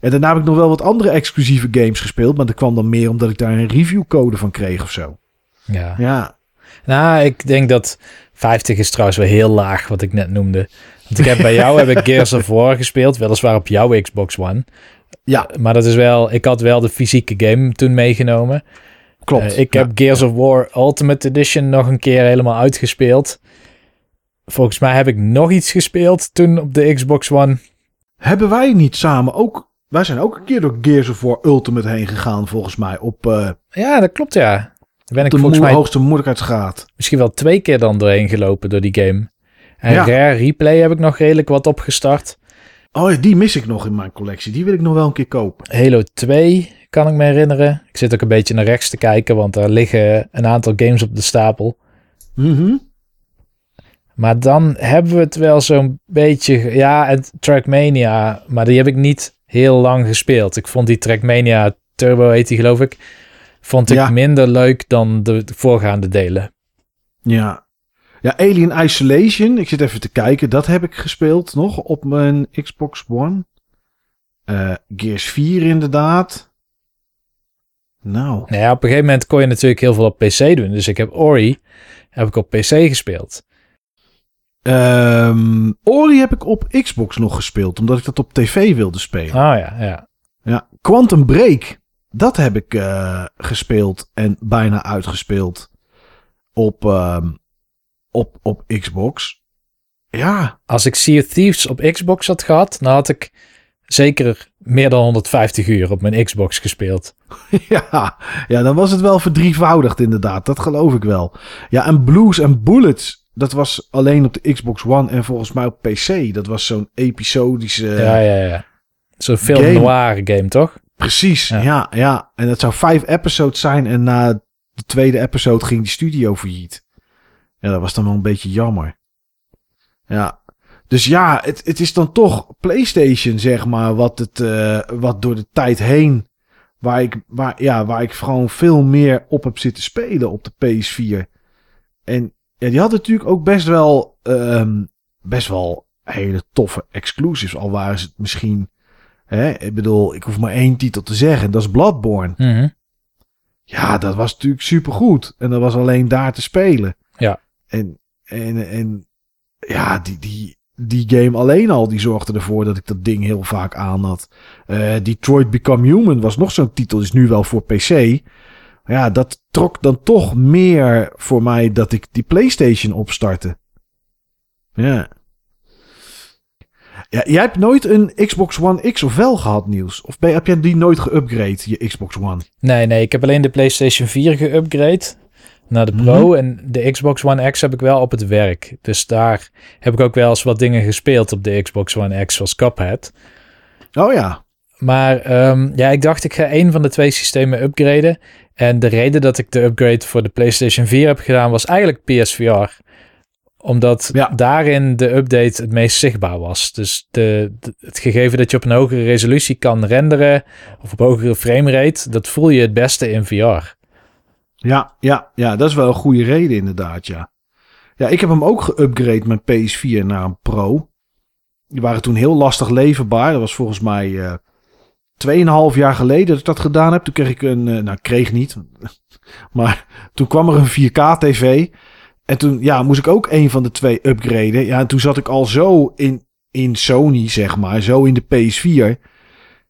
En daarna heb ik nog wel wat andere exclusieve games gespeeld. Maar dat kwam dan meer omdat ik daar een reviewcode van kreeg of zo. ja. Ja, Nou, ik denk dat 50 is trouwens wel heel laag, wat ik net noemde. Want ik heb bij jou heb ik Gears of War gespeeld, weliswaar op jouw Xbox One. ja Maar dat is wel, ik had wel de fysieke game toen meegenomen. klopt. Eh, ik Ja. heb Gears of War Ultimate Edition nog een keer helemaal uitgespeeld. Volgens mij heb ik nog iets gespeeld toen op de Xbox One. Hebben wij niet samen ook... Wij zijn ook een keer door Gears of War Ultimate heen gegaan, volgens mij. Op eh, Ja, dat klopt ja. Daar ben ik de volgens mij hoogste moeilijkheidsgraad. misschien wel twee keer dan doorheen gelopen door die game. En Ja. Rare Replay heb ik nog redelijk wat opgestart. Oh, ja, die mis ik nog in mijn collectie. Die wil ik nog wel een keer kopen. Halo 2 kan ik me herinneren. Ik zit ook een beetje naar rechts te kijken, want daar liggen een aantal games op de stapel. Mhm. Maar dan hebben we het wel zo'n beetje... Ja, en Trackmania, maar die heb ik niet heel lang gespeeld. Ik vond die Trackmania Turbo, heet die geloof ik, vond ik Ja. minder leuk dan de, de voorgaande delen. Ja. Ja, Alien Isolation. Ik zit even te kijken. Dat heb ik gespeeld nog op mijn Xbox One. Eh, Gears 4 inderdaad. Nou. Nou ja, op een gegeven moment kon je natuurlijk heel veel op PC doen. Dus ik heb Ori heb ik op PC gespeeld. Ehm, Ori heb ik op Xbox nog gespeeld, omdat ik dat op tv wilde spelen. Oh ja, ja. Ja, Quantum Break. Dat heb ik eh, gespeeld en bijna uitgespeeld op, ehm, op, op Xbox. Ja, Als ik Sea of Thieves op Xbox had gehad, dan had ik zeker meer dan 150 uur op mijn Xbox gespeeld. ja, ja, dan was het wel verdrievoudigd inderdaad. Dat geloof ik wel. Ja, en Blues and Bullets, dat was alleen op de Xbox One en volgens mij op PC. Dat was zo'n episodische... ja, ja, ja. Zo'n film game. noir game, toch? Precies, Ja. ja. ja, En dat zou vijf episodes zijn en na de tweede episode ging die studio failliet. Ja, dat was dan wel een beetje jammer. Ja, dus ja, het, het is dan toch PlayStation, zeg maar, wat, het, eh, wat door de tijd heen, waar ik, waar, ja, waar ik gewoon veel meer op heb zitten spelen op de PS4. En ja, die had natuurlijk ook best wel, ehm, best wel hele toffe exclusives, al waren ze het misschien Hè, ik bedoel, ik hoef maar één titel te zeggen. Dat is Bloodborne. Mhm. Ja, dat was natuurlijk supergoed. En dat was alleen daar te spelen. Ja. En, en, en ja, die, die, die game alleen al, die zorgde ervoor dat ik dat ding heel vaak aan had. Eh, Detroit Become Human was nog zo'n titel, is nu wel voor PC. Ja, dat trok dan toch meer voor mij dat ik die PlayStation opstartte. Ja. Ja, jij hebt nooit een Xbox One X of wel gehad, Niels? Of ben, heb jij die nooit geüpgrade, je Xbox One? Nee, nee, ik heb alleen de PlayStation 4 geüpgrade naar de Pro. En de Xbox One X heb ik wel op het werk. Dus daar heb ik ook wel eens wat dingen gespeeld op de Xbox One X, zoals Cuphead. Oh ja. Maar ehm, ja, ik dacht ik ga één van de twee systemen upgraden. En de reden dat ik de upgrade voor de PlayStation 4 heb gedaan was eigenlijk PSVR. Omdat Ja. daarin de update het meest zichtbaar was. Dus de, de- het gegeven dat je op een hogere resolutie kan renderen of op hogere framerate, dat voel je het beste in VR. Ja, ja, ja, dat is wel een goede reden inderdaad, ja. Ja, ik heb hem ook geüpgrade, mijn PS4, naar een Pro. Die waren toen heel lastig leverbaar. Dat was volgens mij eh 2,5 jaar geleden dat ik dat gedaan heb. Toen kreeg ik een, eh, nou kreeg niet, maar toen kwam er een 4K tv. En toen ja, moest ik ook een van de twee upgraden. Ja, en toen zat ik al zo in, in Sony, zeg maar, zo in de PS4.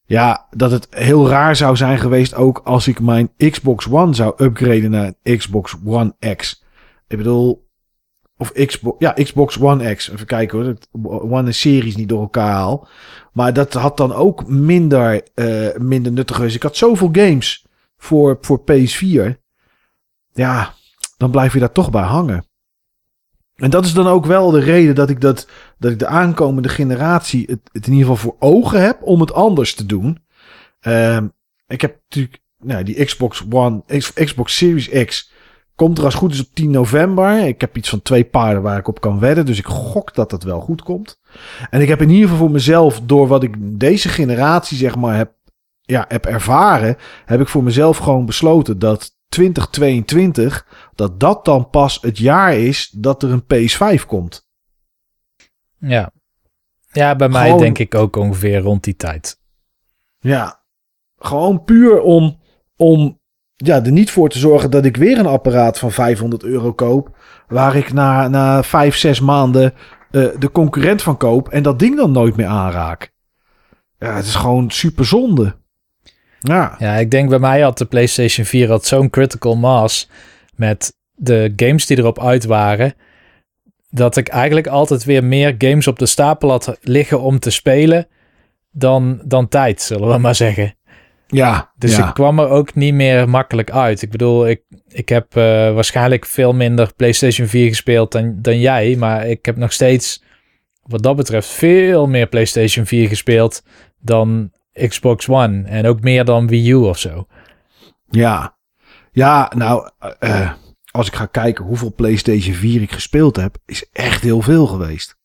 Ja, dat het heel raar zou zijn geweest ook als ik mijn Xbox One zou upgraden naar een Xbox One X. Ik bedoel, of Xbox, ja, Xbox One X. Even kijken hoor, ik One Series niet door elkaar haal. Maar dat had dan ook minder, eh, minder nuttig geweest. Ik had zoveel games voor, voor PS4. Ja, dan blijf je daar toch bij hangen. En dat is dan ook wel de reden dat ik, dat, dat ik de aankomende generatie het, in ieder geval voor ogen heb om het anders te doen. Ehm, ik heb natuurlijk nou, die Xbox One, Xbox Series X. Komt er als goed is op 10 november. Ik heb iets van twee paarden waar ik op kan wedden. Dus ik gok dat dat wel goed komt. En ik heb in ieder geval voor mezelf, door wat ik deze generatie zeg maar heb, ja, heb ervaren, heb ik voor mezelf gewoon besloten dat 2022, dat dat dan pas het jaar is dat er een PS5 komt. Ja, ja bij mij Gewoon- denk ik ook ongeveer rond die tijd. Ja, gewoon puur om, om ja, er niet voor te zorgen dat ik weer een apparaat van 500 euro koop. Waar ik na, na vijf, zes maanden eh, de concurrent van koop en dat ding dan nooit meer aanraak. Ja, het is gewoon super zonde. Ja, Ja, ik denk bij mij had de PlayStation 4 had zo'n critical mass met de games die erop uit waren. Dat ik eigenlijk altijd weer meer games op de stapel had liggen om te spelen dan, dan tijd, zullen we maar zeggen. ja, Dus ja. ik kwam er ook niet meer makkelijk uit. Ik bedoel, ik, ik heb eh, waarschijnlijk veel minder PlayStation 4 gespeeld dan, dan jij. Maar ik heb nog steeds, wat dat betreft, veel meer PlayStation 4 gespeeld dan Xbox One. En ook meer dan Wii U of zo. Ja, ja nou, eh, eh, als ik ga kijken hoeveel PlayStation 4 ik gespeeld heb, is echt heel veel geweest.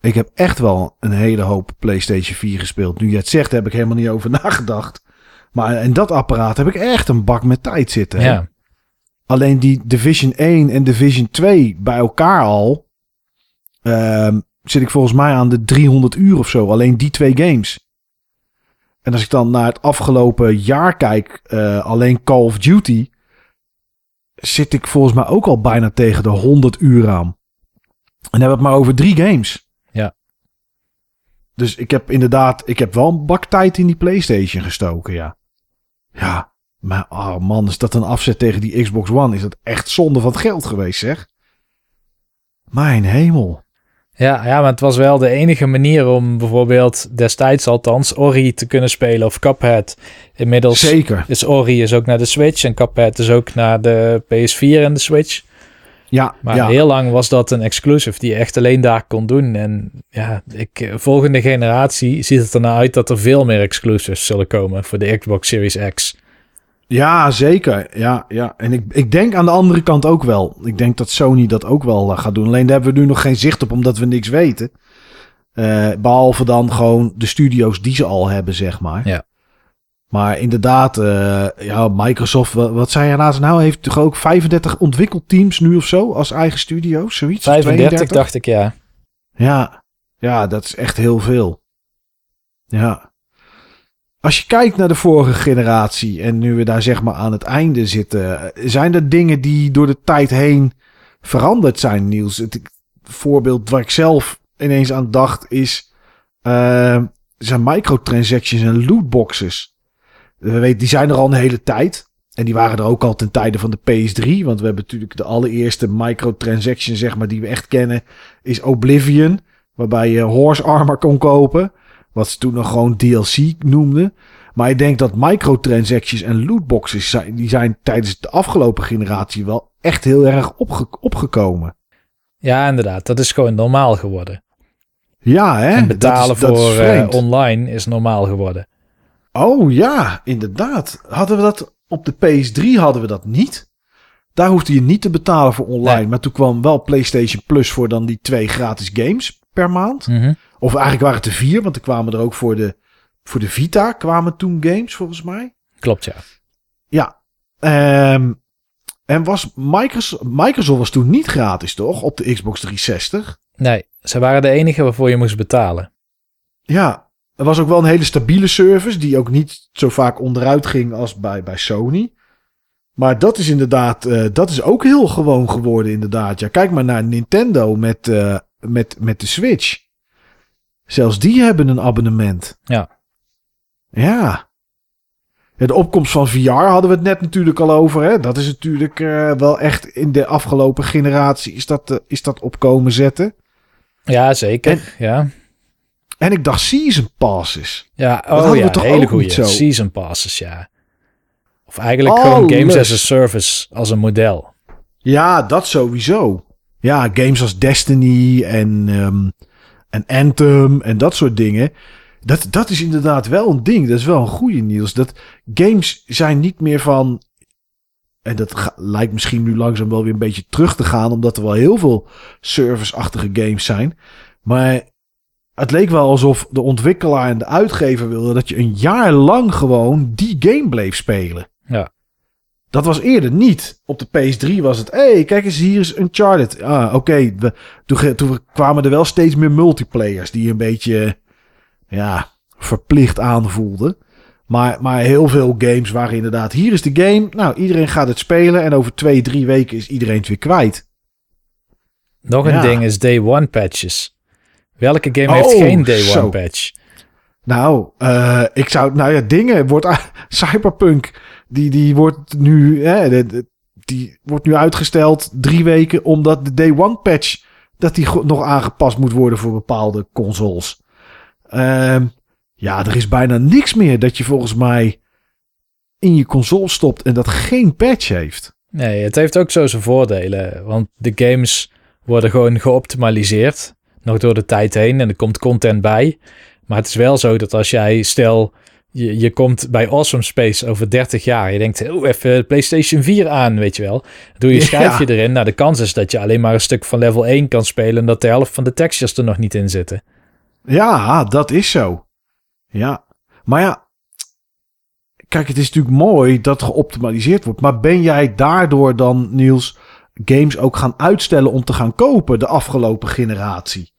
Ik heb echt wel een hele hoop PlayStation 4 gespeeld. Nu je het zegt, heb ik helemaal niet over nagedacht. Maar in dat apparaat heb ik echt een bak met tijd zitten. hè? Ja. Alleen die Division 1 en Division 2 bij elkaar al. ehm, zit ik volgens mij aan de 300 uur of zo. Alleen die twee games. En als ik dan naar het afgelopen jaar kijk, eh, alleen Call of Duty. Zit ik volgens mij ook al bijna tegen de 100 uur aan. En hebben we het maar over drie games. Ja. Dus ik heb inderdaad, ik heb wel een bak tijd in die PlayStation gestoken, ja. Ja, maar oh man, is dat een afzet tegen die Xbox One? Is dat echt zonde van het geld geweest, zeg? Mijn hemel. Ja, ja, maar het was wel de enige manier om bijvoorbeeld destijds althans Ori te kunnen spelen of Cuphead. Inmiddels Zeker. is Ori is ook naar de Switch en Cuphead is ook naar de PS4 en de Switch. Ja, Maar ja. heel lang was dat een exclusive die je echt alleen daar kon doen. En ja, ik, eh, volgende generatie ziet het ernaar uit dat er veel meer exclusives zullen komen voor de Xbox Series X. ja, zeker. Ja, ja. En ik, ik denk aan de andere kant ook wel. Ik denk dat Sony dat ook wel eh, gaat doen. Alleen daar hebben we nu nog geen zicht op, omdat we niks weten. Eh, behalve dan gewoon de studio's die ze al hebben, zeg maar. Ja. Maar inderdaad, eh, ja, Microsoft, wat, wat zei je laatst nou? Heeft toch ook 35 ontwikkelteams nu of zo als eigen studio's? Zoiets? 35 32? dacht ik ja. Ja, ja, dat is echt heel veel. Ja. Als je kijkt naar de vorige generatie en nu we daar zeg maar aan het einde zitten, zijn er dingen die door de tijd heen veranderd zijn, Niels? Het voorbeeld waar ik zelf ineens aan dacht is, eh, zijn microtransactions en lootboxes. We weten, die zijn er al een hele tijd. En die waren er ook al ten tijde van de PS3. Want we hebben natuurlijk de allereerste microtransaction, zeg maar, die we echt kennen, is Oblivion. Waarbij je horse armor kon kopen. Wat ze toen nog gewoon DLC noemden. Maar ik denk dat microtransactions en lootboxes zijn, die zijn tijdens de afgelopen generatie wel echt heel erg opge opgekomen. Ja, inderdaad. Dat is gewoon normaal geworden. Ja, hè? En betalen Dat is- dat is voor eh, online is normaal geworden. Oh ja, inderdaad. Hadden we dat op de PS3 hadden we dat niet. Daar hoefde je niet te betalen voor online. Nee. Maar toen kwam wel PlayStation Plus voor dan die twee gratis games per maand. Mhm. Of eigenlijk waren het er vier, want er kwamen er ook voor de, voor de Vita kwamen toen games volgens mij. Klopt, ja. Ja. Ehm, en was Microsoft, Microsoft was toen niet gratis, toch? Op de Xbox 360. Nee, ze waren de enige waarvoor je moest betalen. Ja. Er was ook wel een hele stabiele service, die ook niet zo vaak onderuit ging als bij, bij Sony. Maar dat is inderdaad, eh, dat is ook heel gewoon geworden, inderdaad. Ja, kijk maar naar Nintendo met, eh, met, met de Switch. Zelfs die hebben een abonnement. Ja. Ja. De opkomst van VR hadden we het net natuurlijk al over. Hè? Dat is natuurlijk eh, wel echt in de afgelopen generatie is dat, eh, is dat opkomen zetten. Ja, zeker. ja. En ik dacht season passes. Ja, oh ja, toch hele goede season passes, ja. Of eigenlijk Oh, gewoon games lust. as a service als een model. Ja, dat sowieso. Ja, games als Destiny en, ehm, en Anthem en dat soort dingen. Dat, dat is inderdaad wel een ding. Dat is wel een goede Niels. Dat games zijn niet meer van. En dat lijkt misschien nu langzaam wel weer een beetje terug te gaan. Omdat er wel heel veel service-achtige games zijn. Maar het leek wel alsof de ontwikkelaar en de uitgever wilden dat je een jaar lang gewoon die game bleef spelen. Ja. Dat was eerder niet. Op de PS3 was het, hé, hey, kijk eens, hier is Uncharted. Ah, oké. Toen, toen kwamen er wel steeds meer multiplayers die een beetje, ja, verplicht aanvoelden. Maar, maar heel veel games waren inderdaad, hier is de game. Nou, iedereen gaat het spelen en over twee, drie weken is iedereen het weer kwijt. Nog een Ja. ding is day one patches. Welke game heeft Oh, geen day zo. one patch? Nou, eh, ik zou, nou ja, dingen wordt Cyberpunk, die, die wordt nu, hè, die wordt nu uitgesteld drie weken omdat de day one patch dat die nog aangepast moet worden voor bepaalde consoles. Ehm, ja, er is bijna niks meer dat je volgens mij in je console stopt en dat geen patch heeft. Nee, het heeft ook zo zijn voordelen. Want de games worden gewoon geoptimaliseerd. Nog door de tijd heen. En er komt content bij. Maar het is wel zo dat als jij, stel, je, je komt bij Awesome Space over 30 jaar. Je denkt, oh, even PlayStation 4 aan, weet je wel. Doe je Ja. schijfje erin. Nou, de kans is dat je alleen maar een stuk van level 1 kan spelen. En dat de helft van de textures er nog niet in zitten. Ja, dat is zo. Ja. Maar ja, kijk, het is natuurlijk mooi dat geoptimaliseerd wordt. Maar ben jij daardoor dan, Niels, games ook gaan uitstellen om te gaan kopen de afgelopen generatie?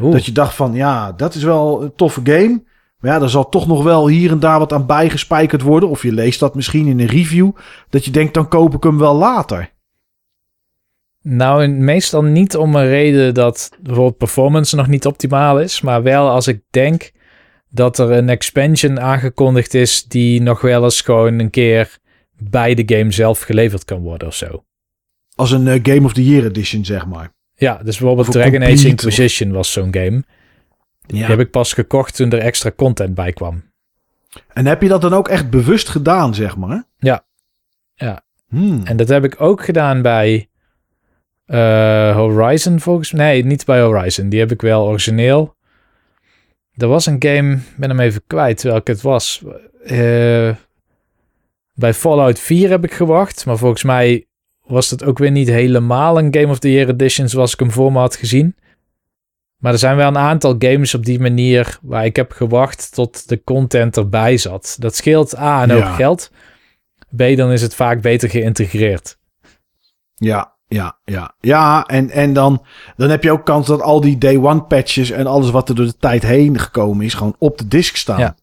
Oeh. Dat je dacht van, ja, dat is wel een toffe game. Maar ja, er zal toch nog wel hier en daar wat aan bijgespijkerd worden. Of je leest dat misschien in een review. Dat je denkt, dan koop ik hem wel later. Nou, meestal niet om een reden dat bijvoorbeeld performance nog niet optimaal is, maar wel als ik denk dat er een expansion aangekondigd is die nog wel eens gewoon een keer bij de game zelf geleverd kan worden of zo. Als een eh, Game of the Year edition, zeg maar. Ja, dus bijvoorbeeld Dragon Age Inquisition was zo'n game. Die Ja. heb ik pas gekocht toen er extra content bij kwam. En heb je dat dan ook echt bewust gedaan, zeg maar? Ja. Ja. Hmm. En dat heb ik ook gedaan bij eh, Horizon volgens mij. Nee, niet bij Horizon. Die heb ik wel origineel. Er was een game, ik ben hem even kwijt welke het was. Eh, bij Fallout 4 heb ik gewacht. Maar volgens mij was het ook weer niet helemaal een Game of the Year edition zoals ik hem voor me had gezien. Maar er zijn wel een aantal games op die manier waar ik heb gewacht tot de content erbij zat. Dat scheelt A en ook Ja. geld. B, dan is het vaak beter geïntegreerd. Ja, ja, ja. Ja, en, en dan, dan heb je ook kans dat al die day one patches en alles wat er door de tijd heen gekomen is, gewoon op de disk staan. Ja.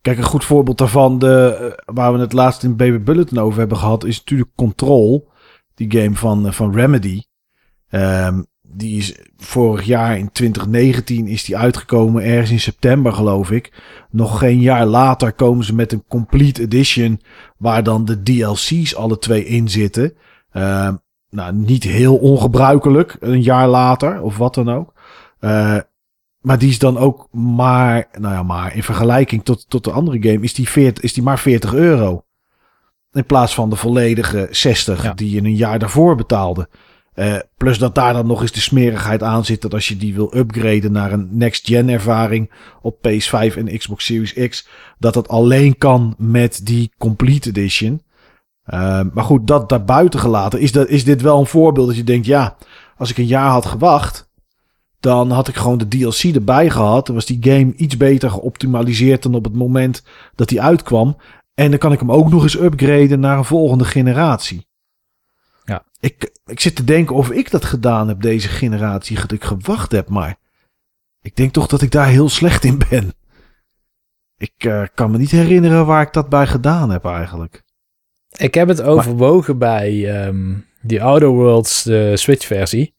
Kijk, een goed voorbeeld daarvan, de, eh, waar we het laatst in Baby Bulletin over hebben gehad, is natuurlijk Control. Die game van, eh, van Remedy. Ehm, die is vorig jaar in 2019 is die uitgekomen, ergens in september geloof ik. Nog geen jaar later komen ze met een complete edition, waar dan de DLC's alle twee in zitten. Ehm, nou, niet heel ongebruikelijk, een jaar later of wat dan ook. Eh, maar die is dan ook maar, nou ja, maar in vergelijking tot, tot de andere game is die, 40, is die maar 40 euro. In plaats van de volledige 60 Ja. die je een jaar daarvoor betaalde. Eh, plus dat daar dan nog eens de smerigheid aan zit dat als je die wil upgraden naar een next-gen ervaring op PS5 en Xbox Series X, dat dat alleen kan met die Complete Edition. Uh, maar goed, dat daarbuiten gelaten. Is, dat, is dit wel een voorbeeld dat je denkt, ja, als ik een jaar had gewacht, dan had ik gewoon de DLC erbij gehad. Dan was die game iets beter geoptimaliseerd dan op het moment dat die uitkwam. En dan kan ik hem ook nog eens upgraden naar een volgende generatie. Ja. Ik, ik zit te denken of ik dat gedaan heb, deze generatie, dat ik gewacht heb. Maar ik denk toch dat ik daar heel slecht in ben. Ik uh, kan me niet herinneren waar ik dat bij gedaan heb eigenlijk. Ik heb het overwogen bij um, die Outer Worlds, de Switch-versie.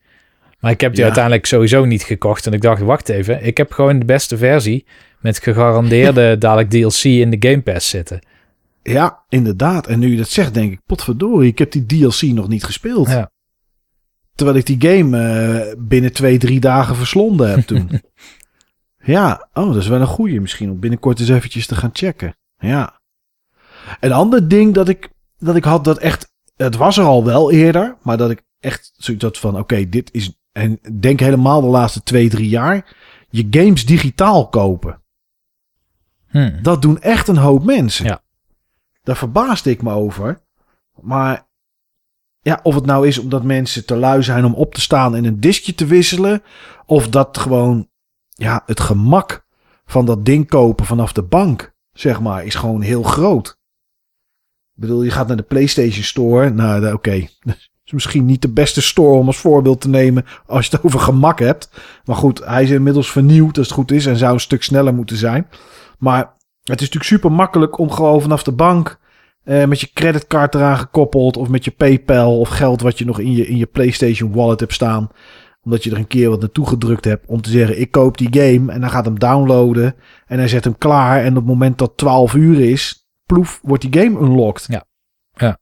Maar ik heb die Ja. uiteindelijk sowieso niet gekocht. En ik dacht, wacht even. Ik heb gewoon de beste versie met gegarandeerde dadelijk DLC in de Game Pass zitten. Ja, inderdaad. En nu je dat zegt, denk ik, potverdorie, ik heb die DLC nog niet gespeeld. Ja. Terwijl ik die game uh, binnen twee, drie dagen verslonden heb toen. ja, oh, dat is wel een goeie misschien om binnenkort eens eventjes te gaan checken. Ja. Een ander ding dat ik, dat ik had, dat echt, het was er al wel eerder, maar dat ik echt zoiets had van, oké, okay, dit is, en denk helemaal de laatste twee, drie jaar, je games digitaal kopen. Hmm. Dat doen echt een hoop mensen. Ja. Daar verbaasde ik me over. Maar ja, of het nou is omdat mensen te lui zijn om op te staan en een diskje te wisselen. Of dat gewoon ja, het gemak van dat ding kopen vanaf de bank, zeg maar, is gewoon heel groot. Ik bedoel, je gaat naar de PlayStation Store. Nou, oké. Is misschien niet de beste store om als voorbeeld te nemen als je het over gemak hebt. Maar goed, hij is inmiddels vernieuwd als het goed is en zou een stuk sneller moeten zijn. Maar het is natuurlijk super makkelijk om gewoon vanaf de bank eh, met je creditcard eraan gekoppeld of met je PayPal of geld wat je nog in je, in je PlayStation wallet hebt staan. Omdat je er een keer wat naartoe gedrukt hebt om te zeggen ik koop die game en dan gaat hem downloaden en hij zet hem klaar en op het moment dat 12 uur is, ploef, wordt die game unlocked. Ja. Ja.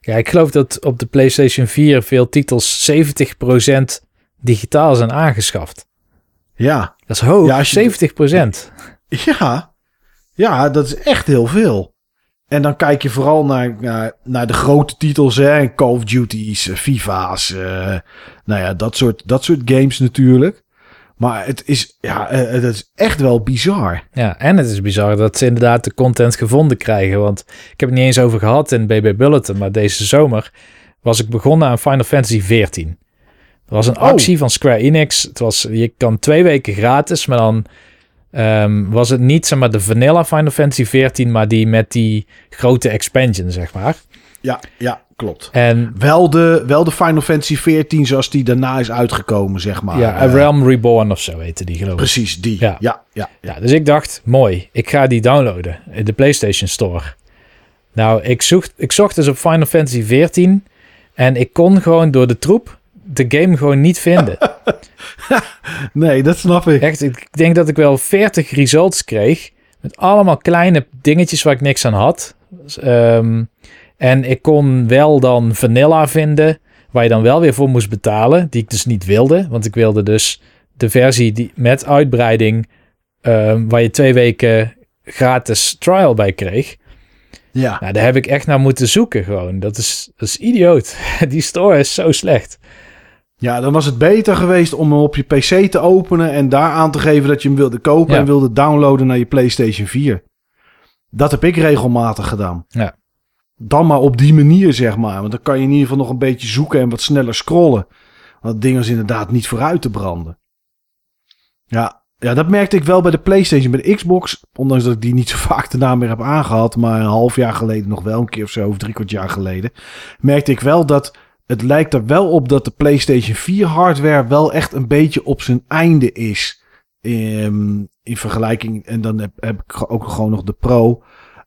Ja, ik geloof dat op de PlayStation 4 veel titels 70% digitaal zijn aangeschaft. Ja. Dat is hoog, Ja, als je- 70%. Ja, ja, dat is echt heel veel. En dan kijk je vooral naar, naar, naar de grote titels, hè, Call of Duty's, eh, FIFA's, eh, nou ja, dat soort, dat soort games natuurlijk. Maar het is, ja, eh, het is echt wel bizar. Ja, en het is bizar dat ze inderdaad de content gevonden krijgen. Want ik heb het niet eens over gehad in BB Bulletin, maar deze zomer was ik begonnen aan Final Fantasy 14. Er was een Oh. actie van Square Enix. Het was, je kan twee weken gratis, maar dan ehm, was het niet zeg maar, de vanilla Final Fantasy 14, maar die met die grote expansion, zeg maar. Ja, ja, klopt. En Wel de, wel de Final Fantasy 14 zoals die daarna is uitgekomen, zeg maar. ja, A Eh, Realm Reborn of zo heette die, geloof ik. Precies, die. Ja. Ja, ja, ja. Ja, dus ik dacht, mooi, ik ga die downloaden in de PlayStation Store. Nou, ik, zocht, ik zocht dus op Final Fantasy 14 en ik kon gewoon door de troep de game gewoon niet vinden. Nee, dat snap ik. Echt, ik denk dat ik wel 40 results kreeg met allemaal kleine dingetjes waar ik niks aan had. Dus, ehm, en ik kon wel dan vanilla vinden, waar je dan wel weer voor moest betalen, die ik dus niet wilde. Want ik wilde dus de versie die, met uitbreiding, ehm, waar je twee weken gratis trial bij kreeg. Ja. Nou, daar heb ik echt naar moeten zoeken gewoon. Dat is, dat is idioot. Die store is zo slecht. Ja, dan was het beter geweest om hem op je PC te openen en daar aan te geven dat je hem wilde kopen Ja. en wilde downloaden naar je PlayStation 4. Dat heb ik regelmatig gedaan. Ja. Dan maar op die manier, zeg maar. Want dan kan je in ieder geval nog een beetje zoeken en wat sneller scrollen. Want het ding is inderdaad niet vooruit te branden. Ja, ja, dat merkte ik wel bij de PlayStation. Bij de Xbox, ondanks dat ik die niet zo vaak daarna meer heb aangehad, maar een half jaar geleden nog wel een keer of zo, of drie kwart jaar geleden, merkte ik wel dat het lijkt er wel op dat de PlayStation 4 hardware wel echt een beetje op zijn einde is. In, in vergelijking, en dan heb, heb ik ook gewoon nog de Pro.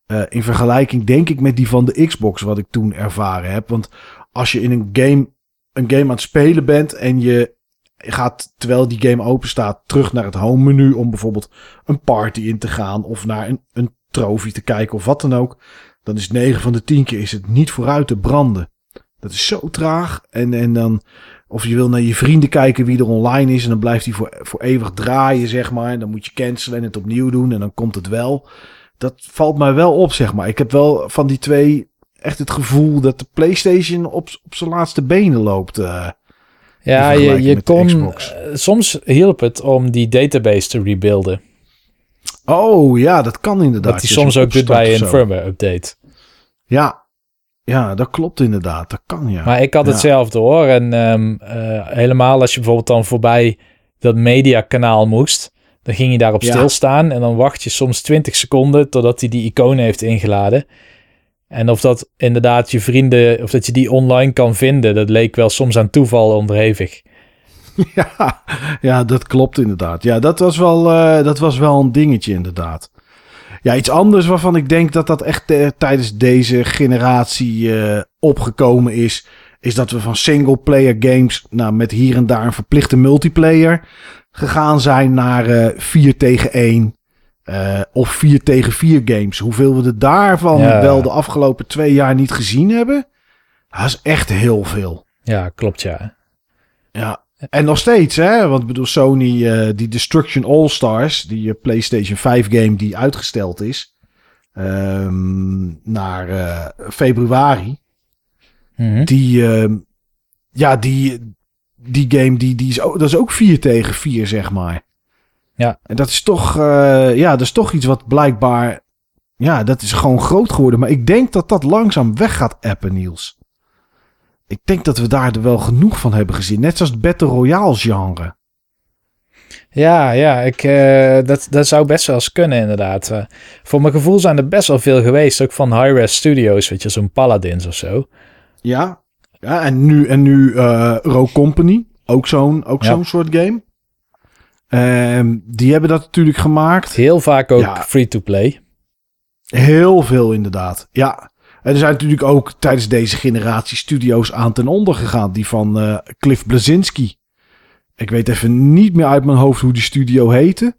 Eh, in vergelijking denk ik met die van de Xbox, wat ik toen ervaren heb. Want als je in een game, een game aan het spelen bent en je gaat, terwijl die game open staat, terug naar het home menu om bijvoorbeeld een party in te gaan of naar een, een trofee te kijken of wat dan ook. Dan is 9 van de 10 keer is het niet vooruit te branden. Dat is zo traag. En, en dan, of je wil naar je vrienden kijken wie er online is. En dan blijft hij voor, voor eeuwig draaien, zeg maar. En dan moet je cancelen en het opnieuw doen. En dan komt het wel. Dat valt mij wel op, zeg maar. Ik heb wel van die twee echt het gevoel dat de PlayStation op, op zijn laatste benen loopt. eh. Ja, je, je kon. Eh, soms hielp het om die database te rebuilden. Oh ja, dat kan inderdaad. Hij Ja, soms ook doet bij een firmware update. Ja. Ja, dat klopt inderdaad. Dat kan ja. Maar ik had Ja. hetzelfde hoor. En ehm, eh, helemaal als je bijvoorbeeld dan voorbij dat mediakanaal moest. Dan ging je daarop Ja. stilstaan. En dan wacht je soms 20 seconden totdat hij die icoon heeft ingeladen. En of dat inderdaad je vrienden, of dat je die online kan vinden, dat leek wel soms aan toeval onderhevig. Ja, ja, dat klopt inderdaad. Ja, dat was wel, eh, dat was wel een dingetje inderdaad. Ja, iets anders waarvan ik denk dat dat echt eh, tijdens deze generatie eh, opgekomen is, is dat we van single-player games, nou, met hier en daar een verplichte multiplayer, gegaan zijn naar eh 4 tegen 1 eh, of 4 tegen 4 games. Hoeveel we er daarvan Ja. wel de afgelopen twee jaar niet gezien hebben, dat is echt heel veel. Ja, klopt ja. Ja, en nog steeds, hè? Want ik bedoel, Sony, eh, die Destruction All-Stars, die eh, PlayStation 5 game die uitgesteld is ehm, naar eh, februari. Mhm. Die, ehm, ja, die, die game, die, die is ook, dat is ook 4 tegen 4, zeg maar. Ja. En dat is toch, ja, dat is toch iets wat blijkbaar, ja, dat is gewoon groot geworden. Maar ik denk dat dat langzaam weg gaat appen, Niels. Ik denk dat we daar er wel genoeg van hebben gezien. Net zoals het Battle Royale genre. Ja, ja, ik, eh, dat, dat zou best wel eens kunnen inderdaad. Eh, voor mijn gevoel zijn er best wel veel geweest, ook van Hi-Res Studios, weet je, zo'n Paladins of zo. Ja. ja en nu, en nu eh Rogue Company. Ook zo'n ook Ja. zo'n soort game. Ehm, die hebben dat natuurlijk gemaakt. Heel vaak ook Ja. free-to-play. Heel veel inderdaad. Ja. En er zijn natuurlijk ook tijdens deze generatie studio's aan ten onder gegaan. Die van eh, Cliff Blazinski. Ik weet even niet meer uit mijn hoofd hoe die studio heette.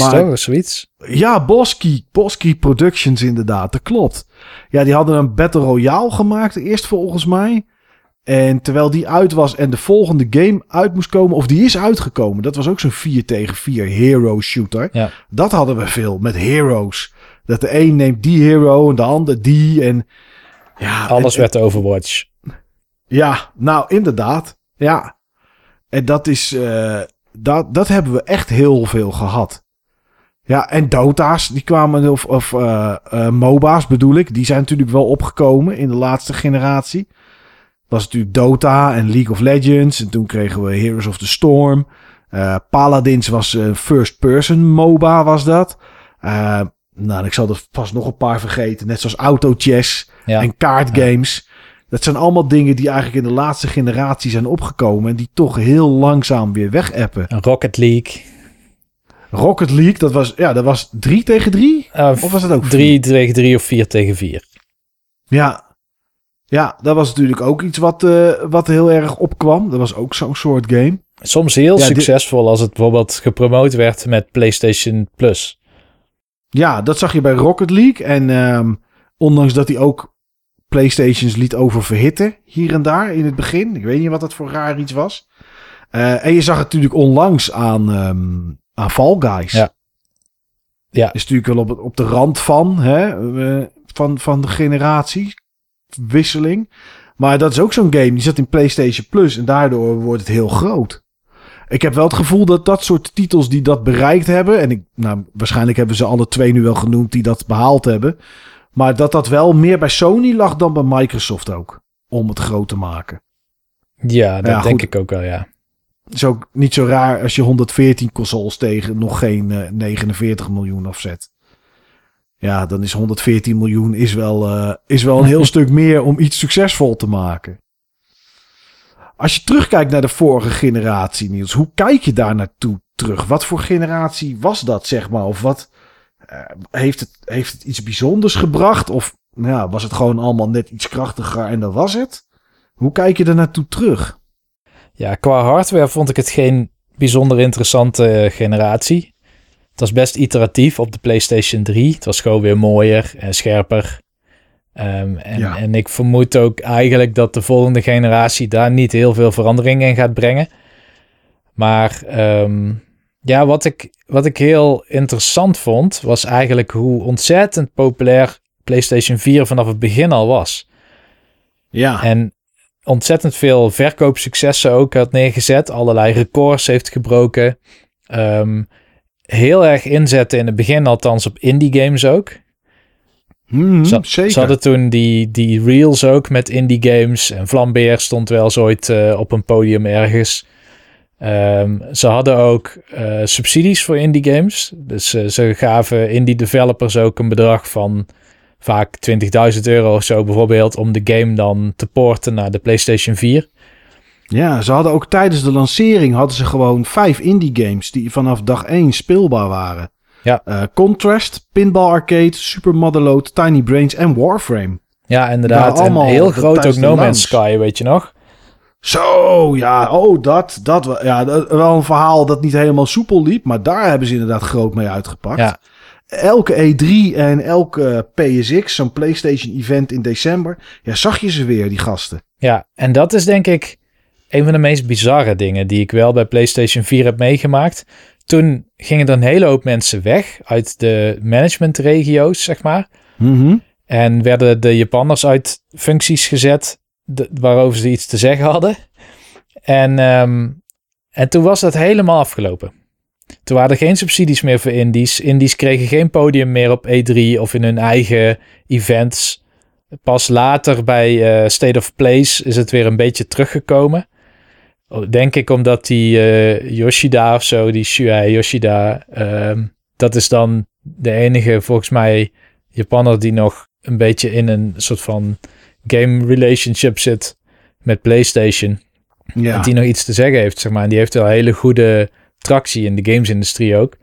Maar- toch? Of zoiets. Ja, Bosky. Bosky Productions inderdaad. Dat klopt. Ja, die hadden een Battle Royale gemaakt. Eerst volgens mij. En terwijl die uit was en de volgende game uit moest komen. Of die is uitgekomen. Dat was ook zo'n 4 tegen 4 hero shooter. Ja. Dat hadden we veel met heroes. Dat de een neemt die hero en de ander die. En ja, Alles en- werd Overwatch. ja, nou inderdaad. Ja. En dat is. eh, dat, dat hebben we echt heel veel gehad. Ja, en Dota's, die kwamen. Of, of eh, eh, MOBA's bedoel ik. Die zijn natuurlijk wel opgekomen in de laatste generatie. Dat was natuurlijk Dota en League of Legends. En toen kregen we Heroes of the Storm. Uh, Paladins was een first-person MOBA, was dat. Nou, ik zal er vast nog een paar vergeten. Net zoals Auto Chess Ja. en kaartgames. Dat zijn allemaal dingen die eigenlijk in de laatste generatie zijn opgekomen. En die toch heel langzaam weer wegappen. Rocket League. Rocket League, dat was, ja, dat was 3 tegen 3? Uh, Of was het ook 3 tegen 3 of 4 tegen 4? Ja. Ja, dat was natuurlijk ook iets wat, uh, wat heel erg opkwam. Dat was ook zo'n soort game. Soms heel Ja, succesvol als het bijvoorbeeld gepromoot werd met PlayStation Plus. Ja, dat zag je bij Rocket League. En um, ondanks dat hij ook PlayStations liet oververhitten hier en daar in het begin. Ik weet niet wat dat voor raar iets was. Uh, en je zag het natuurlijk onlangs aan, um, aan Fall Guys. Ja. Ja. Is natuurlijk wel op, op de rand van, hè, uh, van, van de generatiewisseling. Maar dat is ook zo'n game. Die zat in PlayStation Plus. En daardoor wordt het heel groot. Ik heb wel het gevoel dat dat soort titels die dat bereikt hebben. En ik, nou, waarschijnlijk hebben ze alle twee nu wel genoemd die dat behaald hebben. Maar dat dat wel meer bij Sony lag dan bij Microsoft ook. Om het groot te maken. Ja, dat Ja, denk ik ook wel, ja. Het is ook niet zo raar als je 114 consoles tegen nog geen uh, 49 miljoen afzet. Ja, dan is 114 miljoen is wel, uh, is wel een heel stuk meer om iets succesvol te maken. Als je terugkijkt naar de vorige generatie, Niels, hoe kijk je daar naartoe terug? Wat voor generatie was dat, zeg maar? Of wat uh, heeft, het, heeft het iets bijzonders gebracht? Of nou, was het gewoon allemaal net iets krachtiger en dat was het? Hoe kijk je er naartoe terug? Ja, qua hardware vond ik het geen bijzonder interessante generatie. Het was best iteratief op de PlayStation 3. Het was gewoon weer mooier en scherper. Um, en, ja. en ik vermoed ook eigenlijk dat de volgende generatie daar niet heel veel verandering in gaat brengen. Maar um, ja, wat ik, wat ik heel interessant vond, was eigenlijk hoe ontzettend populair PlayStation 4 vanaf het begin al was. Ja. En ontzettend veel verkoopsuccessen ook had neergezet. Allerlei records heeft gebroken. Um, heel erg inzetten in het begin, althans op indie games ook. Mm, ze, zeker. ze hadden toen die, die reels ook met indie games. En Flambeer stond wel eens ooit uh, op een podium ergens. Um, ze hadden ook uh, subsidies voor indie games. Dus uh, ze gaven indie developers ook een bedrag van vaak 20.000 euro of zo bijvoorbeeld... om de game dan te porten naar de PlayStation 4. Ja, ze hadden ook tijdens de lancering hadden ze gewoon vijf indie games... die vanaf dag 1 speelbaar waren. Ja. Uh, Contrast, Pinball Arcade, Super Motherload, Tiny Brains en Warframe. Ja, inderdaad. Allemaal en heel groot ook No. Man's Sky, weet je nog? Zo, ja, oh, dat, dat, ja, dat, wel een verhaal dat niet helemaal soepel liep, maar daar hebben ze inderdaad groot mee uitgepakt. Ja. Elke E3 en elke PSX, zo'n PlayStation event in december, ja, zag je ze weer, die gasten. Ja, en dat is denk ik een van de meest bizarre dingen die ik wel bij PlayStation 4 heb meegemaakt. Toen gingen er een hele hoop mensen weg uit de managementregio's, zeg maar. Mm -hmm. En werden de Japanners uit functies gezet de, waarover ze iets te zeggen hadden. En, um, en toen was dat helemaal afgelopen. Toen waren er geen subsidies meer voor indies. Indies kregen geen podium meer op E3 of in hun eigen events. Pas later bij uh, State of Place is het weer een beetje teruggekomen. Denk ik omdat die uh, Yoshida of zo, die Shuei Yoshida, uh, dat is dan de enige volgens mij Japanner die nog een beetje in een soort van game relationship zit met PlayStation. Ja. En die nog iets te zeggen heeft, zeg maar. En die heeft wel hele goede tractie in de gamesindustrie ook.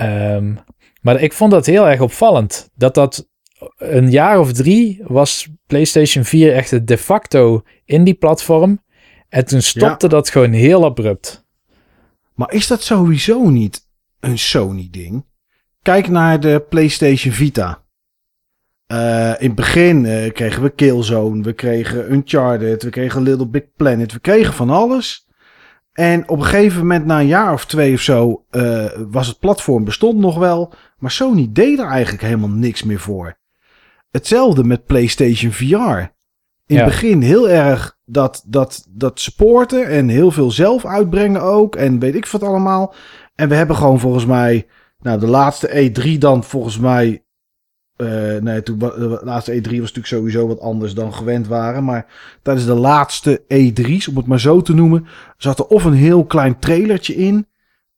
Um, maar ik vond dat heel erg opvallend. Dat dat een jaar of drie was PlayStation 4 echt het de facto indie platform. En toen stopte ja. dat gewoon heel abrupt. Maar is dat sowieso niet een Sony-ding? Kijk naar de PlayStation Vita. Uh, in het begin uh, kregen we Killzone, we kregen Uncharted, we kregen Little Big Planet, we kregen van alles. En op een gegeven moment, na een jaar of twee of zo, uh, was het platform bestond nog wel. Maar Sony deed er eigenlijk helemaal niks meer voor. Hetzelfde met PlayStation VR. In Ja. het begin heel erg dat, dat, dat supporten en heel veel zelf uitbrengen ook. En weet ik wat allemaal. En we hebben gewoon volgens mij, nou de laatste E3 dan volgens mij Uh, nee, toen, de laatste E3 was natuurlijk sowieso wat anders dan gewend waren. Maar tijdens de laatste E3's, om het maar zo te noemen, zat er of een heel klein trailertje in,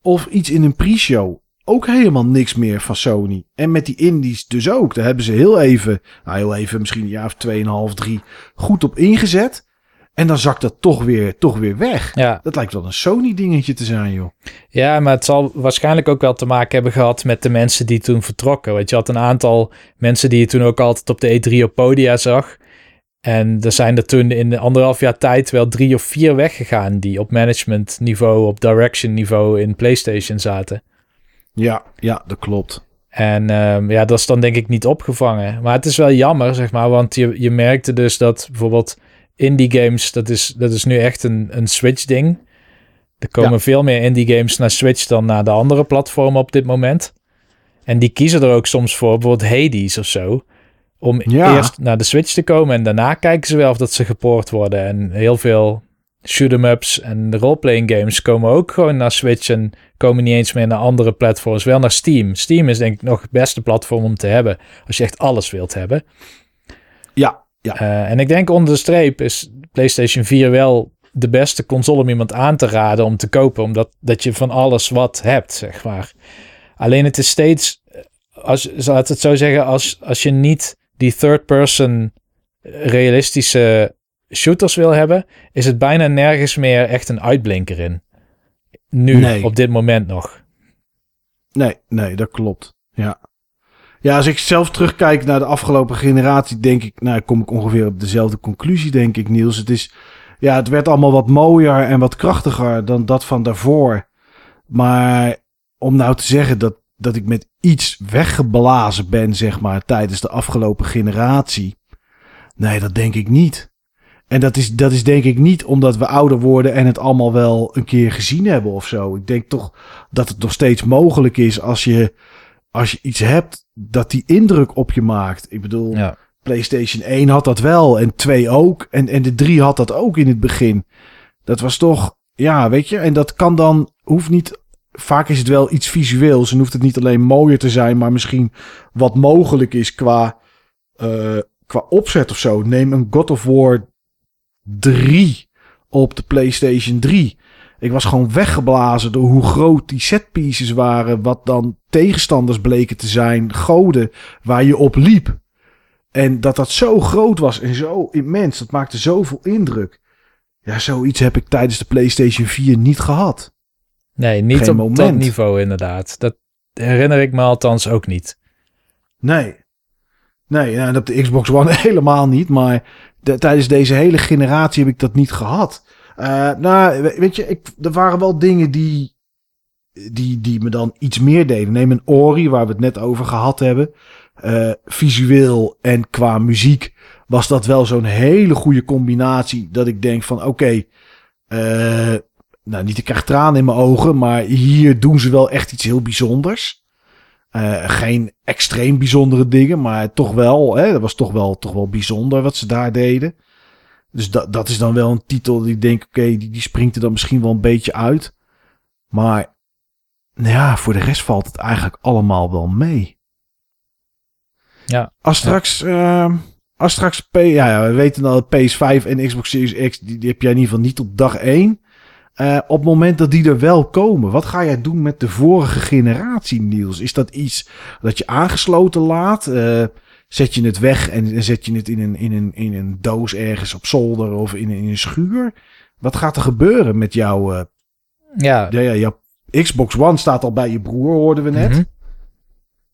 of iets in een pre-show. Ook helemaal niks meer van Sony. En met die indies dus ook. Daar hebben ze heel even, nou heel even, misschien een jaar of tweeënhalf, drie, goed op ingezet. En dan zakt dat toch weer, toch weer weg. Ja. Dat lijkt wel een Sony-dingetje te zijn, joh. Ja, maar het zal waarschijnlijk ook wel te maken hebben gehad met de mensen die toen vertrokken. Want je had een aantal mensen die je toen ook altijd op de E3 op podia zag. En er zijn er toen in de anderhalf jaar tijd wel drie of vier weggegaan die op management niveau, op direction niveau in PlayStation zaten. Ja, ja, dat klopt. En um, ja, dat is dan denk ik niet opgevangen. Maar het is wel jammer, zeg maar, want je, je merkte dus dat bijvoorbeeld indie games, dat is, dat is nu echt een, een Switch ding. Er komen veel meer indie games naar Switch dan naar de andere platformen op dit moment. En die kiezen er ook soms voor, bijvoorbeeld Hades of zo. Om eerst naar de Switch te komen en daarna kijken ze wel of dat ze gepoord worden. En heel veel shoot ups en roleplaying games komen ook gewoon naar Switch en komen niet eens meer naar andere platforms. Wel naar Steam. Steam is denk ik nog het beste platform om te hebben als je echt alles wilt hebben. Ja, ja. Uh, en ik denk onder de streep is PlayStation 4 wel de beste console om iemand aan te raden om te kopen. Omdat dat je van alles wat hebt, zeg maar. Alleen het is steeds, als, laat het zo zeggen, als, als je niet die third person realistische shooters wil hebben, is het bijna nergens meer echt een uitblinker in. Nu, op dit moment nog. Nee, nee, dat klopt. Ja. Ja, als ik zelf terugkijk naar de afgelopen generatie, denk ik, nou, kom ik ongeveer op dezelfde conclusie, denk ik, Niels. Het is, ja, het werd allemaal wat mooier en wat krachtiger dan dat van daarvoor. Maar om nou te zeggen dat, dat ik met iets weggeblazen ben, zeg maar, tijdens de afgelopen generatie. Nee, dat denk ik niet. En dat is, dat is denk ik niet omdat we ouder worden en het allemaal wel een keer gezien hebben of zo. Ik denk toch dat het nog steeds mogelijk is als je, als je iets hebt dat die indruk op je maakt. Ik bedoel, ja. PlayStation 1 had dat wel en 2 ook. En, en de 3 had dat ook in het begin. Dat was toch, ja, weet je. En dat kan dan, hoeft niet, vaak is het wel iets visueels. En hoeft het niet alleen mooier te zijn, maar misschien wat mogelijk is qua, uh, qua opzet of zo. Neem een God of War 3 op de PlayStation 3. Ik was gewoon weggeblazen door hoe groot die setpieces waren. Wat dan tegenstanders bleken te zijn. Goden waar je op liep. En dat dat zo groot was en zo immens. Dat maakte zoveel indruk. Ja, zoiets heb ik tijdens de PlayStation 4 niet gehad. Nee, niet Geen op moment. dat niveau inderdaad. Dat herinner ik me althans ook niet. Nee. Nee, en op de Xbox One helemaal niet. Maar tijdens deze hele generatie heb ik dat niet gehad. Uh, nou, weet je, ik, er waren wel dingen die, die, die me dan iets meer deden. Neem een Ori, waar we het net over gehad hebben. Uh, visueel en qua muziek was dat wel zo'n hele goede combinatie. Dat ik denk van oké, uh, nou niet ik krijg tranen in mijn ogen, maar hier doen ze wel echt iets heel bijzonders. Uh, geen extreem bijzondere dingen, maar toch wel, hè, dat was toch wel, toch wel bijzonder wat ze daar deden. Dus dat, dat is dan wel een titel die ik denk, oké, die, die springt er dan misschien wel een beetje uit. Maar nou ja, voor de rest valt het eigenlijk allemaal wel mee. Ja. Als straks, ja. Uh, als straks P, ja, ja, we weten dat PS5 en Xbox Series X, die, die heb jij in ieder geval niet op dag 1. Uh, op het moment dat die er wel komen, wat ga jij doen met de vorige generatie, Niels? Is dat iets dat je aangesloten laat? Uh, zet je het weg en zet je het in een, in een, in een doos ergens op zolder of in, in een schuur? Wat gaat er gebeuren met jouw... Uh, ja. Ja, ja, jouw Xbox One staat al bij je broer, hoorden we net. Mm -hmm.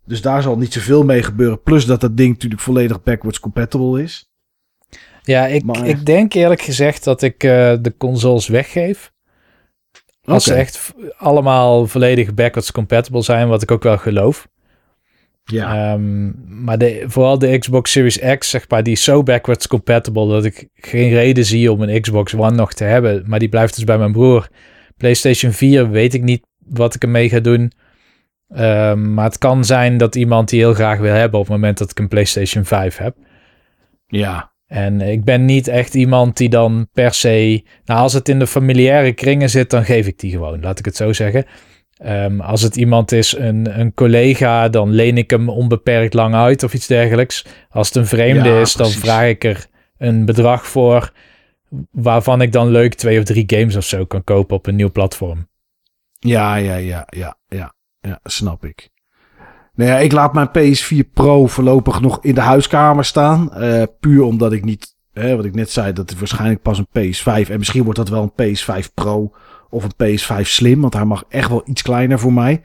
Dus daar zal niet zoveel mee gebeuren. Plus dat dat ding natuurlijk volledig backwards compatible is. Ja, ik, maar... ik denk eerlijk gezegd dat ik de consoles weggeef. Als okay. ze echt allemaal volledig backwards compatible zijn, wat ik ook wel geloof. Ja. Um, maar de, vooral de Xbox Series X, zeg maar, die is zo backwards compatible dat ik geen reden zie om een Xbox One nog te hebben. Maar die blijft dus bij mijn broer. PlayStation 4 weet ik niet wat ik ermee ga doen. Um, maar het kan zijn dat iemand die heel graag wil hebben op het moment dat ik een PlayStation 5 heb. Ja. En ik ben niet echt iemand die dan per se. Nou, als het in de familiaire kringen zit, dan geef ik die gewoon. Laat ik het zo zeggen. Ehm, als het iemand is, een, een collega, dan leen ik hem onbeperkt lang uit of iets dergelijks. Als het een vreemde Ja, is, dan precies. vraag ik er een bedrag voor waarvan ik dan leuk twee of drie games of zo kan kopen op een nieuw platform. Ja, ja, ja, ja, ja, ja, snap ik. Nou ja, ik laat mijn PS4 Pro voorlopig nog in de huiskamer staan. eh, puur omdat ik niet, hè, wat ik net zei, dat het waarschijnlijk pas een PS5 en misschien wordt dat wel een PS5 Pro of een PS5 Slim, want hij mag echt wel iets kleiner voor mij.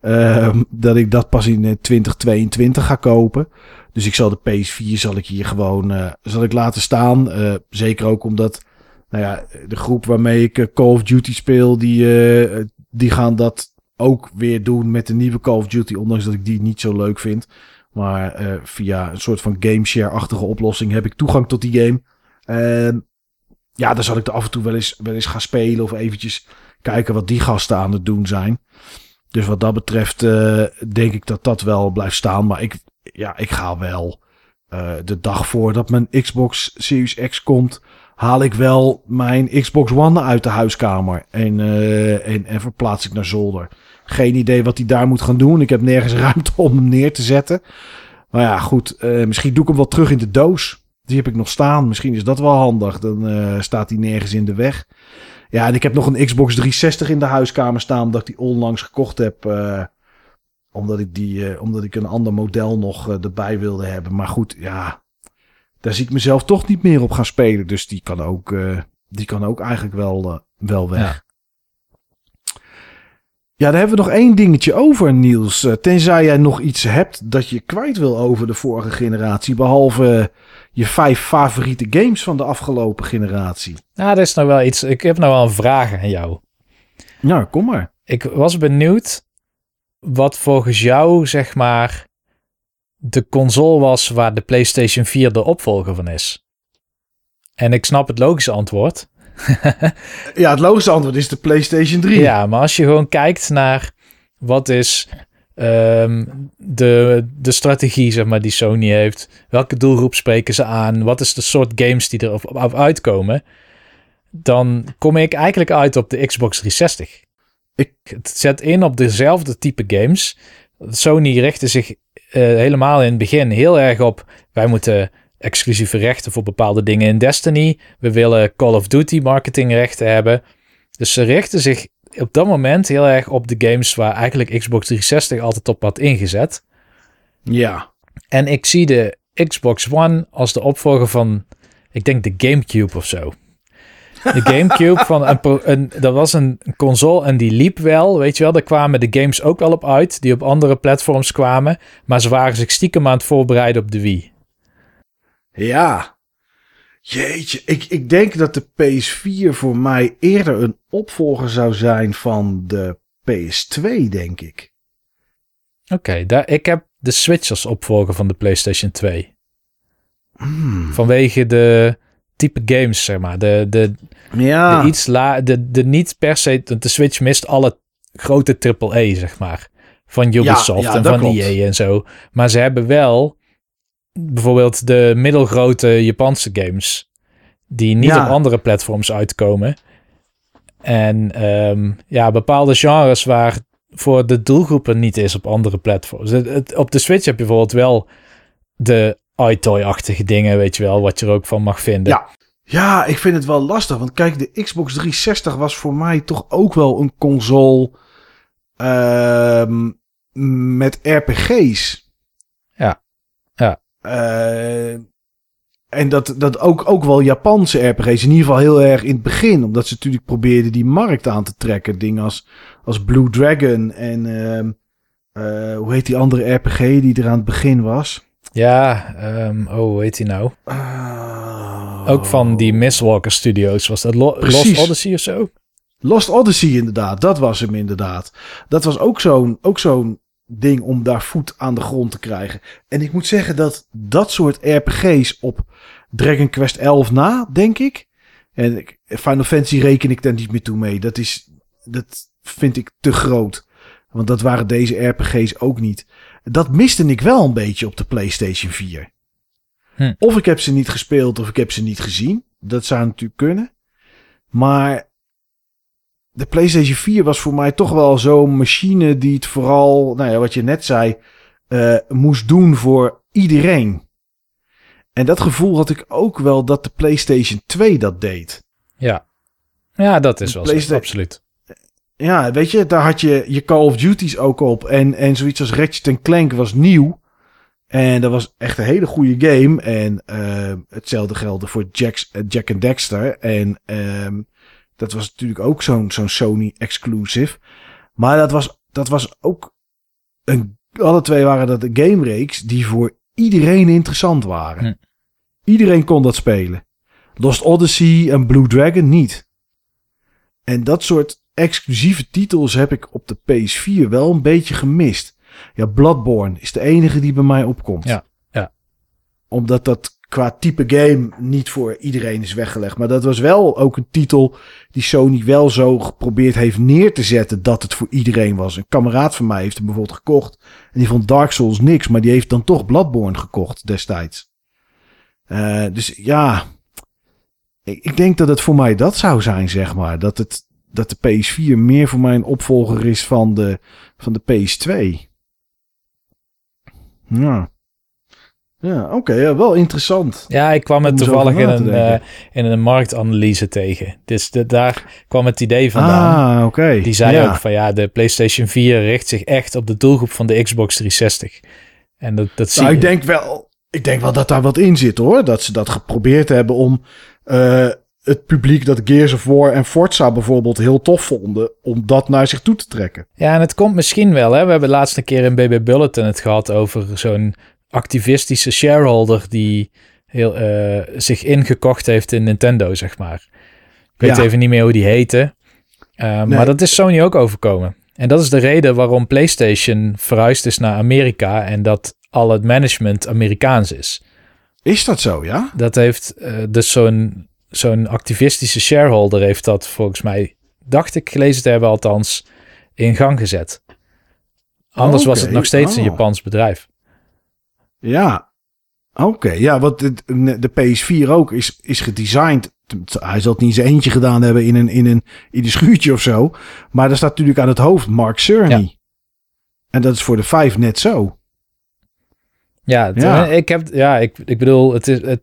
Ehm, dat ik dat pas in eh, 2022 ga kopen. Dus ik zal de PS4 zal ik hier gewoon eh, zal ik laten staan. Eh, zeker ook omdat nou ja, de groep waarmee ik eh, Call of Duty speel, die, eh, die gaan dat ook weer doen met de nieuwe Call of Duty. Ondanks dat ik die niet zo leuk vind. Maar eh, via een soort van gameshare-achtige oplossing heb ik toegang tot die game. En ja, dan zal ik er af en toe wel eens, wel eens gaan spelen of eventjes kijken wat die gasten aan het doen zijn. Dus wat dat betreft eh, denk ik dat dat wel blijft staan. Maar ik, ja, ik ga wel eh, de dag voordat mijn Xbox Series X komt, haal ik wel mijn Xbox One uit de huiskamer en, eh, en, en verplaats ik naar zolder. Geen idee wat hij daar moet gaan doen. Ik heb nergens ruimte om hem neer te zetten. Maar ja, goed. eh, misschien doe ik hem wel terug in de doos. Die heb ik nog staan. Misschien is dat wel handig. Dan eh, staat hij nergens in de weg. Ja, en ik heb nog een Xbox 360 in de huiskamer staan. Omdat ik die onlangs gekocht heb. eh, omdat, ik die, omdat ik een ander model nog erbij wilde hebben. Maar goed, ja. Daar zie ik mezelf toch niet meer op gaan spelen. Dus die kan ook, eh, die kan ook eigenlijk wel, eh, wel weg. Ja. Ja, daar hebben we nog één dingetje over, Niels. Eh, tenzij jij nog iets hebt dat je kwijt wil over de vorige generatie. Behalve eh, je vijf favoriete games van de afgelopen generatie. Nou, dat is nou wel iets. Ik heb nou wel een vraag aan jou. Nou, kom maar. Ik was benieuwd wat volgens jou, zeg maar, de console was waar de PlayStation 4 de opvolger van is. En ik snap het logische antwoord. Ja, het logische antwoord is de PlayStation 3. Ja, maar als je gewoon kijkt naar wat is ehm, de, de strategie, zeg maar, die Sony heeft. Welke doelgroep spreken ze aan? Wat is de soort games die er op, op uitkomen? Dan kom ik eigenlijk uit op de Xbox 360. Ik- Het zet in op dezelfde type games. Sony richtte zich helemaal in het begin heel erg op... wij moeten exclusieve rechten voor bepaalde dingen in Destiny. We willen Call of Duty marketingrechten hebben. Dus ze richten zich op dat moment heel erg op de games waar eigenlijk Xbox 360 altijd op had ingezet. Ja. En ik zie de Xbox One als de opvolger van, ik denk de GameCube of zo. De GameCube van een, dat was een console en die liep wel, weet je wel. Daar kwamen de games ook wel op uit, die op andere platforms kwamen. Maar ze waren zich stiekem aan het voorbereiden op de Wii. Ja. Jeetje, ik, ik denk dat de PS4 voor mij eerder een opvolger zou zijn van de PS2, denk ik. Oké, daar ik heb de Switch als opvolger van de PlayStation 2. Hmm. Vanwege de type games, zeg maar. De, de, Ja. de iets la, de, de niet per se, de Switch mist alle grote AAA, zeg maar. Van Ubisoft ja, en van klopt. EA en zo. Maar ze hebben wel bijvoorbeeld de middelgrote Japanse games. Die niet Ja. op andere platforms uitkomen. En ehm, ja, bepaalde genres waar voor de doelgroepen niet is op andere platforms. Het- het- op de Switch heb je bijvoorbeeld wel de iToy-achtige dingen, weet je wel, wat je er ook van mag vinden. Ja. Ja, ik vind het wel lastig. Want kijk, de Xbox 360 was voor mij toch ook wel een console ehm, met RPG's. Ja. Ja. Eh, en dat, dat ook, ook wel Japanse RPG's. In ieder geval heel erg in het begin. Omdat ze natuurlijk probeerden die markt aan te trekken. Dingen als, als Blue Dragon en ehm, eh, hoe heet die andere RPG die er aan het begin was? Ja, ehm, oh, hoe heet die nou? Ook van die Mistwalker Studios. Was dat Lo- Precies. Lost Odyssey of zo? Lost Odyssey inderdaad, dat was hem inderdaad. Dat was ook zo'n ook zo'n ding om daar voet aan de grond te krijgen. En ik moet zeggen dat dat soort RPG's op Dragon Quest 11 na, denk ik. En Final Fantasy reken ik daar niet meer toe mee. Dat is, dat vind ik te groot. Want dat waren deze RPG's ook niet. Dat miste ik wel een beetje op de PlayStation 4. Hm. Of ik heb ze niet gespeeld of ik heb ze niet gezien. Dat zou natuurlijk kunnen. Maar de PlayStation 4 was voor mij toch wel zo'n machine die het vooral, nou ja, wat je net zei, uh, moest doen voor iedereen. En dat gevoel had ik ook wel dat de PlayStation 2 dat deed. Ja, ja dat is wel zo, absoluut. Ja, weet je, daar had je je Call of Duty's ook op. En, en zoiets als Ratchet Clank was nieuw. En dat was echt een hele goede game. En uh, hetzelfde geldde voor Jack, Jack and Dexter. En um, dat was natuurlijk ook zo'n zo'n Sony exclusive. Maar dat was, dat was ook een, alle twee waren dat game reeks die voor iedereen interessant waren. Hm. Iedereen kon dat spelen. Lost Odyssey en Blue Dragon niet. En dat soort exclusieve titels heb ik op de PS4 wel een beetje gemist. Ja, Bloodborne is de enige die bij mij opkomt. Ja, ja. Omdat dat qua type game niet voor iedereen is weggelegd. Maar dat was wel ook een titel die Sony wel zo geprobeerd heeft neer te zetten dat het voor iedereen was. Een kameraad van mij heeft hem bijvoorbeeld gekocht. En die vond Dark Souls niks, maar die heeft dan toch Bloodborne gekocht destijds. Uh, dus ja, ik, ik denk dat het voor mij dat zou zijn, zeg maar. Dat, het, dat de PS4 meer voor mij een opvolger is van de, van de PS2. Ja. Ja, oké, ja, wel interessant. Ja, ik kwam het toevallig in een, uh, in een marktanalyse tegen. Dus de, daar kwam het idee vandaan. Ah, oké. Die zei ook van ja, de PlayStation 4 richt zich echt op de doelgroep van de Xbox 360. En dat, dat zie nou, ik denk wel, ik denk wel dat daar wat in zit hoor. Dat ze dat geprobeerd hebben om uh, het publiek dat Gears of War en Forza bijvoorbeeld heel tof vonden, om dat naar zich toe te trekken. Ja, en het komt misschien wel. Hè? We hebben laatst een keer in BB Bulletin het gehad over zo'n activistische shareholder die heel, uh, zich ingekocht heeft in Nintendo, zeg maar. Ik weet even niet meer hoe die heette. Uh, Maar dat is Sony ook overkomen. En dat is de reden waarom PlayStation verhuisd is naar Amerika en dat al het management Amerikaans is. Is dat zo, ja? Dat heeft uh, dus zo'n zo'n activistische shareholder heeft dat volgens mij, dacht ik gelezen te hebben althans, in gang gezet. Anders was het nog steeds een oh. Japans bedrijf. Ja, oké. Ja, wat de, de PS4 ook is, is gedesigned. Hij zal het niet eens eentje gedaan hebben in een, in, een, in een schuurtje of zo. Maar daar staat natuurlijk aan het hoofd Mark Cerny. En dat is voor de 5 net zo. Ja, ja. ik heb, ja, ik, ik bedoel, het is, het,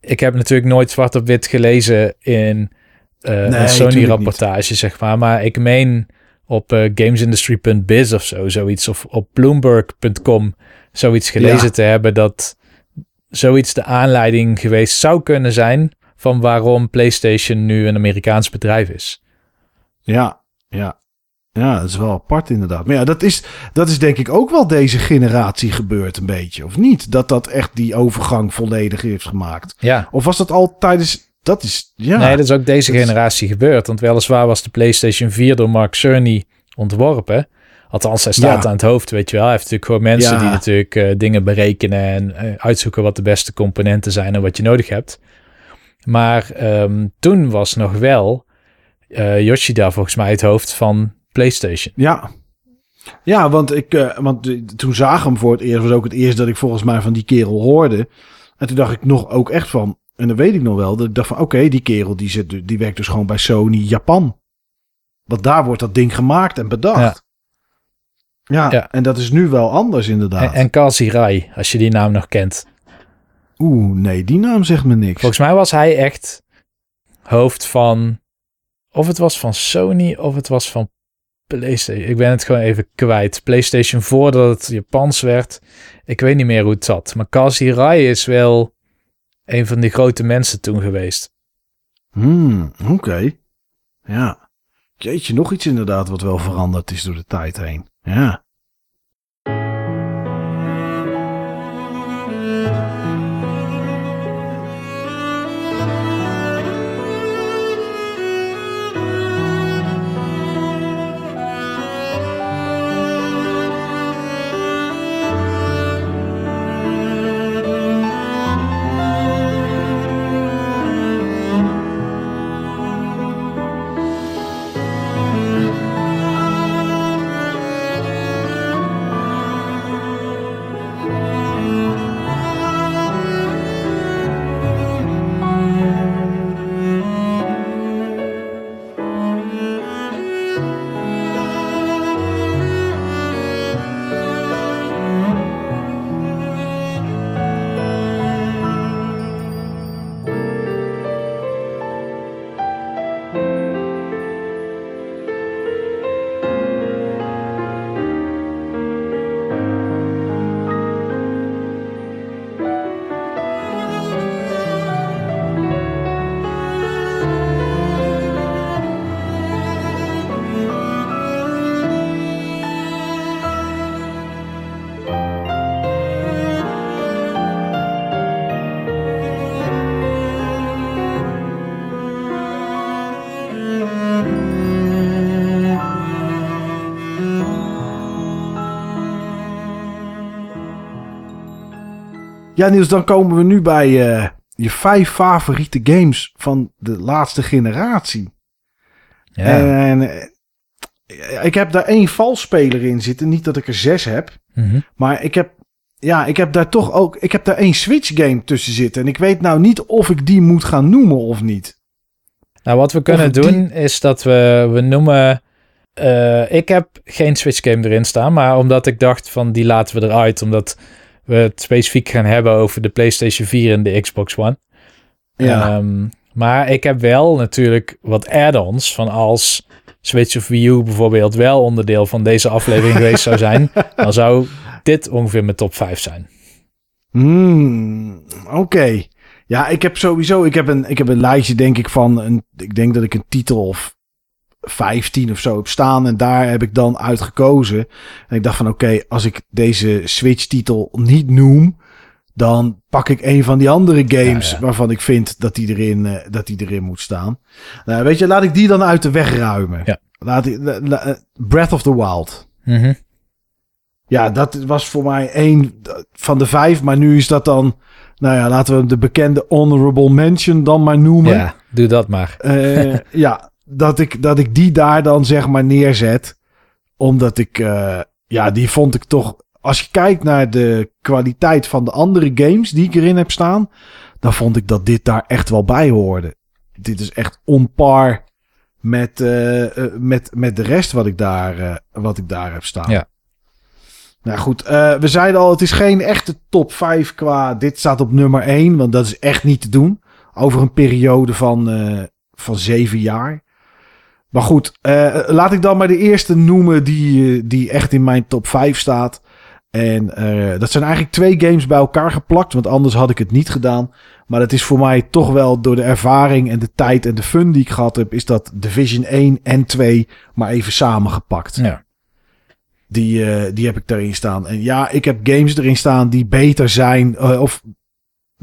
ik heb natuurlijk nooit zwart op wit gelezen in uh, een Sony-rapportage, zeg maar. Maar ik meen op uh, gamesindustry.biz of zo, zoiets. Of op bloomberg.com zoiets gelezen te hebben dat zoiets de aanleiding geweest zou kunnen zijn van waarom PlayStation nu een Amerikaans bedrijf is. Ja, ja. Ja, dat is wel apart inderdaad. Maar ja, dat is, dat is denk ik ook wel deze generatie gebeurd een beetje, of niet? Dat dat echt die overgang volledig heeft gemaakt. Ja. Of was dat al tijdens... Dat is, ja. Nee, dat is ook deze generatie gebeurd. Want weliswaar was de PlayStation 4 door Mark Cerny ontworpen. Althans, hij staat aan het hoofd, weet je wel. Hij heeft natuurlijk gewoon mensen die natuurlijk uh, dingen berekenen en uh, uitzoeken wat de beste componenten zijn en wat je nodig hebt. Maar um, toen was nog wel uh, Yoshida volgens mij het hoofd van PlayStation. Ja. Ja, want, ik, uh, want toen zag hem voor het eerst, was ook het eerst dat ik volgens mij van die kerel hoorde. En toen dacht ik nog ook echt van, en dan weet ik nog wel, dat ik dacht van oké, die kerel die, zit, die werkt dus gewoon bij Sony Japan. Want daar wordt dat ding gemaakt en bedacht. Ja, ja, en dat is nu wel anders inderdaad. En, en Rai, als je die naam nog kent. Oeh, nee, die naam zegt me niks. Volgens mij was hij echt hoofd van... Of het was van Sony of het was van PlayStation. Ik ben het gewoon even kwijt. PlayStation voordat het Japans werd. Ik weet niet meer hoe het zat. Maar Kazi Rai is wel een van die grote mensen toen geweest. Hmm, oké. Ja. Jeetje, nog iets inderdaad wat wel veranderd is door de tijd heen. Ja. Ja, Niels, dan komen we nu bij uh, je vijf favoriete games van de laatste generatie. Ja. En uh, ik heb daar één valspeler in zitten. Niet dat ik er zes heb. Mm -hmm. Maar ik heb, ja, ik heb daar toch ook. Ik heb daar één Switch game tussen zitten. En ik weet nou niet of ik die moet gaan noemen of niet. Nou, wat we kunnen doen is dat we, we noemen. Uh, ik heb geen Switch game erin staan. Maar omdat ik dacht van die laten we eruit. Omdat we het specifiek gaan hebben over de PlayStation 4 en de Xbox One. Ja. Um, maar ik heb wel natuurlijk wat add-ons van als Switch of Wii U bijvoorbeeld wel onderdeel van deze aflevering geweest zou zijn, dan zou dit ongeveer mijn top 5 zijn. Hmm, Oké. Ja, ik heb sowieso, ik heb, een, ik heb een lijstje denk ik van, een, ik denk dat ik een titel of 15 of zo heb staan. En daar heb ik dan uit gekozen. En ik dacht van oké, als ik deze Switch titel niet noem, dan pak ik een van die andere games waarvan ik vind dat die erin, uh, dat die erin moet staan. Nou, weet je, laat ik die dan uit de weg ruimen. Ja. Laat ik, uh, Breath of the Wild. Mm -hmm. Ja, dat was voor mij één van de vijf. Maar nu is dat dan, nou ja, laten we de bekende honorable mention dan maar noemen. Ja, doe dat maar. Uh, ja, dat ik, dat ik die daar dan zeg maar neerzet. Omdat ik, ja, die vond ik toch als je kijkt naar de kwaliteit van de andere games die ik erin heb staan, dan vond ik dat dit daar echt wel bij hoorde. Dit is echt on par met, uh, uh, met, met de rest wat ik daar, wat ik daar heb staan. Ja. Nou goed, we zeiden al, het is geen echte top 5 qua dit staat op nummer 1, want dat is echt niet te doen. Over een periode van, van zeven jaar. Maar goed, laat ik dan maar de eerste noemen die, die echt in mijn top 5 staat. En uh, dat zijn eigenlijk twee games bij elkaar geplakt, want anders had ik het niet gedaan. Maar het is voor mij toch wel door de ervaring en de tijd en de fun die ik gehad heb, is dat Division 1 en 2 maar even samengepakt. Ja. Die, uh, die heb ik daarin staan. En ja, ik heb games erin staan die beter zijn, uh, of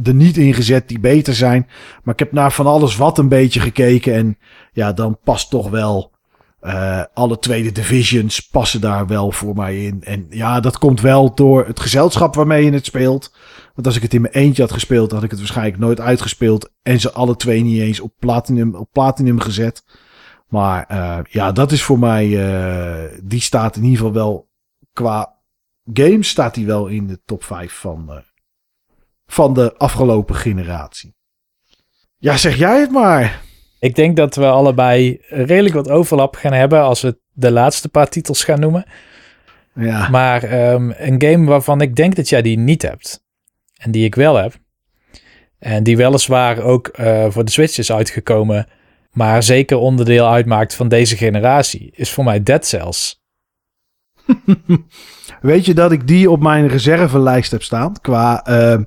er niet ingezet die beter zijn. Maar ik heb naar van alles wat een beetje gekeken. En ja, dan past toch wel uh, alle tweede divisions passen daar wel voor mij in. En ja, dat komt wel door het gezelschap waarmee je het speelt. Want als ik het in mijn eentje had gespeeld, had ik het waarschijnlijk nooit uitgespeeld. En ze alle twee niet eens op platinum, op platinum gezet. Maar uh, ja, dat is voor mij. Uh, die staat in ieder geval wel. Qua games staat die wel in de top 5 van, van de afgelopen generatie. Ja, zeg jij het maar. Ik denk dat we allebei redelijk wat overlap gaan hebben als we de laatste paar titels gaan noemen. Ja. Maar um, een game waarvan ik denk dat jij die niet hebt. En die ik wel heb. En die weliswaar ook uh, voor de Switch is uitgekomen. Maar zeker onderdeel uitmaakt van deze generatie. Is voor mij Dead Cells. Weet je dat ik die op mijn reservelijst heb staan? Qua uh,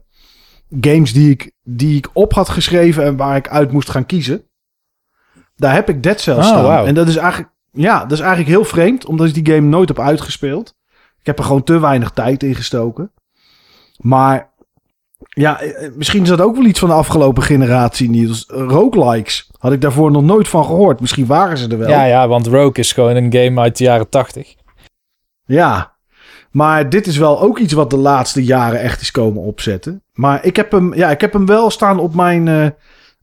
games die ik, die ik op had geschreven en waar ik uit moest gaan kiezen. Daar heb ik Dead Cells oh, staan. Wow. En dat is eigenlijk, ja, dat is eigenlijk heel vreemd, omdat ik die game nooit heb uitgespeeld. Ik heb er gewoon te weinig tijd in gestoken. Maar ja, eh, misschien is dat ook wel iets van de afgelopen generatie, Niels. Roguelikes had ik daarvoor nog nooit van gehoord. Misschien waren ze er wel. Ja, ja, want Rogue is gewoon een game uit de jaren tachtig. Ja, maar dit is wel ook iets wat de laatste jaren echt is komen opzetten. Maar ik heb hem, ja, ik heb hem wel staan op mijn... Uh,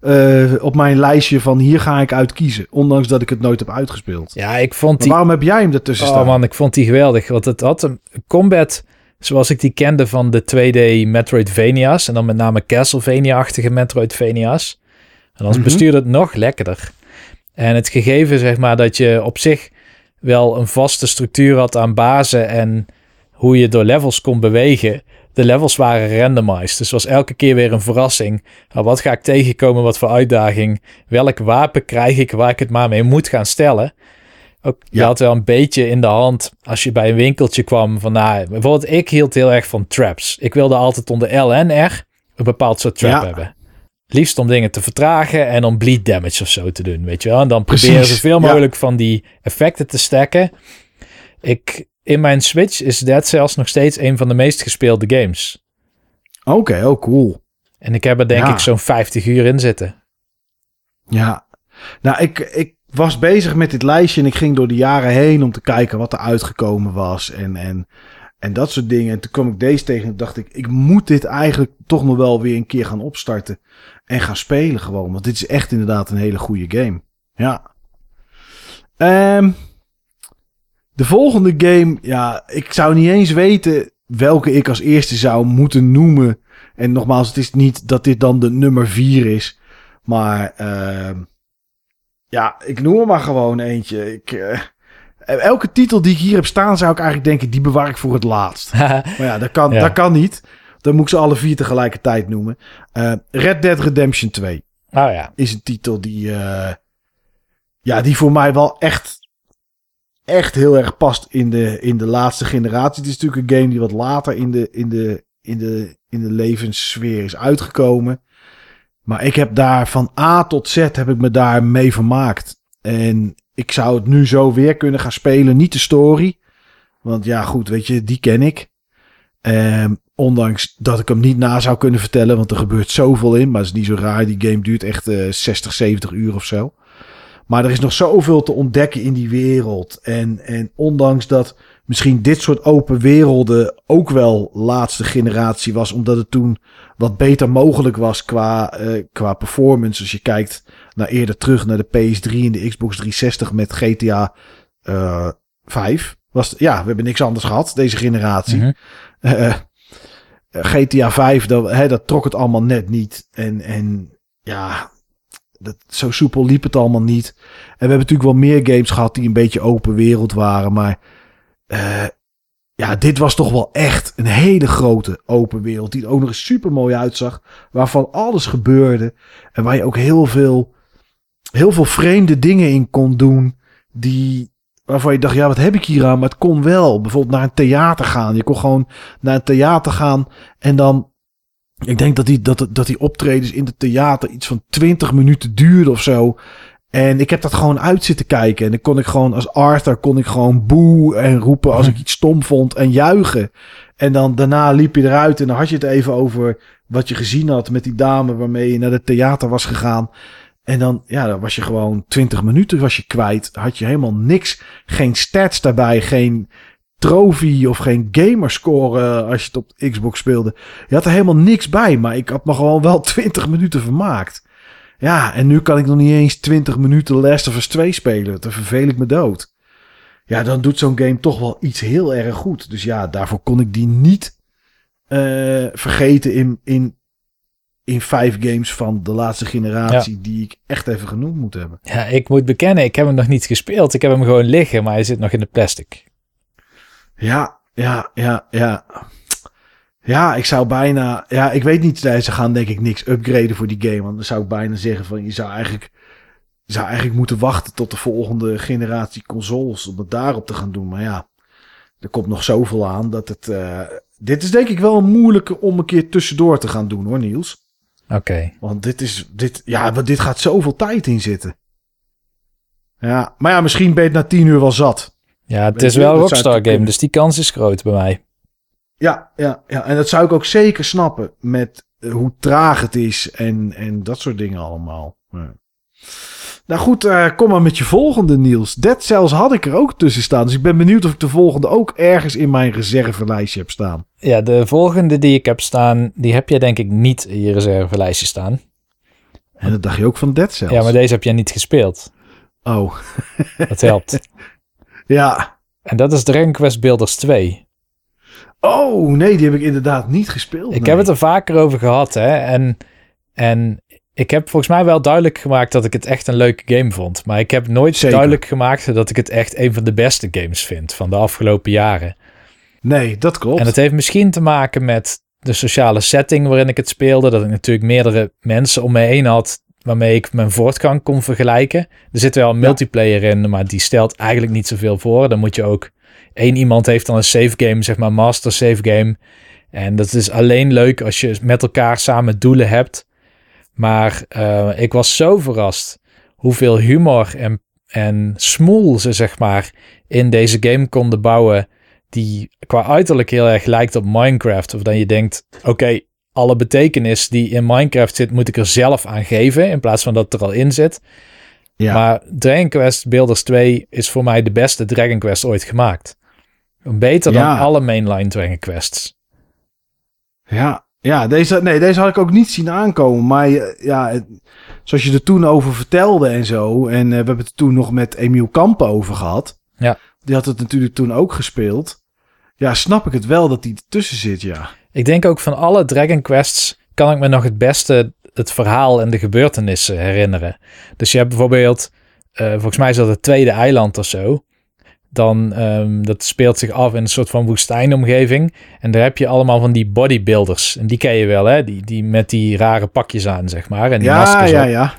uh, op mijn lijstje van hier ga ik uit kiezen. Ondanks dat ik het nooit heb uitgespeeld. Ja, ik vond die... Waarom heb jij hem ertussen oh, staan? Oh man, ik vond die geweldig. Want het had een combat zoals ik die kende van de 2D Metroidvania's. En dan met name Castlevania-achtige Metroidvania's. En dan mm -hmm. bestuurde het nog lekkerder. En het gegeven zeg maar dat je op zich wel een vaste structuur had aan bazen en hoe je door levels kon bewegen de levels waren randomized. Dus was elke keer weer een verrassing. Nou, wat ga ik tegenkomen? Wat voor uitdaging? Welk wapen krijg ik waar ik het maar mee moet gaan stellen? Ook, je had wel een beetje in de hand als je bij een winkeltje kwam. Van, nou, bijvoorbeeld, ik hield heel erg van traps. Ik wilde altijd onder L en R een bepaald soort trap ja. hebben. Liefst om dingen te vertragen en om bleed damage of zo te doen, weet je wel. En dan proberen zoveel mogelijk ja. van die effecten te stacken. Ik, in mijn Switch is Dead Cells nog steeds een van de meest gespeelde games. Oké, okay, oh cool. En ik heb er denk ja. ik zo'n 50 uur in zitten. Ja, nou ik, ik was bezig met dit lijstje en ik ging door de jaren heen om te kijken wat er uitgekomen was. En, en En dat soort dingen. En toen kwam ik deze tegen en dacht ik, ik moet dit eigenlijk toch nog wel weer een keer gaan opstarten. En gaan spelen gewoon. Want dit is echt inderdaad een hele goede game. Ja. Ehm de volgende game, ja, ik zou niet eens weten welke ik als eerste zou moeten noemen. En nogmaals, het is niet dat dit dan de nummer 4 is. Maar uh, ja, ik noem er maar gewoon eentje. Ik, uh, elke titel die ik hier heb staan, zou ik eigenlijk denken, die bewaar ik voor het laatst. maar ja, dat kan, dat kan niet. Dan moet ik ze alle vier tegelijkertijd noemen. Uh, Red Dead Redemption 2. Oh ja. Is een titel die, ja, die voor mij wel echt echt heel erg past in de, in de laatste generatie. Het is natuurlijk een game die wat later in de, in de, in de, in de levenssfeer is uitgekomen. Maar ik heb daar van A tot Z heb ik me daar mee vermaakt. En ik zou het nu zo weer kunnen gaan spelen. Niet de story. Want ja, goed, weet je, die ken ik. Um, ondanks dat ik hem niet na zou kunnen vertellen. Want er gebeurt zoveel in. Maar het is niet zo raar. Die game duurt echt uh, 60, 70 uur of zo. Maar er is nog zoveel te ontdekken in die wereld. En, en ondanks dat misschien dit soort open werelden ook wel laatste generatie was, omdat het toen wat beter mogelijk was qua, uh, qua performance. Als je kijkt naar eerder terug naar de PS3 en de Xbox 360 met GTA uh, 5. Was, ja, we hebben niks anders gehad, deze generatie. Mm -hmm. uh, GTA 5, dat, hè, dat trok het allemaal net niet. En, en ja, dat, zo soepel liep het allemaal niet. En we hebben natuurlijk wel meer games gehad die een beetje open wereld waren. Maar uh, ja, dit was toch wel echt een hele grote open wereld. Die er ook nog eens super mooi uitzag. Waarvan alles gebeurde. En waar je ook heel veel, heel veel vreemde dingen in kon doen. Die, waarvan je dacht, ja, wat heb ik hier aan? Maar het kon wel. Bijvoorbeeld naar een theater gaan. Je kon gewoon naar een theater gaan en dan ik denk dat die, dat, dat die optredens in het theater iets van 20 minuten duurden of zo. En ik heb dat gewoon uit zitten kijken. En dan kon ik gewoon als Arthur kon ik gewoon boe en roepen als ik iets stom vond en juichen. En dan daarna liep je eruit en dan had je het even over wat je gezien had met die dame waarmee je naar het theater was gegaan. En dan, ja, dan was je gewoon 20 minuten was je kwijt. Had je helemaal niks. Geen stats daarbij. Geen, trofee of geen gamerscore als je het op Xbox speelde. Je had er helemaal niks bij, maar ik had me gewoon wel 20 minuten vermaakt. Ja, en nu kan ik nog niet eens 20 minuten Last of Us 2 spelen. Dan vervel ik me dood. Ja, dan doet zo'n game toch wel iets heel erg goed. Dus ja, daarvoor kon ik die niet uh, vergeten in, in, in vijf games van de laatste generatie die ik echt even genoemd moet hebben. Ja, ik moet bekennen, ik heb hem nog niet gespeeld. Ik heb hem gewoon liggen, maar hij zit nog in de plastic. Ja, ja, ja, ja. Ja, ik zou bijna. Ja, ik weet niet. Ze gaan denk ik niks upgraden voor die game. Want dan zou ik bijna zeggen van je zou eigenlijk. Je zou eigenlijk moeten wachten tot de volgende generatie consoles. Om het daarop te gaan doen. Maar ja, er komt nog zoveel aan dat het. Uh, dit is denk ik wel een moeilijke om een keer tussendoor te gaan doen hoor, Niels. Oké. Want dit is. Dit, ja, want dit gaat zoveel tijd in zitten. Ja, maar ja, misschien ben je het na tien uur wel zat. Ja, het is wel een Rockstar game, dus die kans is groot bij mij. Ja, ja, ja, en dat zou ik ook zeker snappen met eh, hoe traag het is en, en dat soort dingen allemaal. Ja. Nou goed, uh, kom maar met je volgende Niels. Dead Cells had ik er ook tussen staan. Dus ik ben benieuwd of ik de volgende ook ergens in mijn reservelijstje heb staan. Ja, de volgende die ik heb staan, die heb jij denk ik niet in je reservelijstje staan. En dat dacht je ook van Dead Cells. Ja, maar deze heb jij niet gespeeld. Oh. Dat helpt. Ja. En dat is Dragon Quest Builders 2. Oh, nee, die heb ik inderdaad niet gespeeld. Ik heb het er vaker over gehad, hè. En, en ik heb volgens mij wel duidelijk gemaakt dat ik het echt een leuke game vond. Maar ik heb nooit duidelijk gemaakt dat ik het echt een van de beste games vind van de afgelopen jaren. Nee, dat klopt. En het heeft misschien te maken met de sociale setting waarin ik het speelde. Dat ik natuurlijk meerdere mensen om me heen had waarmee ik mijn voortgang kon vergelijken. Er zit wel een multiplayer in, maar die stelt eigenlijk niet zoveel voor. Dan moet je ook één iemand heeft dan een save game, zeg maar master save game. En dat is alleen leuk als je met elkaar samen doelen hebt. Maar uh, ik was zo verrast hoeveel humor en, en smoel ze zeg maar in deze game konden bouwen. Die qua uiterlijk heel erg lijkt op Minecraft. Of dan je denkt, oké, alle betekenis die in Minecraft zit, moet ik er zelf aan geven. In plaats van dat het er al in zit. Ja. Maar Dragon Quest Builders 2 is voor mij de beste Dragon Quest ooit gemaakt. Beter Ja. dan alle mainline Dragon Quests. Ja, ja deze, nee, deze had ik ook niet zien aankomen. Maar eh, ja, het- zoals je er toen over vertelde en zo. En eh, we hebben het toen nog met Emiel Kampen over gehad. Ja. Die had het natuurlijk toen ook gespeeld. Ja, snap ik het wel dat die ertussen zit, ja. Ik denk ook van alle Dragon Quests kan ik me nog het beste het verhaal en de gebeurtenissen herinneren. Dus je hebt bijvoorbeeld, eh, volgens mij is dat het tweede eiland of zo. Dan, ehm, dat speelt zich af in een soort van woestijnomgeving. En daar heb je allemaal van die bodybuilders. En die ken je wel, hè? Die, die met die rare pakjes aan, zeg maar. En die Ja, maskers ja, op. ja.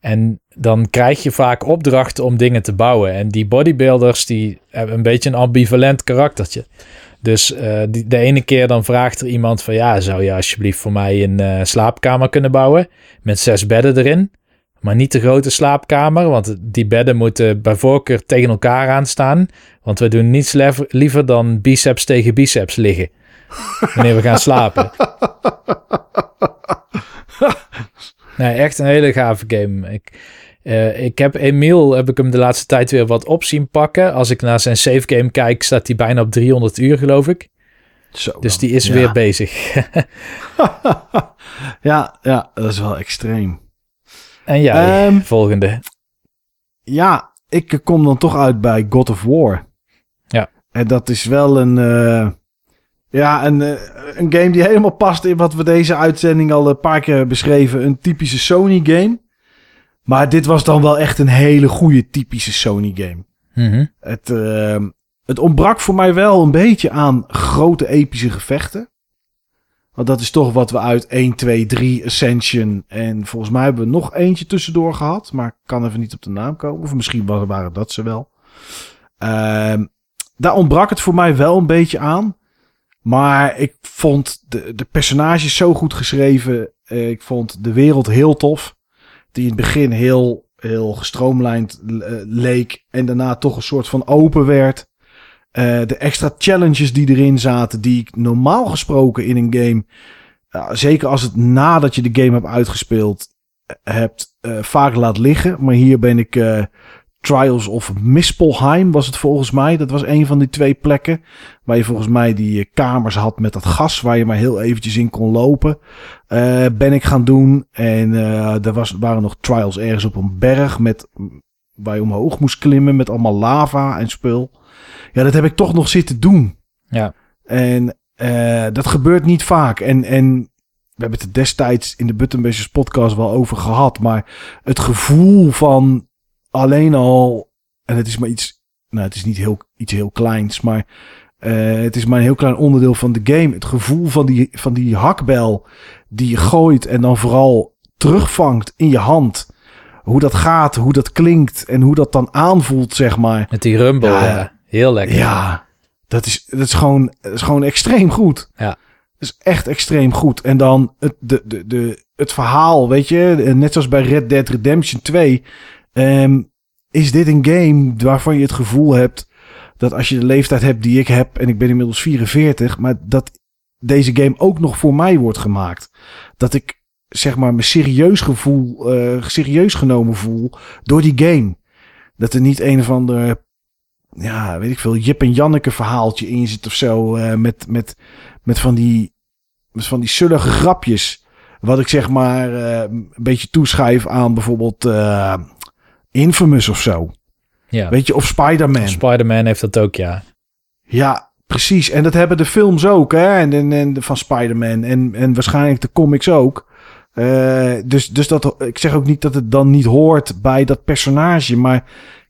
En dan krijg je vaak opdrachten om dingen te bouwen. En die bodybuilders, die hebben een beetje een ambivalent karaktertje. Dus eh, die, de ene keer dan vraagt er iemand van... Ja, zou je alsjeblieft voor mij een eh, slaapkamer kunnen bouwen? Met zes bedden erin. Maar niet de grote slaapkamer. Want die bedden moeten bij voorkeur tegen elkaar aanstaan. Want we doen niets liever dan biceps tegen biceps liggen. Wanneer we gaan slapen. Nee, echt een hele gave game. Ik, eh, ik heb Emiel, heb ik hem de laatste tijd weer wat op zien pakken. Als ik naar zijn save game kijk, staat hij bijna op 300 uur, geloof ik. Zo Dus dan. die is Ja. weer bezig. ja, ja, dat is wel extreem. en ja, Ehm, volgende. Ja, ik kom dan toch uit bij God of War. Ja. En dat is wel een, eh, ja, een, eh, een game die helemaal past in wat we deze uitzending al een paar keer hebben beschreven. Een typische Sony game. Maar dit was dan wel echt een hele goede typische Sony game. Mhm. Het, eh, het ontbrak voor mij wel een beetje aan grote epische gevechten. Want dat is toch wat we uit 1, 2, 3 Ascension. En volgens mij hebben we nog eentje tussendoor gehad. Maar ik kan even niet op de naam komen. Of misschien wa- waren dat ze wel. Ehm, daar ontbrak het voor mij wel een beetje aan. Maar ik vond de, de personages zo goed geschreven. Eh, ik vond de wereld heel tof. Die in het begin heel, heel gestroomlijnd eh, leek. En daarna toch een soort van open werd. Eh, de extra challenges die erin zaten. Die ik normaal gesproken in een game. zeker als het nadat je de game hebt uitgespeeld. eh, hebt vaak laat liggen. Maar hier ben ik. Trials of Mispelheim was het volgens mij. Dat was een van die twee plekken. Waar je volgens mij die eh, kamers had met dat gas. Waar je maar heel eventjes in kon lopen. Eh, ben ik gaan doen. En eh, er was, waren nog trials ergens op een berg. Met, waar je omhoog moest klimmen. Met allemaal lava en spul. Ja, dat heb ik toch nog zitten doen. Ja. En dat gebeurt niet vaak. En, en we hebben het destijds in de Buttonbashers podcast wel over gehad. Maar het gevoel van alleen al... En het is maar iets... Nou, het is niet heel, iets heel kleins. Maar eh, het is maar een heel klein onderdeel van de game. Het gevoel van die, van die hakbel die je gooit en dan vooral terugvangt in je hand. Hoe dat gaat, hoe dat klinkt en hoe dat dan aanvoelt, zeg maar. Met die rumble, Ja. ja. Heel lekker. Ja, dat is, dat is, gewoon, dat is gewoon extreem goed. Ja. Dat is echt extreem goed. En dan het, de, de, de, het verhaal, weet je, net zoals bij Red Dead Redemption 2, ehm, is dit een game waarvan je het gevoel hebt dat als je de leeftijd hebt die ik heb, en ik ben inmiddels 44, maar dat deze game ook nog voor mij wordt gemaakt. Dat ik zeg maar me serieus gevoel, eh, serieus genomen voel door die game. Dat er niet een of ander, ja, weet ik veel, Jip en Janneke verhaaltje in zit of zo. eh, met, met, met van die, van die sullige grapjes. Wat ik zeg maar eh, een beetje toeschrijf aan bijvoorbeeld Infamous of zo. Ja. Weet je, of Spider-Man. Spider-Man heeft dat ook, ja. Ja, precies. En dat hebben de films ook, hè? En, en, van Spider-Man. En, en waarschijnlijk de comics ook. Eh, dus, dus dat, ik zeg ook niet dat het dan niet hoort bij dat personage. Maar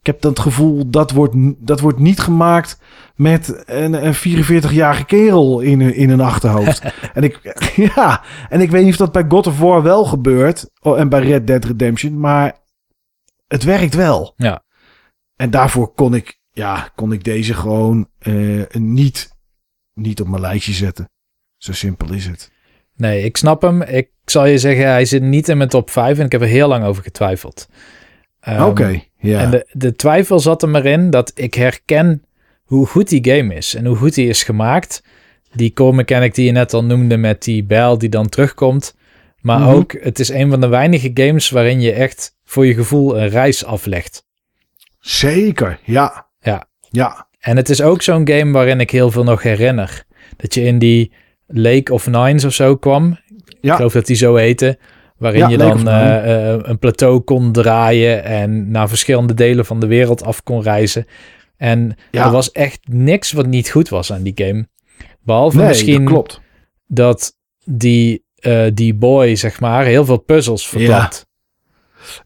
ik heb dan het gevoel dat wordt, dat wordt niet gemaakt met een, een 44-jarige kerel in, een- in een achterhoofd. en, ik, ja, en ik weet niet of dat bij God of War wel gebeurt. Oh, en bij Red Dead Redemption. Maar het werkt wel. Ja. En daarvoor kon ik, ja, kon ik deze gewoon eh, niet, niet op mijn lijstje zetten. Zo simpel is het. Nee, ik snap hem. Ik zal je zeggen, hij zit niet in mijn top 5 en ik heb er heel lang over getwijfeld. Ehm, Oké, ja. En de, de twijfel zat er maar in dat ik herken hoe goed die game is en hoe goed die is gemaakt. Die core mechanic die je net al noemde met die bijl die dan terugkomt. Maar Mhm. ook, het is een van de weinige games waarin je echt voor je gevoel een reis aflegt. Zeker, ja. Ja. Ja, En het is ook zo'n game waarin ik heel veel nog herinner. Dat je in die Lake of Nines of zo kwam. Ja. Ik geloof dat die zo heette. Waarin Ja, je dan eh, eh, een plateau kon draaien en naar verschillende delen van de wereld af kon reizen. En Ja. er was echt niks wat niet goed was aan die game. Behalve Nee, misschien dat klopt. dat die, eh, die boy, zeg maar, heel veel puzzels verklapt.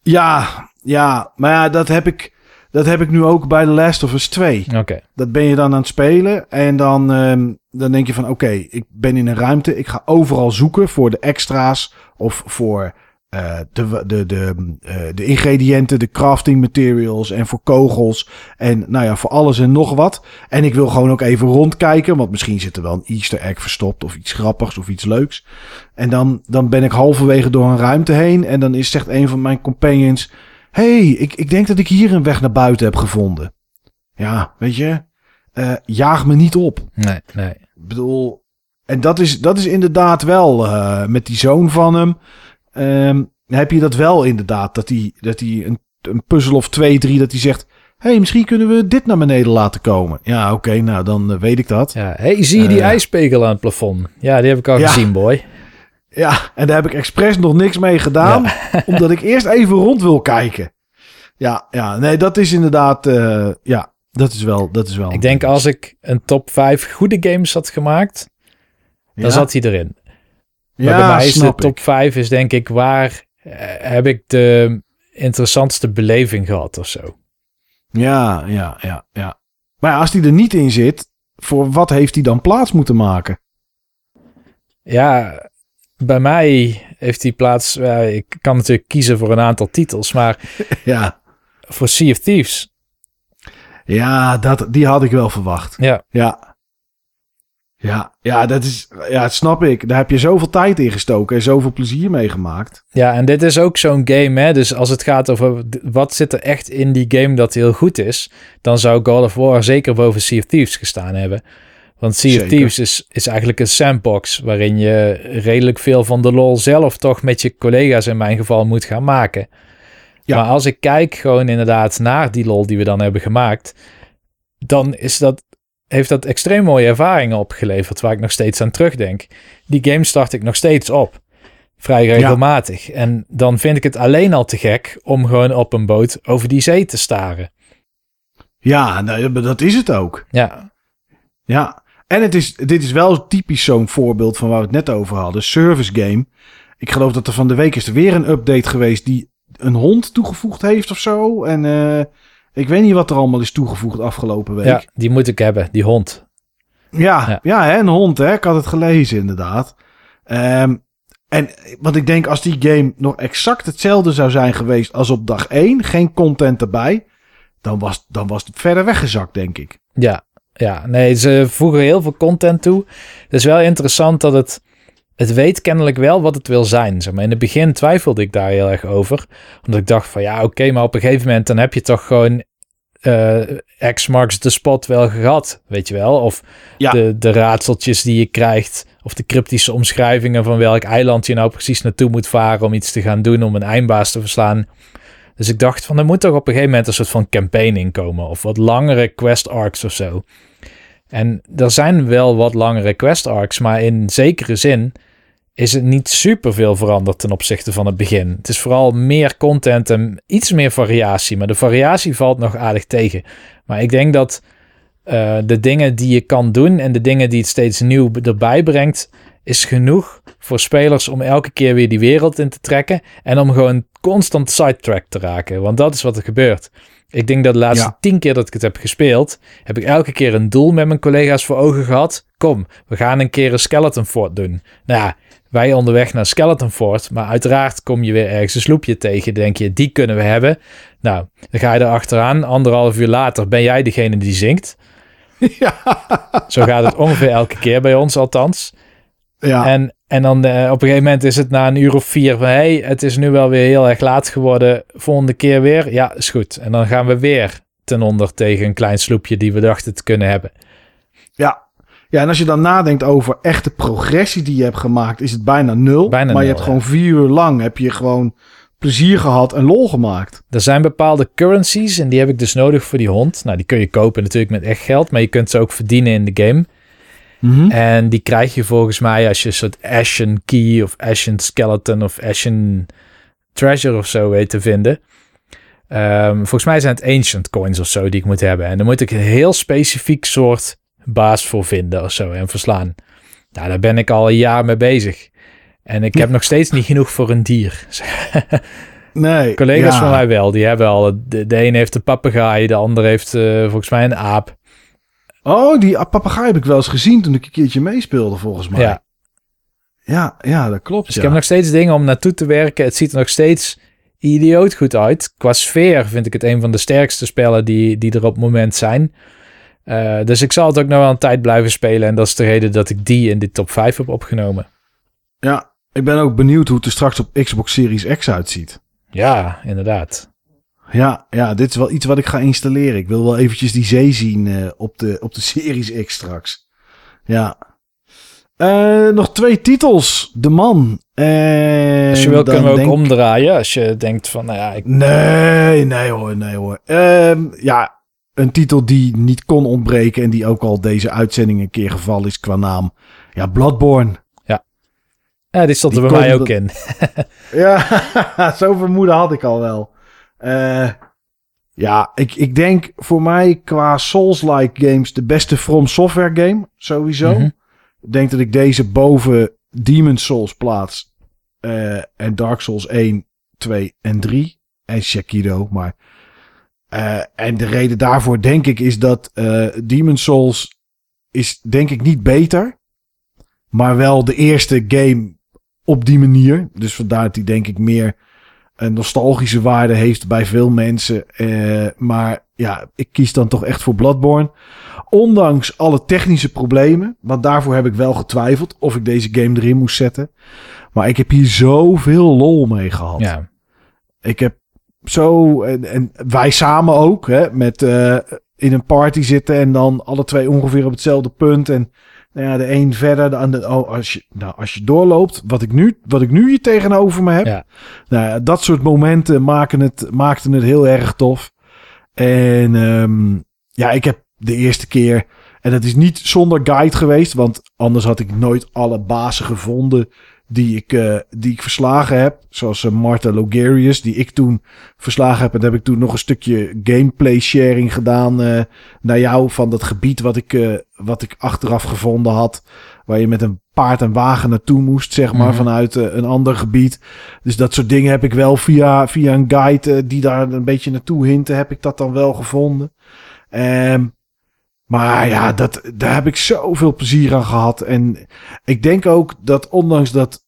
Ja, ja, maar ja, dat heb ik, dat heb ik nu ook bij The Last of Us 2. Oké, Dat ben je dan aan het spelen en dan, ehm, dan denk je van oké, ik ben in een ruimte. Ik ga overal zoeken voor de extra's of voor eh, de, de, de, eh, de ingrediënten, de crafting materials en voor kogels. En nou ja, voor alles en nog wat. En ik wil gewoon ook even rondkijken, want misschien zit er wel een easter egg verstopt of iets grappigs of iets leuks. En dan, dan ben ik halverwege door een ruimte heen en dan is, zegt een van mijn companions... hey, ik, ik denk dat ik hier een weg naar buiten heb gevonden. Ja, weet je, eh, jaag me niet op. nee, nee. Ik bedoel, en dat is, dat is inderdaad wel eh, met die zoon van hem. Ehm, heb je dat wel inderdaad, dat hij dat hij een, een puzzel of twee, drie, dat hij zegt: hey, misschien kunnen we dit naar beneden laten komen. Ja, oké, nou dan eh, weet ik dat. Ja, hey, zie je die Eh. ijspegel aan het plafond? Ja, die heb ik al Ja. gezien, boy. Ja, en daar heb ik expres nog niks mee gedaan, omdat ik eerst even rond wil kijken. Ja, ja, nee, dat is inderdaad, eh, ja, dat is wel, dat is wel. Ik denk als ik een top 5 goede games had gemaakt, dan Ja? zat hij erin. Maar ja, bij mij is de top ik. 5 is denk ik waar eh, heb ik de interessantste beleving gehad of zo. Ja, ja, ja, ja. Maar ja, als die er niet in zit, voor wat heeft hij dan plaats moeten maken? Ja, bij mij heeft die plaats. ja, ik kan natuurlijk kiezen voor een aantal titels, maar Ja, voor Sea of Thieves. ja dat, die had ik wel verwacht. Ja, Ja. Ja, ja, dat is, ja, dat snap ik. Daar heb je zoveel tijd in gestoken en zoveel plezier mee gemaakt. ja, en dit is ook zo'n game, hè? Dus als het gaat over wat zit er echt in die game dat heel goed is, dan zou God of War zeker boven Sea of Thieves gestaan hebben. Want Sea of. Thieves is, is eigenlijk een sandbox waarin je redelijk veel van de lol zelf toch met je collega's in mijn geval moet gaan maken. Ja. Maar als ik kijk gewoon inderdaad naar die lol die we dan hebben gemaakt, dan is dat, heeft dat extreem mooie ervaringen opgeleverd waar ik nog steeds aan terugdenk. Die game start ik nog steeds op. Vrij regelmatig. En dan vind ik het alleen al te gek om gewoon op een boot over die zee te staren. Ja, nou, dat is het ook. Ja, Ja. En het is, dit is wel typisch zo'n voorbeeld van waar we het net over hadden. Service game. Ik geloof dat er van de week is er weer een update geweest die een hond toegevoegd heeft of zo. En eh, ik weet niet wat er allemaal is toegevoegd afgelopen week. ja, die moet ik hebben, die hond. Ja, Ja. ja. hè, een hond, hè? Ik had het gelezen, inderdaad. Ehm, en wat ik denk, als die game nog exact hetzelfde zou zijn geweest als op dag 1, geen content erbij, dan was, dan was het verder weggezakt, denk ik. Ja, ja, nee, ze voegen heel veel content toe. Het is wel interessant dat het, het weet kennelijk wel wat het wil zijn. Zeg maar. In het begin twijfelde ik daar heel erg over. Omdat ik dacht van ja, oké, maar op een gegeven moment dan heb je toch gewoon eh X marks the spot wel gehad, weet je wel. Of Ja. de, de raadseltjes die je krijgt. Of de cryptische omschrijvingen van welk eiland je nou precies naartoe moet varen om iets te gaan doen om een eindbaas te verslaan. Dus ik dacht van er moet toch op een gegeven moment een soort van campaign in komen. Of wat langere quest arcs of zo. En er zijn wel wat langere quest arcs, maar in zekere zin is het niet super veel veranderd ten opzichte van het begin. Het is vooral meer content en iets meer variatie. Maar de variatie valt nog aardig tegen. Maar ik denk dat eh, de dingen die je kan doen en de dingen die het steeds nieuw erbij brengt, is genoeg voor spelers om elke keer weer die wereld in te trekken en om gewoon constant sidetrack te raken. Want dat is wat er gebeurt. Ik denk dat de laatste Ja. tien keer dat ik het heb gespeeld, heb ik elke keer een doel met mijn collega's voor ogen gehad. Kom, we gaan een keer een Skeleton Fort doen. Nou ja, wij onderweg naar Skeleton Fort, maar uiteraard kom je weer ergens een sloepje tegen. Denk je, die kunnen we hebben. Nou, dan ga je er achteraan. Anderhalf uur later ben jij degene die zingt. ja. Zo gaat het ongeveer elke keer bij ons althans. ja. En, en dan eh, op een gegeven moment is het na een uur of vier van... hey, het is nu wel weer heel erg laat geworden. Volgende keer weer? Ja, is goed. En dan gaan we weer ten onder tegen een klein sloepje die we dachten te kunnen hebben. ja. Ja, en als je dan nadenkt over echte progressie die je hebt gemaakt, is het bijna nul. Bijna maar je hebt gewoon vier uur lang heb je gewoon plezier gehad en lol gemaakt. Er zijn bepaalde currencies en die heb ik dus nodig voor die hond. Nou, die kun je kopen natuurlijk met echt geld, maar je kunt ze ook verdienen in de game. Mhm. En die krijg je volgens mij als je een soort Ashen Key of Ashen Skeleton of Ashen Treasure of zo weet te vinden. Ehm, volgens mij zijn het Ancient Coins of zo die ik moet hebben. En dan moet ik een heel specifiek soort baas voor vinden of zo en verslaan. Nou, daar ben ik al een jaar mee bezig. En ik heb nog steeds niet genoeg voor een dier. Nee. Collega's ja. van mij wel, die hebben al. De, de een heeft een papegaai, de ander heeft eh, volgens mij een aap. Oh, die papegaai heb ik wel eens gezien toen ik een keertje meespeelde, volgens mij. Ja. Ja, ja, dat klopt. Dus ja. ik heb nog steeds dingen om naartoe te werken. Het ziet er nog steeds idioot goed uit. Qua sfeer vind ik het een van de sterkste spellen die, die er op het moment zijn. Eh, dus ik zal het ook nog wel een tijd blijven spelen. En dat is de reden dat ik die in de top 5 heb opgenomen. Ja, ik ben ook benieuwd hoe het er straks op Xbox Series X uitziet. Ja, inderdaad. Ja, ja, dit is wel iets wat ik ga installeren. Ik wil wel eventjes die zee zien eh, op, de, op de Series X straks. Ja. Eh, nog twee titels. De Man. En Als je wil kunnen we ook denk- omdraaien. Als je denkt van, nou ja, ik, Nee, nee hoor, nee hoor. Ehm, ja, een titel die niet kon ontbreken en die ook al deze uitzending een keer gevallen is qua naam. Ja, Bloodborne. ja, die stond er bij mij ook dat- in. Ja, zo'n vermoeden had ik al wel. Eh, ja, ik, ik denk voor mij qua Souls-like games de beste From Software game, sowieso. Mhm. Ik denk dat ik deze boven Demon Souls plaats. eh, en Dark Souls 1, 2 en 3. En Sekiro, maar... eh, en de reden daarvoor denk ik is dat eh Demon Souls is denk ik niet beter. Maar wel de eerste game op die manier. Dus vandaar dat hij denk ik meer een nostalgische waarde heeft bij veel mensen. Eh, maar ja, ik kies dan toch echt voor Bloodborne. Ondanks alle technische problemen. Want daarvoor heb ik wel getwijfeld of ik deze game erin moest zetten. Maar ik heb hier zoveel lol mee gehad. Ja, Ik heb zo, en, en wij samen ook, hè, met eh, in een party zitten en dan alle twee ongeveer op hetzelfde punt. En nou ja, de een verder, de ander. Oh, als je, nou, als je doorloopt, wat ik nu, wat ik nu hier tegenover me heb. Ja. Nou, dat soort momenten maken het, maakten het heel erg tof. En ehm, ja, ik heb de eerste keer. En dat is niet zonder guide geweest, want anders had ik nooit alle bazen gevonden die ik, eh, die ik verslagen heb. Zoals eh, Martha Logarius, die ik toen verslagen heb. En heb ik toen nog een stukje gameplay sharing gedaan eh, naar jou van dat gebied wat ik, wat ik achteraf gevonden had. Waar je met een paard en wagen naartoe moest, zeg maar, Mhm. vanuit een ander gebied. Dus dat soort dingen heb ik wel via, via een guide die daar een beetje naartoe hinten, heb ik dat dan wel gevonden. Ehm, maar ja, dat, daar heb ik zoveel plezier aan gehad. En ik denk ook dat ondanks dat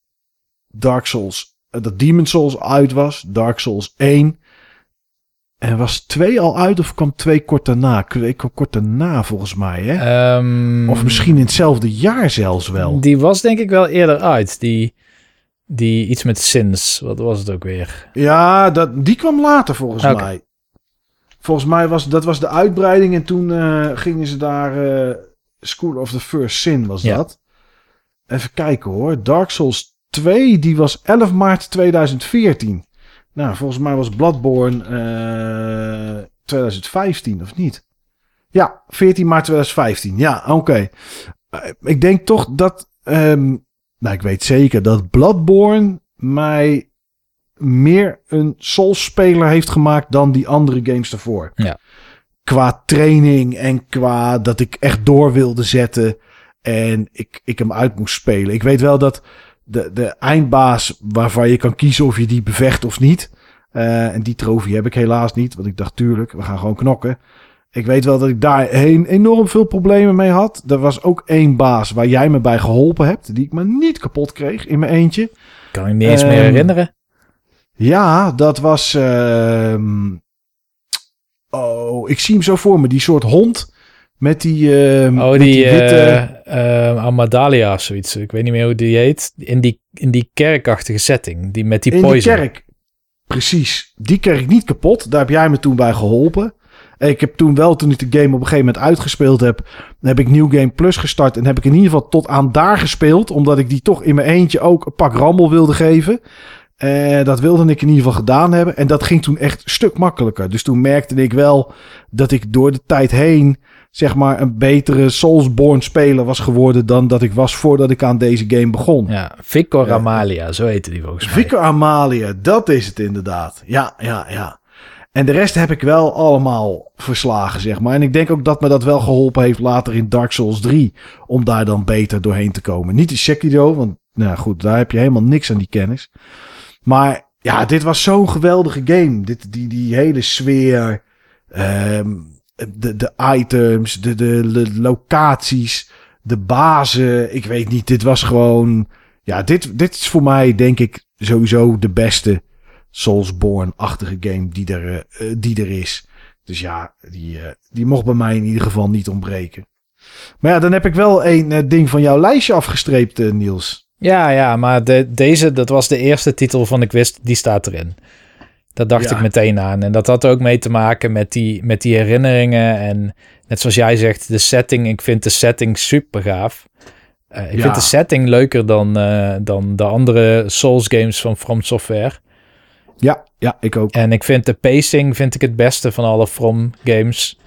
Dark Souls, eh, dat Demon Souls uit was, Dark Souls 1. En was 2 al uit of kwam 2 kort daarna? 2 kwam kort daarna volgens mij, hè? Ehm, Of misschien in hetzelfde jaar zelfs wel. Die was denk ik wel eerder uit. Die, die iets met Sins. Wat was het ook weer? Ja, dat, die kwam later volgens mij. Volgens mij was dat was de uitbreiding en toen eh, gingen ze daar eh, School of the First Sin was Ja. dat. Even kijken hoor. Dark Souls 2 die was 11 maart 2014. Nou, volgens mij was Bloodborne eh 2015 of niet? Ja, 14 maart 2015. Ja, oké. Eh, ik denk toch dat ehm, nou, ik weet zeker dat Bloodborne mij meer een Souls-speler heeft gemaakt dan die andere games daarvoor. Ja. Qua training en qua dat ik echt door wilde zetten en ik, ik hem uit moest spelen. Ik weet wel dat de, de eindbaas waarvan je kan kiezen of je die bevecht of niet. eh, en die trofee heb ik helaas niet, want ik dacht tuurlijk, we gaan gewoon knokken. Ik weet wel dat ik daar heen enorm veel problemen mee had. Er was ook één baas waar jij me bij geholpen hebt, die ik maar niet kapot kreeg in mijn eentje. Kan ik niet eens meer Ehm, herinneren. Ja, dat was. ehm, oh, ik zie hem zo voor me. Die soort hond. Met die. ehm, Oh, met die, witte. eh eh, Amadalia of zoiets. Ik weet niet meer hoe die heet. In die, in die kerkachtige setting. Die met die in poison. kerk. Precies. Die ik niet kapot. Daar heb jij me toen bij geholpen. Ik heb toen wel, toen ik de game op een gegeven moment uitgespeeld heb, heb ik New Game Plus gestart. En heb ik in ieder geval tot aan daar gespeeld. Omdat ik die toch in mijn eentje ook een pak rammel wilde geven. Uh, dat wilde ik in ieder geval gedaan hebben. En dat ging toen echt een stuk makkelijker. Dus toen merkte ik wel dat ik door de tijd heen, zeg maar, een betere Soulsborne speler was geworden dan dat ik was voordat ik aan deze game begon. Ja, Victor Amalia, zo heette die volgens mij. Victor Amalia, dat is het inderdaad. Ja, ja, ja. En de rest heb ik wel allemaal verslagen, zeg maar. En ik denk ook dat me dat wel geholpen heeft later in Dark Souls 3. Om daar dan beter doorheen te komen. Niet in Sekiro, want nou goed, daar heb je helemaal niks aan die kennis. Maar ja, dit was zo'n geweldige game. Dit, die, die hele sfeer, um, de, de items, de, de, de locaties, de bazen. Ik weet niet, dit was gewoon... Ja, dit, dit is voor mij denk ik sowieso de beste Soulsborne-achtige game die er, uh, die er is. Dus ja, die, uh, die mocht bij mij in ieder geval niet ontbreken. Maar ja, dan heb ik wel een uh, ding van jouw lijstje afgestreept, Niels. Ja, ja, maar de, deze, dat was de eerste titel van ik wist, die staat erin. Dat dacht ja. ik meteen aan. En dat had ook mee te maken met die, met die herinneringen. En net zoals jij zegt, de setting. Ik vind de setting super gaaf. Uh, ik ja. vind de setting leuker dan, uh, dan de andere Souls games van From Software. Ja, ja, ik ook. En ik vind de pacing vind ik het beste van alle From games.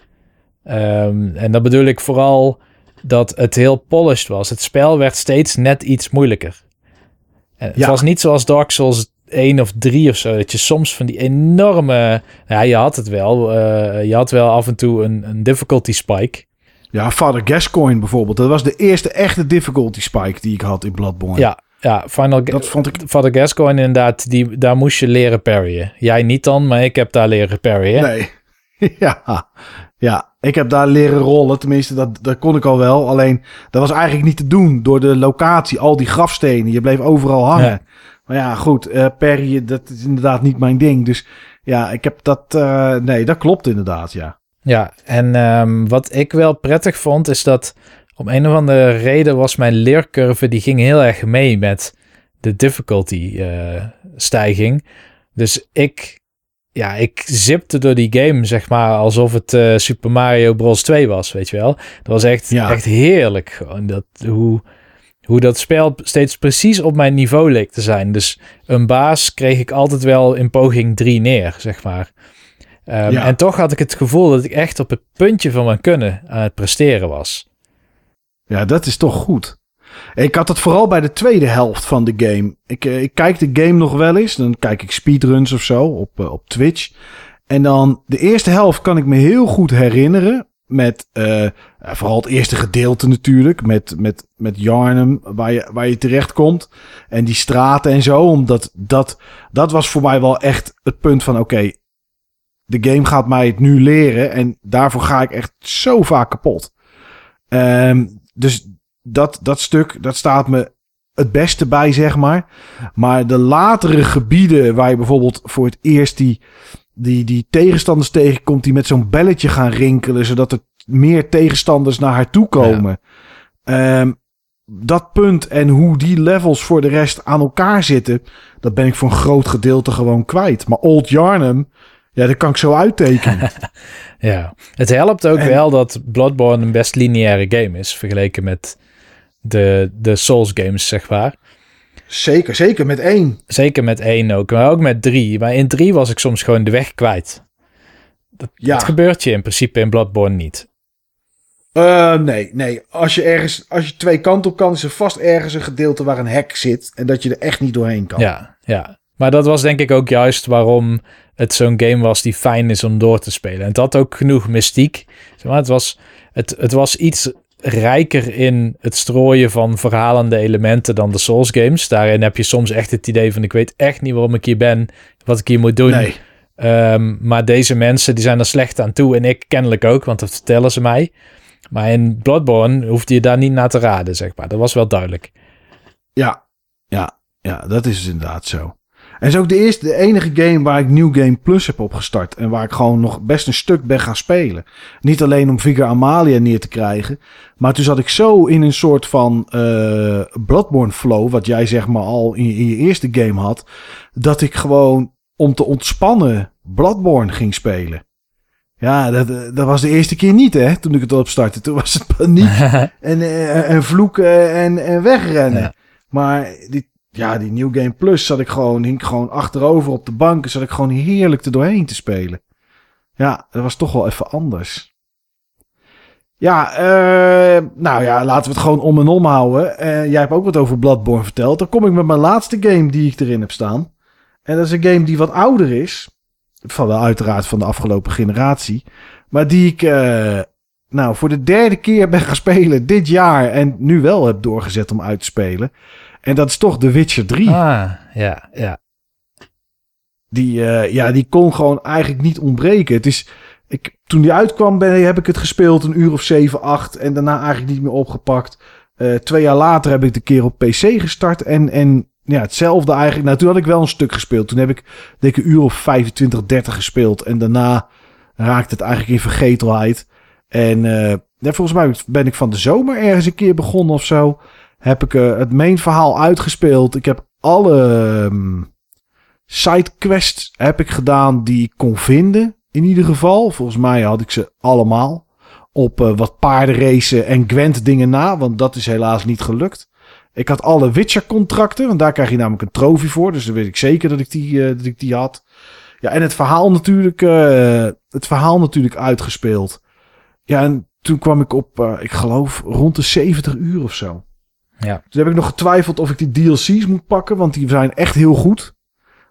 Um, en dat bedoel ik vooral dat het heel polished was. Het spel werd steeds net iets moeilijker. En het ja. was niet zoals Dark Souls 1 of 3 of zo. Dat je soms van die enorme... Ja, je had het wel. Uh, je had wel af en toe een, een difficulty spike. Ja, Father Gascoigne bijvoorbeeld. Dat was de eerste echte difficulty spike die ik had in Bloodborne. Ja, ja, Final dat vond ik... Father Gascoigne inderdaad, die, daar moest je leren parryen. Jij niet dan, maar ik heb daar leren parryen. Nee, ja, ja, ik heb daar leren rollen. Tenminste, dat, dat kon ik al wel. Alleen, dat was eigenlijk niet te doen door de locatie. Al die grafstenen. Je bleef overal hangen. Ja. Maar ja, goed. Uh, Perry, dat is inderdaad niet mijn ding. Dus ja, ik heb dat... Uh, nee, dat klopt inderdaad, ja. Ja, en um, wat ik wel prettig vond, is dat... Om een of andere reden was mijn leercurve... die ging heel erg mee met de difficulty uh, stijging. Dus ik ja, ik zipte door die game, zeg maar, alsof het uh, Super Mario Bros. 2 was, weet je wel. Dat was echt, ja. echt heerlijk. Gewoon dat, hoe, hoe dat spel steeds precies op mijn niveau leek te zijn. Dus een baas kreeg ik altijd wel in poging 3 neer, zeg maar. Um, ja. En toch had ik het gevoel dat ik echt op het puntje van mijn kunnen aan het presteren was. Ja, dat is toch goed. Ik had het vooral bij de tweede helft van de game. Ik, uh, ik kijk de game nog wel eens. Dan kijk ik speedruns of zo op, uh, op Twitch. En dan de eerste helft kan ik me heel goed herinneren. Met uh, vooral het eerste gedeelte natuurlijk. Met, met, met Yarnum, waar je, waar je terecht komt. En die straten en zo. Omdat dat, dat was voor mij wel echt het punt van: oké, de game gaat mij het nu leren. En daarvoor ga ik echt zo vaak kapot. Um, dus dat, dat stuk, dat staat me het beste bij, zeg maar. Maar de latere gebieden waar je bijvoorbeeld voor het eerst die, die, die tegenstanders tegenkomt die met zo'n belletje gaan rinkelen, zodat er meer tegenstanders naar haar toe komen. Ja. Um, dat punt en hoe die levels voor de rest aan elkaar zitten, dat ben ik voor een groot gedeelte gewoon kwijt. Maar Old Yarnum, ja, dat kan ik zo uittekenen. ja, het helpt ook en, wel dat Bloodborne een best lineaire game is, vergeleken met de, de Souls games, zeg maar. Zeker, zeker met één. Zeker met één ook, maar ook met drie. Maar in drie was ik soms gewoon de weg kwijt. Dat, ja. dat gebeurt je in principe in Bloodborne niet. Uh, nee, nee. Als je ergens, als je twee kanten op kan, is er vast ergens een gedeelte waar een hek zit en dat je er echt niet doorheen kan. Ja, ja. Maar dat was denk ik ook juist waarom het zo'n game was die fijn is om door te spelen. En het had ook genoeg mystiek. Maar het, was, het, het was iets rijker in het strooien van verhalende elementen dan de Souls games. Daarin heb je soms echt het idee van ik weet echt niet waarom ik hier ben, wat ik hier moet doen. Nee. Um, maar deze mensen die zijn er slecht aan toe en ik kennelijk ook, want dat vertellen ze mij. Maar in Bloodborne hoefde je daar niet naar te raden, zeg maar. Dat was wel duidelijk. Ja, ja, ja, dat is dus inderdaad zo. En is ook de eerste, de enige game waar ik New Game Plus heb opgestart. En waar ik gewoon nog best een stuk ben gaan spelen. Niet alleen om Vigor Amalia neer te krijgen. Maar toen zat ik zo in een soort van uh, Bloodborne flow. Wat jij zeg maar al in, in je eerste game had. Dat ik gewoon om te ontspannen Bloodborne ging spelen. Ja, dat, dat was de eerste keer niet, hè, toen ik het opstartte. Toen was het paniek en, en, en vloeken en, en wegrennen. Ja. Maar die, ja, die New Game Plus zat ik gewoon, hing gewoon achterover op de bank. en Zat ik gewoon heerlijk er doorheen te spelen. Ja, dat was toch wel even anders. Ja, eh, nou ja, laten we het gewoon om en om houden. Eh, jij hebt ook wat over Bloodborne verteld. Dan kom ik met mijn laatste game die ik erin heb staan. En dat is een game die wat ouder is. Van wel uiteraard van de afgelopen generatie. Maar die ik eh, nou voor de derde keer ben gaan spelen dit jaar. En nu wel heb doorgezet om uit te spelen. En dat is toch The Witcher 3. Ah, ja, ja. Die, eh, ja, die kon gewoon eigenlijk niet ontbreken. Het is, ik, toen die uitkwam ben, heb ik het gespeeld een uur of 7, 8. En daarna eigenlijk niet meer opgepakt. Eh, twee jaar later heb ik de keer op PC gestart. En, en ja, hetzelfde eigenlijk. Nou, toen had ik wel een stuk gespeeld. Toen heb ik denk ik een uur of 25, 30 gespeeld. En daarna raakte het eigenlijk in vergetelheid. En uh, ja, volgens mij ben ik van de zomer ergens een keer begonnen of zo. Heb ik uh, het main verhaal uitgespeeld. Ik heb alle um, sidequests heb ik gedaan die ik kon vinden. In ieder geval. Volgens mij had ik ze allemaal. Op uh, wat paardenracen en Gwent dingen na. Want dat is helaas niet gelukt. Ik had alle Witcher contracten. Want daar krijg je namelijk een trofee voor. Dus dan weet ik zeker dat ik die, uh, dat ik die had. Ja, en het verhaal natuurlijk. Het verhaal natuurlijk uitgespeeld. Ja, en toen kwam ik op, ik geloof, rond de 70 uur of zo. Ja. Toen heb ik nog getwijfeld of ik die DLC's moet pakken, want die zijn echt heel goed.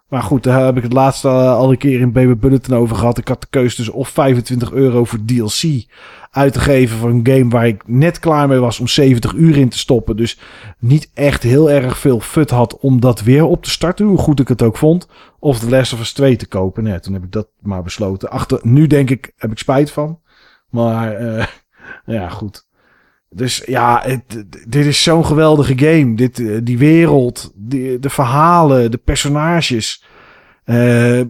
Maar goed, daar heb ik het laatste al een keer in Baby Bulletin over gehad. Ik had de keuze dus of 25 euro voor DLC uit te geven voor een game waar ik net klaar mee was om 70 uur in te stoppen. Dus niet echt heel erg veel fut had om dat weer op te starten, hoe goed ik het ook vond. Of The Last of Us 2 te kopen. Nee, toen heb ik dat maar besloten. Achter, nu denk ik, heb ik spijt van. Maar uh, ja, goed. Dus ja, het, dit is zo'n geweldige game. Dit, uh, die wereld, de verhalen, de personages. Uh,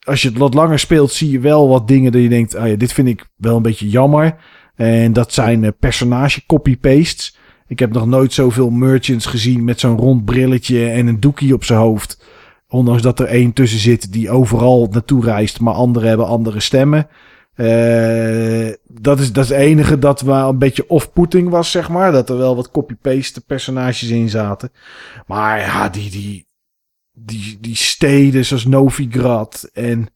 als je het wat langer speelt, zie je wel wat dingen dat je denkt, oh ja, dit vind ik wel een beetje jammer. En dat zijn personage copy-pastes. Ik heb nog nooit zoveel merchants gezien met zo'n rond brilletje en een doekie op zijn hoofd. Ondanks dat er één tussen zit die overal naartoe reist, maar anderen hebben andere stemmen. Uh, dat, is, dat is het enige dat wel een beetje off-putting was, zeg maar. Dat er wel wat copy-paste personages in zaten. Maar ja, die, die, die, die steden zoals Novigrad en...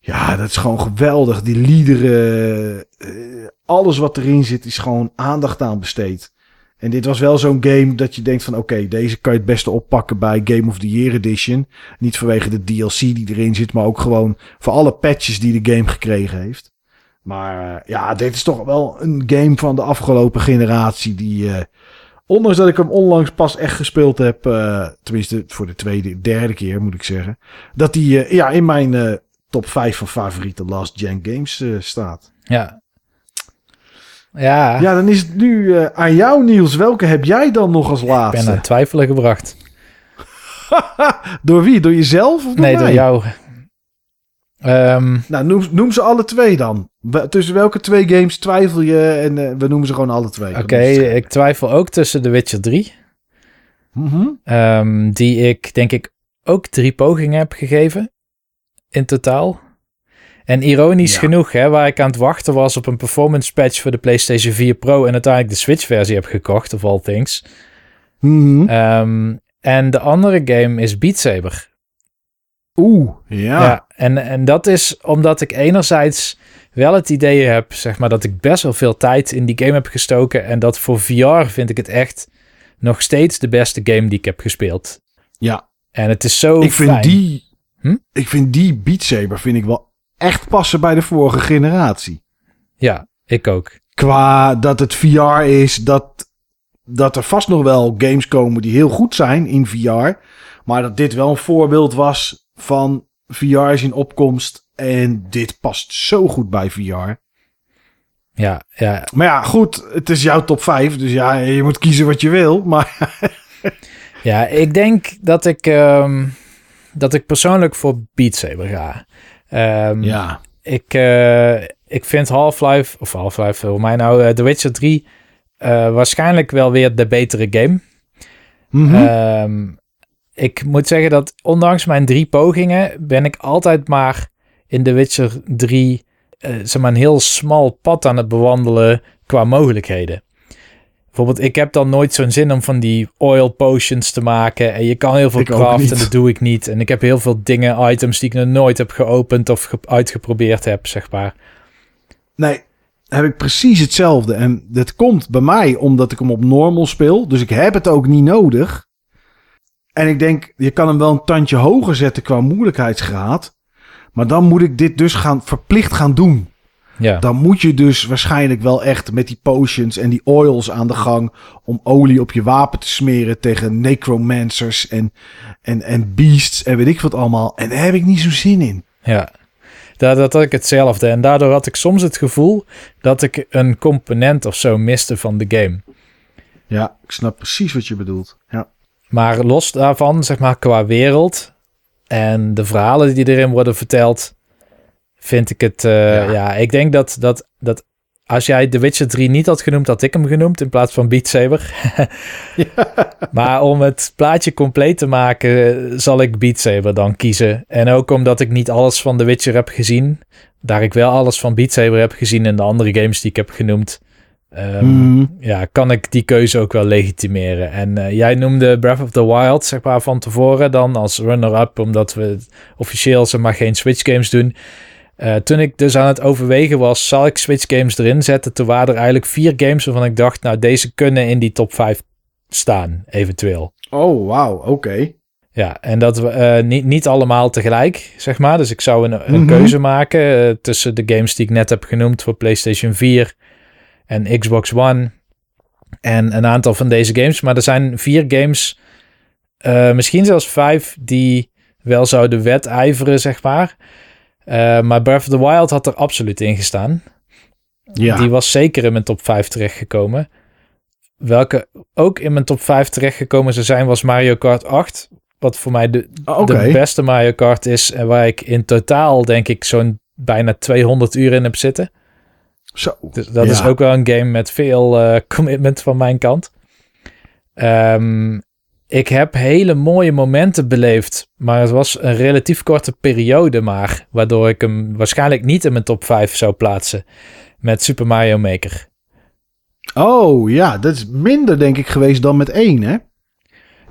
Ja, dat is gewoon geweldig. Die liederen, uh, alles wat erin zit is gewoon aandacht aan besteed. En dit was wel zo'n game dat je denkt van oké, deze kan je het beste oppakken bij Game of the Year Edition. Niet vanwege de DLC die erin zit, maar ook gewoon voor alle patches die de game gekregen heeft. Maar uh, ja, dit is toch wel een game van de afgelopen generatie die... Uh, ondanks dat ik hem onlangs pas echt gespeeld heb, uh, tenminste voor de tweede, derde keer moet ik zeggen. Dat die ja, in mijn top 5 van favoriete last gen games staat. Ja, ja. ja, dan is het nu uh, aan jou, Niels. Welke heb jij dan nog als laatste? Ik ben aan twijfelen gebracht. door wie? Door jezelf? Of door nee, mij? door jou. Um, nou, noem, noem, ze alle twee dan. Tussen welke twee games twijfel je? En uh, we noemen ze gewoon alle twee. Oké, okay, ik twijfel ook tussen The Witcher 3. Mm -hmm. um, die ik denk ik ook drie pogingen heb gegeven. In totaal. En ironisch ja. genoeg, hè, waar ik aan het wachten was op een performance patch voor de PlayStation 4 Pro en uiteindelijk de Switch-versie heb gekocht, of all things. Mm -hmm. um, en de andere game is Beat Saber. Oeh, ja. ja en, en dat is omdat ik enerzijds wel het idee heb, zeg maar, dat ik best wel veel tijd in die game heb gestoken. En dat voor VR vind ik het echt nog steeds de beste game die ik heb gespeeld. Ja. En het is zo ik vind die, hm? ik vind die Beat Saber vind ik wel echt passen bij de vorige generatie. Ja, ik ook. Qua dat het VR is, dat, dat er vast nog wel games komen die heel goed zijn in VR. Maar dat dit wel een voorbeeld was van VR's in opkomst. En dit past zo goed bij VR. Ja, ja. Maar ja, goed, het is jouw top 5. Dus ja, je moet kiezen wat je wil. Maar ja, ik denk dat ik, um, dat ik persoonlijk voor Beat Saber ga. Um, ja. Ik, uh, ik vind Half-Life, of Half-Life voor mij nou, uh, The Witcher 3 uh, waarschijnlijk wel weer de betere game. Mm -hmm. um, ik moet zeggen dat ondanks mijn drie pogingen ben ik altijd maar in The Witcher 3 zeg maar een heel smal pad aan het bewandelen qua mogelijkheden. Bijvoorbeeld, ik heb dan nooit zo'n zin om van die oil potions te maken. En je kan heel veel craften, niet. dat doe ik niet. En ik heb heel veel dingen, items die ik nog nooit heb geopend of ge- uitgeprobeerd heb, zeg maar. Nee, heb ik precies hetzelfde. En dat komt bij mij omdat ik hem op normal speel. Dus ik heb het ook niet nodig. En ik denk, je kan hem wel een tandje hoger zetten qua moeilijkheidsgraad. Maar dan moet ik dit dus gaan, verplicht gaan doen. Ja, Dan moet je dus waarschijnlijk wel echt met die potions en die oils aan de gang. om olie op je wapen te smeren tegen necromancers en, en, en beasts en weet ik wat allemaal. En daar heb ik niet zo zin in. ja. Dat, dat had ik hetzelfde. En daardoor had ik soms het gevoel dat ik een component of zo miste van de game. Ja, ik snap precies wat je bedoelt. Ja. Maar los daarvan, zeg maar, qua wereld en de verhalen die erin worden verteld, vind ik het. eh, Ja. ja. ik denk dat, dat, dat als jij The Witcher 3 niet had genoemd, had ik hem genoemd in plaats van Beat Saber. Maar om het plaatje compleet te maken, zal ik Beat Saber dan kiezen. En ook omdat ik niet alles van The Witcher heb gezien, daar ik wel alles van Beat Saber heb gezien in de andere games die ik heb genoemd. ehm, Mhm. ja, kan ik die keuze ook wel legitimeren. En eh, jij noemde Breath of the Wild, zeg maar, van tevoren dan als runner-up, omdat we officieel zeg maar geen Switch games doen. Eh, toen ik dus aan het overwegen was, zal ik Switch games erin zetten? Toen waren er eigenlijk vier games waarvan ik dacht, nou, deze kunnen in die top 5 staan, eventueel. Oh, wauw, oké. Ja, en dat we eh, niet, niet allemaal tegelijk, zeg maar. Dus ik zou een, een Mhm. keuze maken eh, tussen de games die ik net heb genoemd voor PlayStation 4 en Xbox One. En een aantal van deze games. Maar er zijn vier games, misschien zelfs vijf, die wel zouden wedijveren, zeg maar. Eh, maar Breath of the Wild had er absoluut in gestaan. Ja. Die was zeker in mijn top 5 terechtgekomen. Welke ook in mijn top 5 terechtgekomen zou zijn, was Mario Kart 8. Wat voor mij de, Ah, de beste Mario Kart is. En waar ik in totaal, denk ik, zo'n bijna 200 uur in heb zitten. Zo. Dus dat Ja. is ook wel een game met veel eh, commitment van mijn kant. Ehm, ik heb hele mooie momenten beleefd. Maar het was een relatief korte periode maar. Waardoor ik hem waarschijnlijk niet in mijn top 5 zou plaatsen. Met Super Mario Maker. Oh ja, dat is minder denk ik geweest dan met één, hè?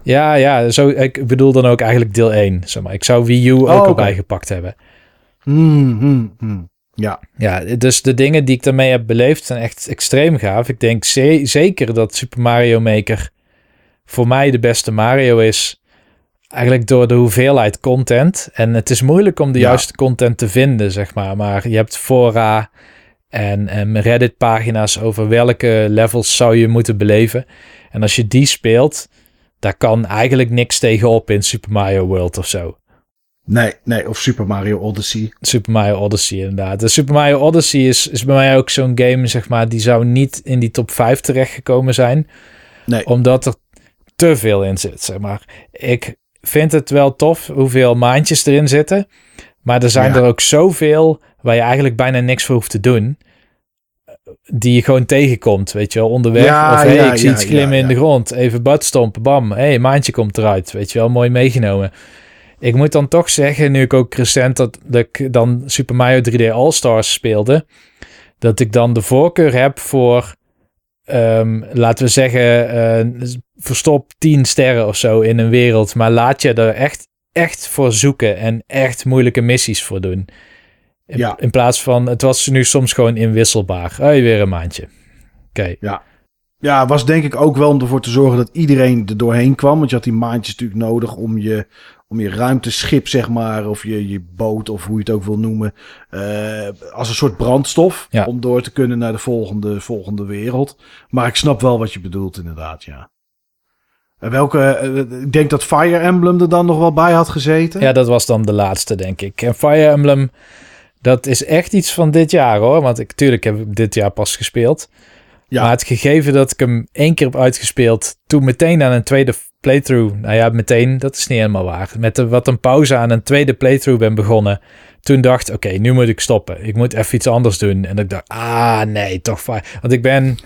Ja, ja, zo, ik bedoel dan ook eigenlijk deel 1. Zeg maar. Ik zou Wii U ook Oh, oké. erbij gepakt hebben. Hmm, hmm, hmm. Ja. Ja, dus de dingen die ik daarmee heb beleefd zijn echt extreem gaaf. Ik denk ze- zeker dat Super Mario Maker voor mij de beste Mario is. Eigenlijk door de hoeveelheid content. En het is moeilijk om de Ja. juiste content te vinden, zeg maar. Maar je hebt fora en, en Reddit-pagina's over welke levels zou je moeten beleven. En als je die speelt, daar kan eigenlijk niks tegenop in Super Mario World of zo. Nee, nee, of Super Mario Odyssey. Super Mario Odyssey inderdaad. De Super Mario Odyssey is, is bij mij ook zo'n game, zeg maar, die zou niet in die top 5 terechtgekomen zijn. Nee. Omdat er te veel in zit, zeg maar. Ik vind het wel tof hoeveel maandjes erin zitten. Maar er zijn Ja. er ook zoveel waar je eigenlijk bijna niks voor hoeft te doen. Die je gewoon tegenkomt, weet je wel, onderweg. Ja, of hey, ja, ik zie iets glimmen in de grond. Even budstompen, bam. Hé, hey, maandje komt eruit, weet je wel, mooi meegenomen. Ik moet dan toch zeggen, nu ik ook recent dat, dat ik dan Super Mario 3D All-Stars speelde, dat ik dan de voorkeur heb voor, ehm, laten we zeggen, eh, verstop 10 sterren of zo in een wereld, maar laat je er echt, echt voor zoeken en echt moeilijke missies voor doen. In, Ja. in plaats van, het was nu soms gewoon inwisselbaar. Hey, weer een maandje. Oké. Ja, was denk ik ook wel om ervoor te zorgen dat iedereen er doorheen kwam. Want je had die maandjes natuurlijk nodig om je, om je ruimteschip, zeg maar, of je, je boot, of hoe je het ook wil noemen, eh, als een soort brandstof. Ja. Om door te kunnen naar de volgende, volgende wereld. Maar ik snap wel wat je bedoelt, inderdaad, ja. En welke, eh, ik denk dat Fire Emblem er dan nog wel bij had gezeten. Ja, dat was dan de laatste, denk ik. En Fire Emblem, dat is echt iets van dit jaar hoor. Want ik, tuurlijk heb ik dit jaar pas gespeeld. Ja. Maar het gegeven dat ik hem één keer heb uitgespeeld, toen meteen aan een tweede playthrough. Nou ja, meteen, dat is niet helemaal waar. Met de, wat een pauze aan een tweede playthrough ben begonnen. Toen dacht oké, nu moet ik stoppen. Ik moet even iets anders doen. En ik dacht, ah nee, toch fijn. Want ik ben,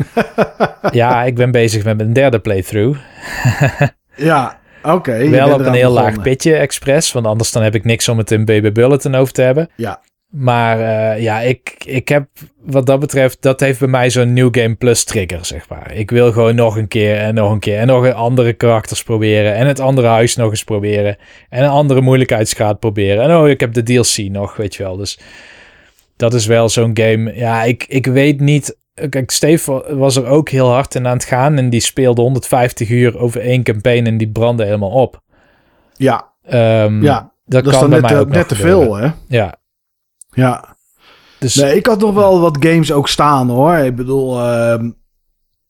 ja, ik ben bezig met mijn derde playthrough. Ja, oké. Wel op een heel laag pitje expres. Want anders dan heb ik niks om het in BB Bulletin over te hebben. Ja. Maar uh, ja, ik, ik heb wat dat betreft, dat heeft bij mij zo'n New Game Plus trigger, zeg maar. Ik wil gewoon nog een keer en nog een keer en nog een andere karakters proberen. En het andere huis nog eens proberen. En een andere moeilijkheidsgraad proberen. En oh, ik heb de DLC nog, weet je wel. Dus dat is wel zo'n game. Ja, ik, ik weet niet. Kijk, Steve was er ook heel hard in aan het gaan. En die speelde 150 uur over één campaign en die brandde helemaal op. Ja. Um, ja. Dat, dat kan bij net, mij ook net te veel, hè? Ja. Ja. Dus... Nee, ik had nog wel wat games ook staan, hoor. Ik bedoel, uh,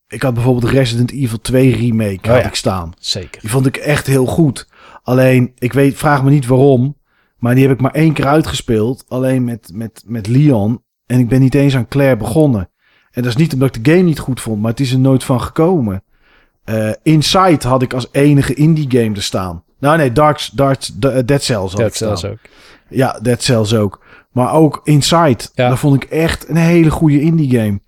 ik had bijvoorbeeld Resident Evil 2 remake oh, had ik staan. Zeker. Die vond ik echt heel goed. Alleen, ik weet, vraag me niet waarom. Maar die heb ik maar één keer uitgespeeld. Alleen met, met, met Leon. En ik ben niet eens aan Claire begonnen. En dat is niet omdat ik de game niet goed vond, maar het is er nooit van gekomen. Uh, Inside had ik als enige indie game te staan. Nou nee, Dark, Dark, Dead Cells had Dead Cells ook. Ja, Dead Cells ook. Maar ook Inside. Ja. Dat vond ik echt een hele goede indie game.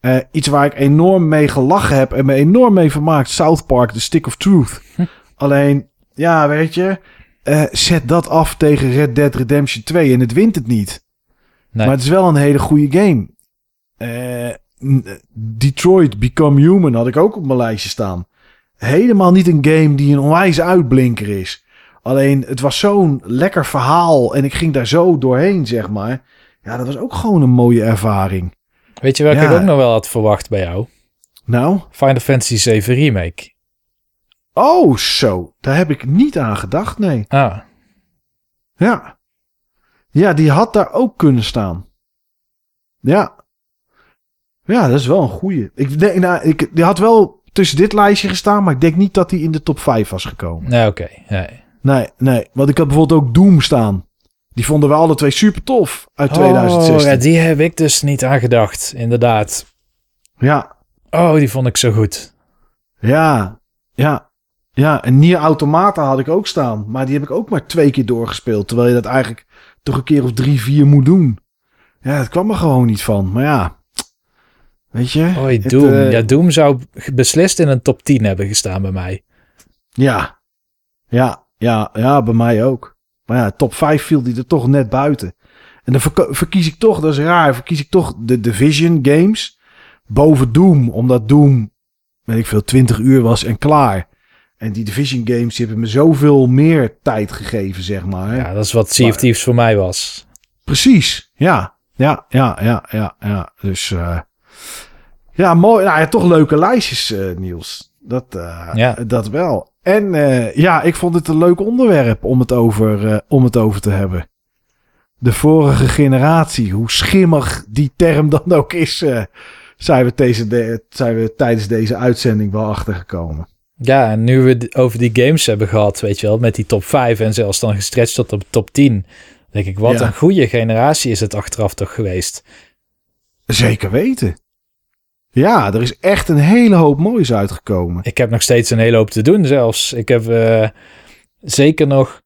Uh, iets waar ik enorm mee gelachen heb en me enorm mee vermaakt. South Park, The Stick of Truth. Hm. Alleen, ja, weet je. Uh, zet dat af tegen Red Dead Redemption 2 en het wint het niet. Nee. Maar het is wel een hele goede game. Uh, Detroit Become Human had ik ook op mijn lijstje staan. Helemaal niet een game die een onwijs uitblinker is. Alleen het was zo'n lekker verhaal en ik ging daar zo doorheen, zeg maar. Ja, dat was ook gewoon een mooie ervaring. Weet je welke ik ook nog wel had verwacht bij jou? Nou? Final Fantasy 7 Remake. Oh, zo. Daar heb ik niet aan gedacht, nee. Ah. Ja. Ja, die had daar ook kunnen staan. Ja. Ja, dat is wel een goeie. Ik denk, nou, ik, die had wel tussen dit lijstje gestaan, maar ik denk niet dat hij in de top 5 was gekomen. Nee, oké. Nee. Nee, nee. Want ik had bijvoorbeeld ook Doom staan. Die vonden we alle twee super tof uit 2016. Oh, ja, die heb ik dus niet aan gedacht, inderdaad. Ja. Oh, die vond ik zo goed. Ja, ja. Ja, en Nier Automata had ik ook staan. Maar die heb ik ook maar twee keer doorgespeeld. Terwijl je dat eigenlijk toch een keer of drie, vier moet doen. Ja, het kwam er gewoon niet van. Maar ja, weet je. Oei, Doom. Uh, ja, Doom zou beslist in een top 10 hebben gestaan bij mij. Ja, ja, ja, ja, bij mij ook. Maar ja, top 5 viel die er toch net buiten. En dan verkies ik toch, dat is raar, verkies ik toch de Division games boven Doom. Omdat Doom, weet ik veel, 20 uur was en klaar. En die Division games die hebben me zoveel meer tijd gegeven, zeg maar. Ja, dat is wat Sea of Thieves voor mij was. Precies, ja. Ja, ja, ja, ja, ja. Dus uh, ja, mooi. Nou ja, toch leuke lijstjes, uh, Niels. Dat, uh, ja. dat wel. En ja, ik vond het een leuk onderwerp om het over, om het over te hebben. De vorige generatie, hoe schimmig die term dan ook is, zijn, we deze de, zijn we tijdens deze uitzending wel achtergekomen. Ja, en nu we over die games hebben gehad, weet je wel, met die top 5 en zelfs dan gestretched tot de top 10. Denk ik, wat een goede generatie is het achteraf toch geweest. Zeker weten. Ja, er is echt een hele hoop moois uitgekomen. Ik heb nog steeds een hele hoop te doen zelfs. Ik heb uh, zeker nog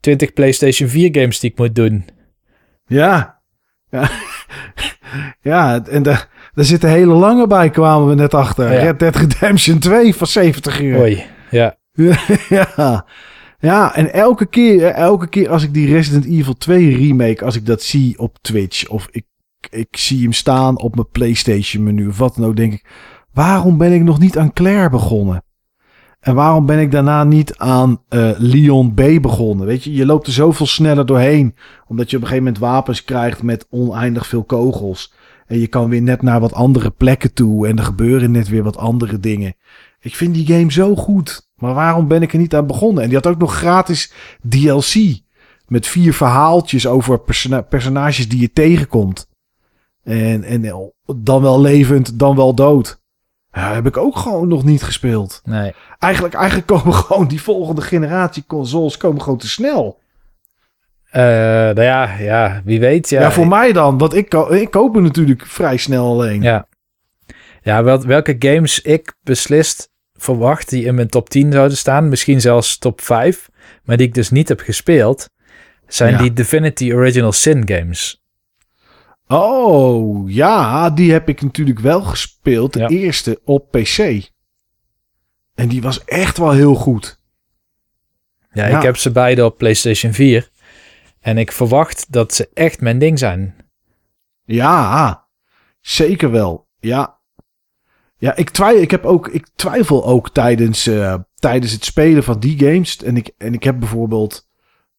20 PlayStation 4 games die ik moet doen. Ja. Ja, ja en daar er zitten hele lange bij, kwamen we net achter. Ja. Red Dead Redemption 2 van 70 uur. Oei, ja. ja. Ja, en elke keer, elke keer als ik die Resident Evil 2 remake, als ik dat zie op Twitch, of ik, ik zie hem staan op mijn PlayStation menu, of wat dan ook, denk ik, waarom ben ik nog niet aan Claire begonnen? En waarom ben ik daarna niet aan uh, Leon B begonnen? Weet je, je loopt er zoveel sneller doorheen, omdat je op een gegeven moment wapens krijgt met oneindig veel kogels. En je kan weer net naar wat andere plekken toe. En er gebeuren net weer wat andere dingen. Ik vind die game zo goed. Maar waarom ben ik er niet aan begonnen? En die had ook nog gratis DLC. Met vier verhaaltjes over personages die je tegenkomt. En, en dan wel levend, dan wel dood. Ja, heb ik ook gewoon nog niet gespeeld. Nee. Eigenlijk, eigenlijk komen gewoon die volgende generatie consoles komen gewoon te snel. Uh, nou ja, ja, wie weet. Ja, ja voor mij dan. Want ik, ik koop me natuurlijk vrij snel alleen. Ja, ja wel, welke games ik beslist verwacht die in mijn top 10 zouden staan. Misschien zelfs top 5. Maar die ik dus niet heb gespeeld. Zijn die Divinity Original Sin games. Oh, ja. Die heb ik natuurlijk wel gespeeld. De eerste op PC. En die was echt wel heel goed. Ja, ik heb ze beide op PlayStation 4. En ik verwacht dat ze echt mijn ding zijn. Ja, zeker wel. Ja. Ja, ik, twijfel, ik, heb ook, ik twijfel ook tijdens, uh, tijdens het spelen van die games. En ik, en ik heb bijvoorbeeld.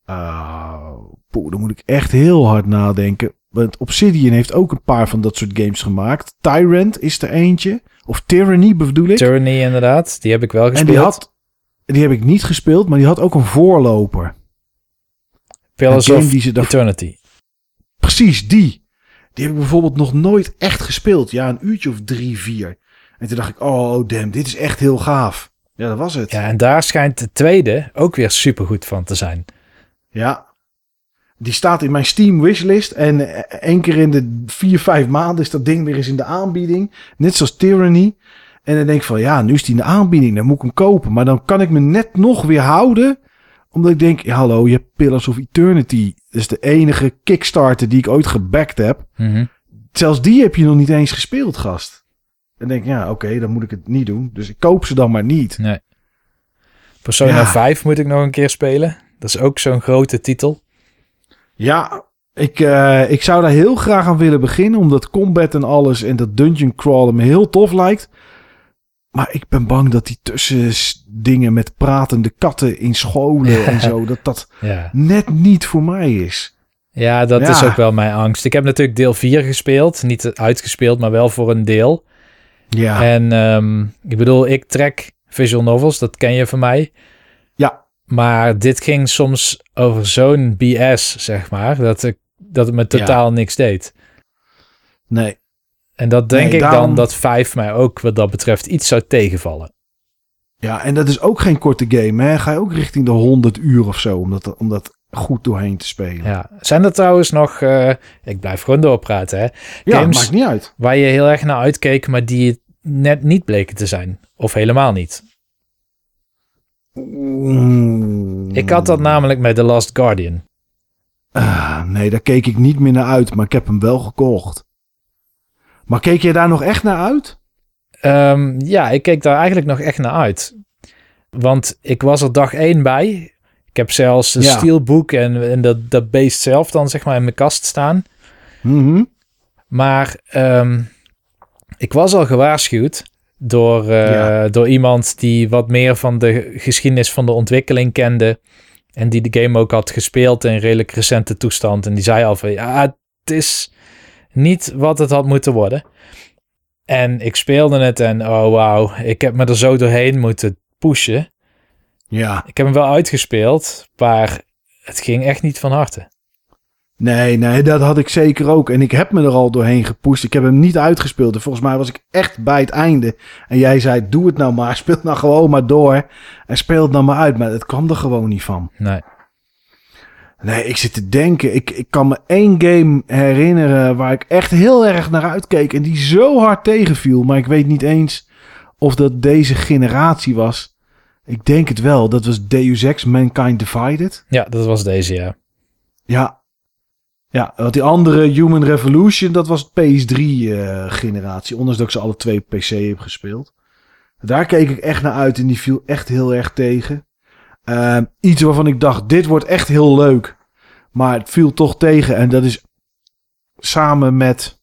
Uh, poeh, dan moet ik echt heel hard nadenken. Want Obsidian heeft ook een paar van dat soort games gemaakt. Tyrant is er eentje. Of Tyranny bedoel ik. Tyranny inderdaad, die heb ik wel gespeeld. En die, had, die heb ik niet gespeeld, maar die had ook een voorloper. Pillars of die ze Eternity. Precies, die. Die heb ik bijvoorbeeld nog nooit echt gespeeld. Ja, een uurtje of drie, vier. En toen dacht ik, oh damn, dit is echt heel gaaf. Ja, dat was het. Ja, en daar schijnt de tweede ook weer supergoed van te zijn. Ja. Die staat in mijn Steam wishlist. En eh, één keer in de vier, vijf maanden is dat ding weer eens in de aanbieding. Net zoals Tyranny. En dan denk ik van, ja, nu is die in de aanbieding. Dan moet ik hem kopen. Maar dan kan ik me net nog weer houden. Omdat ik denk, ja, hallo, je hebt Pillars of Eternity. Dat is de enige Kickstarter die ik ooit gebackt heb. Mhm. Zelfs die heb je nog niet eens gespeeld, gast. En denk ja, oké, dan moet ik het niet doen. Dus ik koop ze dan maar niet. Nee. Persona Ja. 5 moet ik nog een keer spelen. Dat is ook zo'n grote titel. Ja, ik, eh, ik zou daar heel graag aan willen beginnen. Omdat combat en alles en dat dungeon crawlen me heel tof lijkt. Maar ik ben bang dat die tussendingen met pratende katten in scholen en zo, dat dat Ja, net niet voor mij is. ja dat Ja. is ook wel mijn angst. Ik heb natuurlijk deel 4 gespeeld. Niet uitgespeeld, maar wel voor een deel. Ja, En ehm, ik bedoel, ik trek visual novels, dat ken je van mij. Ja, Maar dit ging soms over zo'n BS, zeg maar, dat, ik, dat het me totaal niks deed. nee. En dat denk Nee, ik dan dat 5 mij ook wat dat betreft iets zou tegenvallen. Ja, en dat is ook geen korte game. Hè? Ga je ook richting de 100 uur of zo om dat, om dat goed doorheen te spelen. Ja, Ja. Zijn er trouwens nog, eh, ik blijf gewoon doorpraten, hè, games maakt niet uit. waar je heel erg naar uitkeek, maar die net niet bleken te zijn? Of helemaal niet? Mm. Ik had dat namelijk met The Last Guardian. Ah, nee, daar keek ik niet meer naar uit, maar ik heb hem wel gekocht. Maar keek je daar nog echt naar uit? Ehm, ja, ik keek daar eigenlijk nog echt naar uit. Want ik was er dag één bij. Ik heb zelfs een Ja. steelbook en, en dat, dat beest zelf dan zeg maar in mijn kast staan. Mhm. Maar ehm, ik was al gewaarschuwd door, eh, Ja. door iemand die wat meer van de geschiedenis van de ontwikkeling kende. En die de game ook had gespeeld in redelijk recente toestand. En die zei al van ja, het is niet wat het had moeten worden. En ik speelde het en oh wauw, ik heb me er zo doorheen moeten pushen. Ja, Ik heb hem wel uitgespeeld, maar het ging echt niet van harte. Nee, nee, dat had ik zeker ook. En ik heb me er al doorheen gepusht. Ik heb hem niet uitgespeeld. En volgens mij was ik echt bij het einde. En jij zei, doe het nou maar. Speel nou gewoon maar door. En speel het nou maar uit. Maar het kwam er gewoon niet van. Nee. Nee, ik zit te denken. Ik, ik kan me één game herinneren waar ik echt heel erg naar uitkeek. En die zo hard tegenviel. Maar ik weet niet eens of dat deze generatie was. Ik denk het wel. Dat was Deus Ex Mankind Divided. Ja, dat was deze, ja. Ja. Ja, want die andere Human Revolution, dat was PS3-generatie. ondanks dat ik ze alle twee PC heb gespeeld. Daar keek ik echt naar uit en die viel echt heel erg tegen. Ehm, iets waarvan ik dacht, dit wordt echt heel leuk. Maar het viel toch tegen. En dat is samen met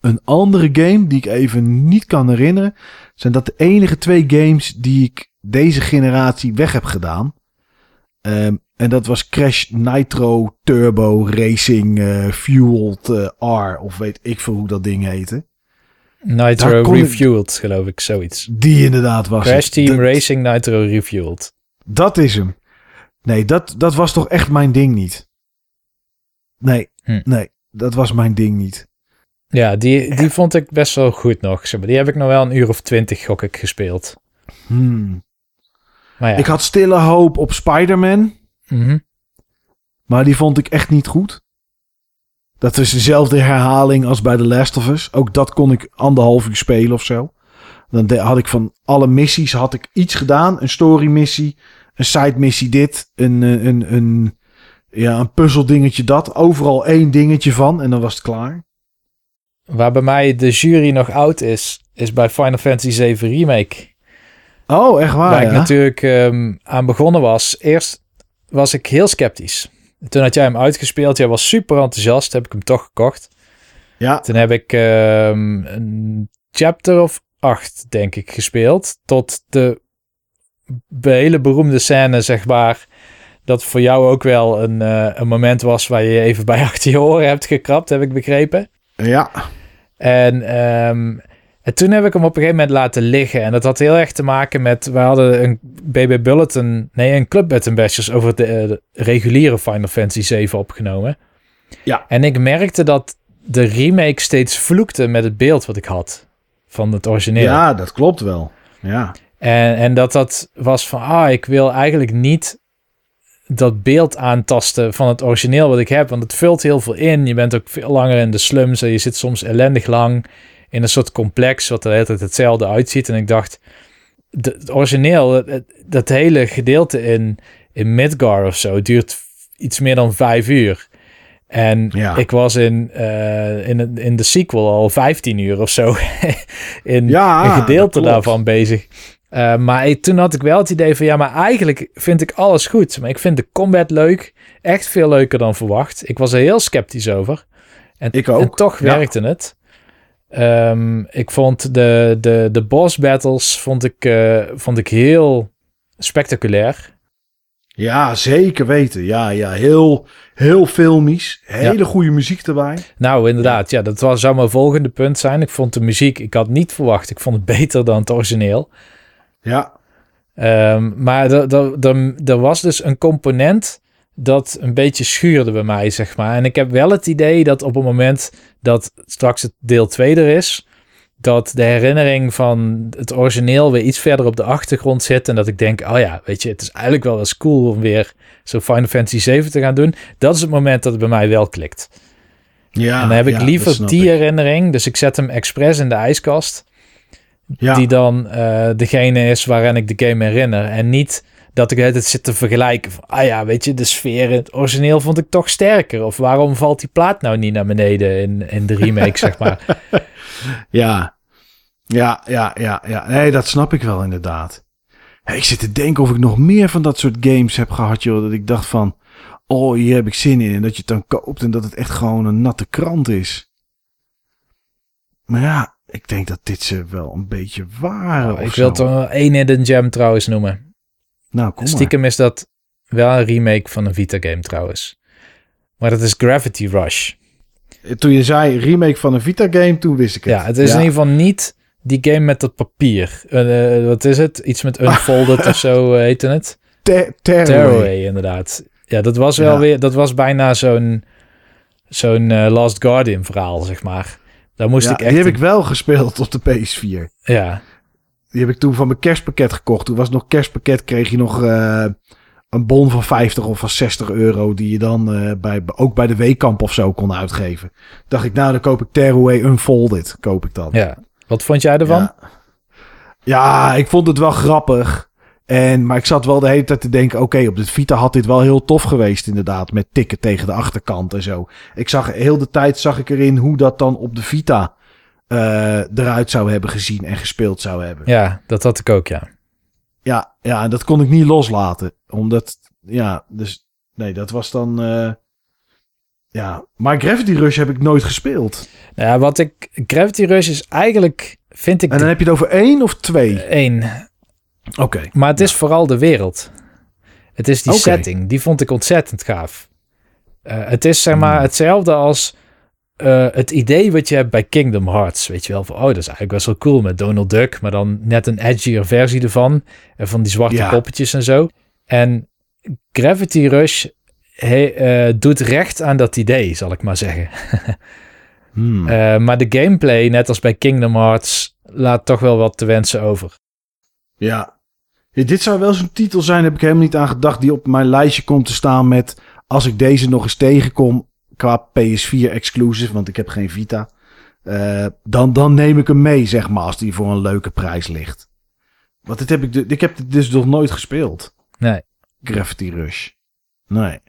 een andere game die ik even niet kan herinneren. Zijn dat de enige twee games die ik deze generatie weg heb gedaan. Ehm, en dat was Crash Nitro Turbo Racing eh, Fueled eh, R. Of weet ik veel hoe dat ding heette. Nitro ik- Refueled, geloof ik, zoiets. Die inderdaad was Crash het. Team Dat- Racing Nitro Refueled. Dat is hem. Nee, dat, dat was toch echt mijn ding niet. Nee, Hm. nee, dat was mijn ding niet. Ja, die, die vond ik best wel goed nog. Die heb ik nog wel een uur of twintig, gok ik, gespeeld. Hmm. Maar ja, Ik had stille hoop op Spider-Man, mhm. maar die vond ik echt niet goed. Dat is dezelfde herhaling als bij The Last of Us. Ook dat kon ik anderhalf uur spelen of zo. Dan had ik van alle missies had ik iets gedaan. Een story missie, een side missie dit, een, eh, een, een, ja, een puzzeldingetje dat. Overal één dingetje van en dan was het klaar. waar bij mij de jury nog oud is, is bij Final Fantasy 7 Remake. Oh, echt waar waar ik natuurlijk ehm, aan begonnen was. Eerst was ik heel sceptisch. Toen had jij hem uitgespeeld. Jij was super enthousiast. Heb ik hem toch gekocht. Ja. Toen heb ik ehm, een chapter of acht, denk ik, gespeeld. Tot de hele beroemde scène, zeg maar. Dat voor jou ook wel een, eh, een moment was waar je even bij achter je oren hebt gekrapt, heb ik begrepen. Ja. En, ehm, en toen heb ik hem op een gegeven moment laten liggen. En dat had heel erg te maken met... We hadden een BB Bulletin... Nee, een Club Bed Bashers over de, eh, de reguliere Final Fantasy 7 opgenomen. Ja. En ik merkte dat de remake steeds vloekte met het beeld wat ik had. Van het origineel. Ja, dat klopt wel. Ja. En, en dat dat was van... Ah, ik wil eigenlijk niet dat beeld aantasten van het origineel wat ik heb. Want het vult heel veel in. Je bent ook veel langer in de slums. En je zit soms ellendig lang in een soort complex wat er altijd hetzelfde uitziet. En ik dacht, de, het origineel, dat hele gedeelte in, in Midgar of zo, duurt iets meer dan vijf uur. En Ja. ik was in, eh, in, in de sequel al 15 uur of zo in Ja, een gedeelte daarvan bezig. Uh, maar toen had ik wel het idee van ja, maar eigenlijk vind ik alles goed. Maar ik vind de combat leuk. Echt veel leuker dan verwacht. Ik was er heel sceptisch over. En, Ik ook, en toch ja. werkte het. Ehm, ik vond de, de, de boss battles vond ik, eh, vond ik heel spectaculair. Ja, zeker weten. Ja, ja. Heel, heel filmisch. Hele goede muziek erbij. Nou, inderdaad. Ja, dat was, zou mijn volgende punt zijn. Ik vond de muziek, ik had niet verwacht. Ik vond het beter dan het origineel. Ja. Ehm, maar er was dus een component dat een beetje schuurde bij mij, zeg maar. En ik heb wel het idee dat op het moment dat straks het deel 2 er is, dat de herinnering van het origineel weer iets verder op de achtergrond zit. En dat ik denk, oh ja, weet je, het is eigenlijk wel eens cool om weer zo Final Fantasy 7 te gaan doen. Dat is het moment dat het bij mij wel klikt. Ja, en dan heb ik ja, liever die ik. herinnering. Dus ik zet hem expres in de ijskast Ja. die dan eh, degene is waarin ik de game herinner. En niet dat ik het zit te vergelijken. Van, ah ja, weet je, de sfeer in het origineel vond ik toch sterker. Of waarom valt die plaat nou niet naar beneden in, in de remake, zeg maar. Ja. Ja, ja, ja, ja. Nee, dat snap ik wel inderdaad. Ik zit te denken of ik nog meer van dat soort games heb gehad, joh. Dat ik dacht van, oh, hier heb ik zin in. En dat je het dan koopt en dat het echt gewoon een natte krant is. Maar ja, ik denk dat dit ze wel een beetje waren. of ik wil toch wel één hidden gem trouwens noemen. Nou, kom maar. Stiekem is dat wel een remake van een Vita-game trouwens. Maar dat is Gravity Rush. Toen je zei remake van een Vita-game, toen wist ik het. Ja, het is in ieder geval niet die game met dat papier. Eh, eh, wat is het? Iets met Unfolded of zo eh, heette het. Ter- Tearaway. Tearaway, inderdaad. Ja, dat was wel Ja. weer, dat was bijna zo'n zo'n Last Guardian verhaal, zeg maar. Daar moest Ja, ik echt... die heb ik wel gespeeld op de PS4. Ja, Die heb ik toen van mijn kerstpakket gekocht. Toen was nog kerstpakket, kreeg je nog eh, een bon van 50 of van 60 euro. Die je dan eh, bij, ook bij de weekkamp of zo kon uitgeven. Dacht ik, nou dan koop ik Tearaway Unfolded. Koop ik dan. ja. Wat vond jij ervan? Ja. Ja, ik vond het wel grappig. En, maar ik zat wel de hele tijd te denken, oké, op de Vita had dit wel heel tof geweest inderdaad. Met tikken tegen de achterkant en zo. Ik zag heel de tijd zag ik erin hoe dat dan op de Vita eh, eruit zou hebben gezien en gespeeld zou hebben. Ja, dat had ik ook, ja. Ja, ja, en dat kon ik niet loslaten. Omdat, ja, dus, nee, dat was dan, eh, ja. Maar Gravity Rush heb ik nooit gespeeld. Nou Ja, wat ik... Gravity Rush is eigenlijk, vind ik, En dan heb je het over één of twee? één. Oké. Maar het is vooral de wereld. Het is die setting. Die vond ik ontzettend gaaf. Eh, het is zeg Hmm. maar hetzelfde als eh, het idee wat je hebt bij Kingdom Hearts. Weet je wel, van oh, dat is eigenlijk best wel cool met Donald Duck, maar dan net een edgier versie ervan. En van die zwarte Ja. poppetjes en zo. En Gravity Rush he- eh, doet recht aan dat idee, zal ik maar zeggen. Hmm. Eh, maar de gameplay, net als bij Kingdom Hearts, laat toch wel wat te wensen over. Ja. Ja, Dit zou wel zo'n titel zijn, heb ik helemaal niet aan gedacht, die op mijn lijstje komt te staan met, als ik deze nog eens tegenkom, qua PS4 exclusive, want ik heb geen Vita, eh, dan, dan neem ik hem mee, zeg maar, als die voor een leuke prijs ligt. Want dit heb ik, ik heb dit dus nog nooit gespeeld. Nee. Gravity Rush. Nee.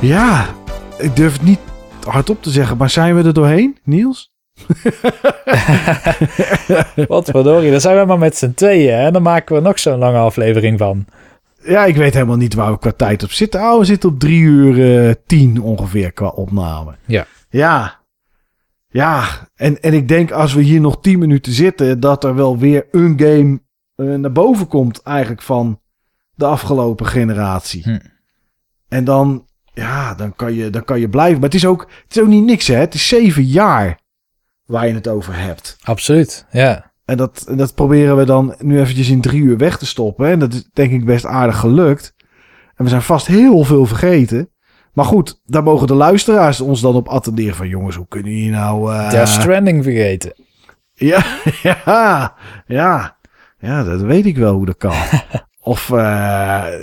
Ja, ik durf het niet hardop te zeggen, maar zijn we er doorheen, Niels? Wat verdorie, dan zijn we maar met z'n tweeën en dan maken we nog zo'n lange aflevering van. Ja, ik weet helemaal niet waar we qua tijd op zitten. Oh, we zitten op drie uur uh, tien ongeveer qua opname. Ja. Ja. Ja, en, en ik denk als we hier nog tien minuten zitten, dat er wel weer een game uh, naar boven komt eigenlijk van de afgelopen generatie. Hm. En dan, ja, dan kan, je, dan kan je blijven. Maar het is ook, het is ook niet niks, hè. Het is zeven jaar waar je het over hebt. Absoluut, ja. En dat, en dat proberen we dan nu eventjes in drie uur weg te stoppen. En dat is denk ik best aardig gelukt. En we zijn vast heel veel vergeten. Maar goed, daar mogen de luisteraars ons dan op attenderen van... jongens, hoe kunnen jullie nou... Uh... Death Stranding vergeten. Ja, ja, ja. Ja, dat weet ik wel hoe dat kan. of, uh,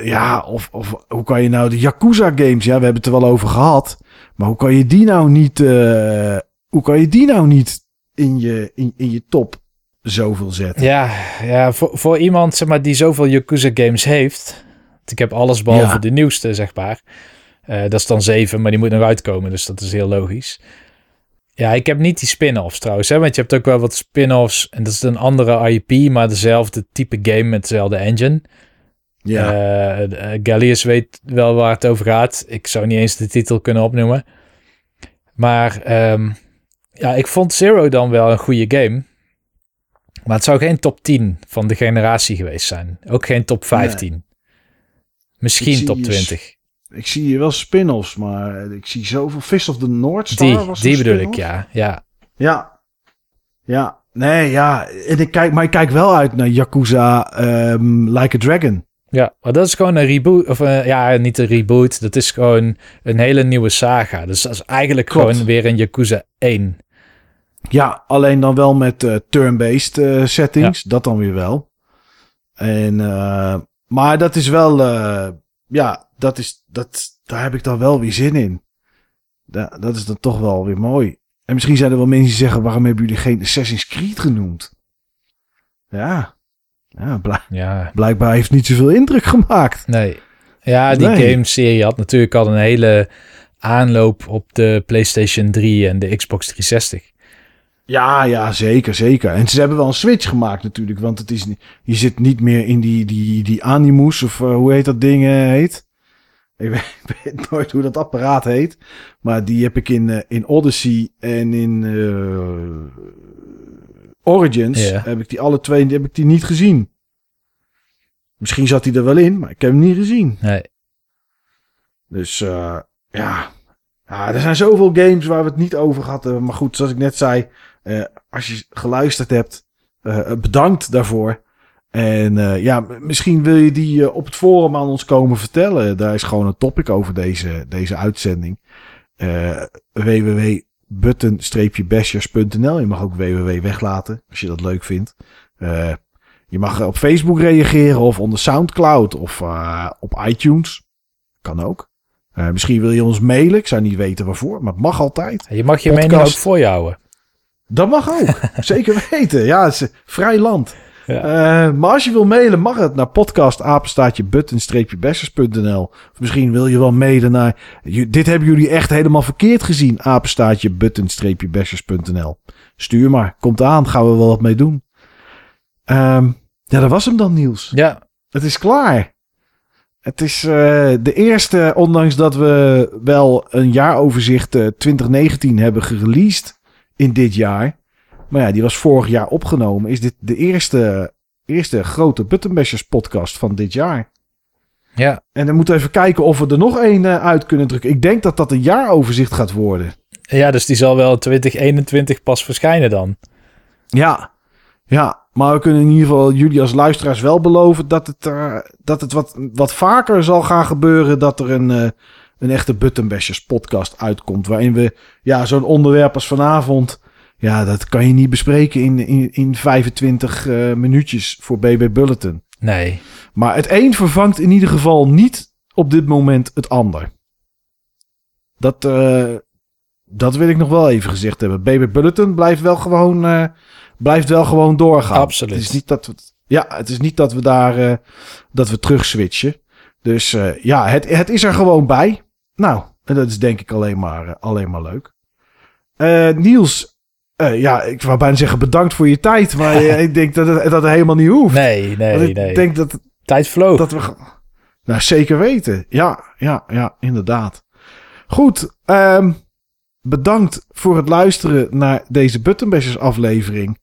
ja, of, of hoe kan je nou de Yakuza games... Ja, we hebben het er wel over gehad. Maar hoe kan je die nou niet... Uh, hoe kan je die nou niet in je, in, in je top zoveel zetten? Ja, ja voor, voor iemand zeg maar, die zoveel Yakuza games heeft... Ik heb alles behalve ja. de nieuwste, zeg maar. Uh, dat is dan 7, maar die moet nog uitkomen. Dus dat is heel logisch. Ja, ik heb niet die spin-offs trouwens. Hè, want je hebt ook wel wat spin-offs. En dat is een andere IP, maar dezelfde type game met dezelfde engine. Ja. Uh, uh, Gallius weet wel waar het over gaat. Ik zou niet eens de titel kunnen opnoemen. Maar um, ja, ik vond Zero dan wel een goede game. Maar het zou geen top 10 van de generatie geweest zijn. Ook geen top 15. Nee. Misschien top 20. Ik zie hier wel spin-offs, maar ik zie zoveel Fist of the North Star. Die, was die bedoel ik, ja. Ja. Ja. Ja. Nee, ja. En ik kijk, maar ik kijk wel uit naar Yakuza um, Like a Dragon. Ja, maar dat is gewoon een reboot. Of uh, ja, niet een reboot. Dat is gewoon een hele nieuwe saga. Dus dat is eigenlijk Klopt. gewoon weer een Yakuza 1. Ja, alleen dan wel met uh, turn-based uh, settings. Ja. Dat dan weer wel. En, maar dat is wel ja, dat is, dat, daar heb ik dan wel weer zin in. Da, dat is dan toch wel weer mooi. En misschien zijn er wel mensen die zeggen: waarom hebben jullie geen Assassin's Creed genoemd? Ja, ja, ja. blijkbaar heeft niet zoveel indruk gemaakt. Nee. Ja, die nee. game-serie had natuurlijk al een hele aanloop op de PlayStation 3 en de Xbox 360. Ja, ja, zeker, zeker. En ze hebben wel een switch gemaakt natuurlijk, want het is, je zit niet meer in die, die, die Animus, of uh, hoe heet dat ding uh, heet. Ik weet, ik weet, nooit hoe dat apparaat heet, maar die heb ik in, uh, in Odyssey en in Origins, ja. heb ik die alle twee, heb ik die niet gezien. Misschien zat hij er wel in, maar ik heb hem niet gezien. Nee. Dus ja, ja, er zijn zoveel games waar we het niet over hadden. Maar goed, zoals ik net zei, uh, als je geluisterd hebt, uh, bedankt daarvoor. En ja, misschien wil je die op het forum aan ons komen vertellen. Daar is gewoon een topic over deze, deze uitzending. www.button-bashers.nl Je mag ook www weglaten, als je dat leuk vindt. je mag op Facebook reageren of onder Soundcloud of op iTunes. Kan ook. Uh, misschien wil je ons mailen. Ik zou niet weten waarvoor, maar het mag altijd. Je mag je Podcast. mening ook voor je houden. Dat mag ook. Zeker weten. Ja, het is vrij land. Ja. Uh, maar als je wil mailen, mag het naar podcastapenstaatje button-bashers.nl. Of misschien wil je wel mailen naar... Dit hebben jullie echt helemaal verkeerd gezien. Apenstaatje button-bashers.nl. Stuur maar. Komt aan. Gaan we wel wat mee doen. Um, ja, dat was hem dan, Niels. Ja. Het is klaar. Het is uh, de eerste, ondanks dat we wel een jaaroverzicht uh, 2019 hebben gereleased in dit jaar. Maar ja, die was vorig jaar opgenomen. Is dit de eerste, eerste grote Buttonbashers podcast van dit jaar. Ja. En dan moeten we even kijken of we er nog één uh, uit kunnen drukken. Ik denk dat dat een jaaroverzicht gaat worden. Ja, dus die zal wel 2021 pas verschijnen dan. Ja, ja. Maar we kunnen in ieder geval jullie als luisteraars wel beloven dat het, uh, dat het wat, wat vaker zal gaan gebeuren dat er een, uh, een echte Buttonbashers podcast uitkomt. Waarin we ja, zo'n onderwerp als vanavond, ja, dat kan je niet bespreken in, in, in 25 uh, minuutjes voor BB Bulletin. Nee. Maar het een vervangt in ieder geval niet op dit moment het ander. Dat, dat wil ik nog wel even gezegd hebben. BB Bulletin blijft wel gewoon blijft wel gewoon doorgaan. Absoluut. Het is niet dat we, ja, het is niet dat we daar dat we terug switchen. Dus ja, het, het is er gewoon bij. Nou, En dat is denk ik alleen maar, eh, alleen maar leuk. Eh, Niels, eh, ja, ik wou bijna zeggen bedankt voor je tijd. Maar ik denk dat het, dat het helemaal niet hoeft. Nee, nee, Want ik nee. denk dat, Tijd vloog. dat we... Nou, zeker weten. Ja, ja, ja, inderdaad. Goed, ehm, bedankt voor het luisteren naar deze Buttonbashers aflevering.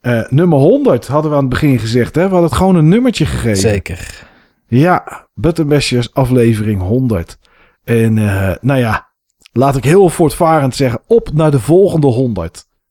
Eh, nummer 100 hadden we aan het begin gezegd. Hè? We hadden het gewoon een nummertje gegeven. Zeker. Ja, Buttonbashers aflevering 100. En eh, nou ja, laat ik heel voortvarend zeggen, op naar de volgende 100.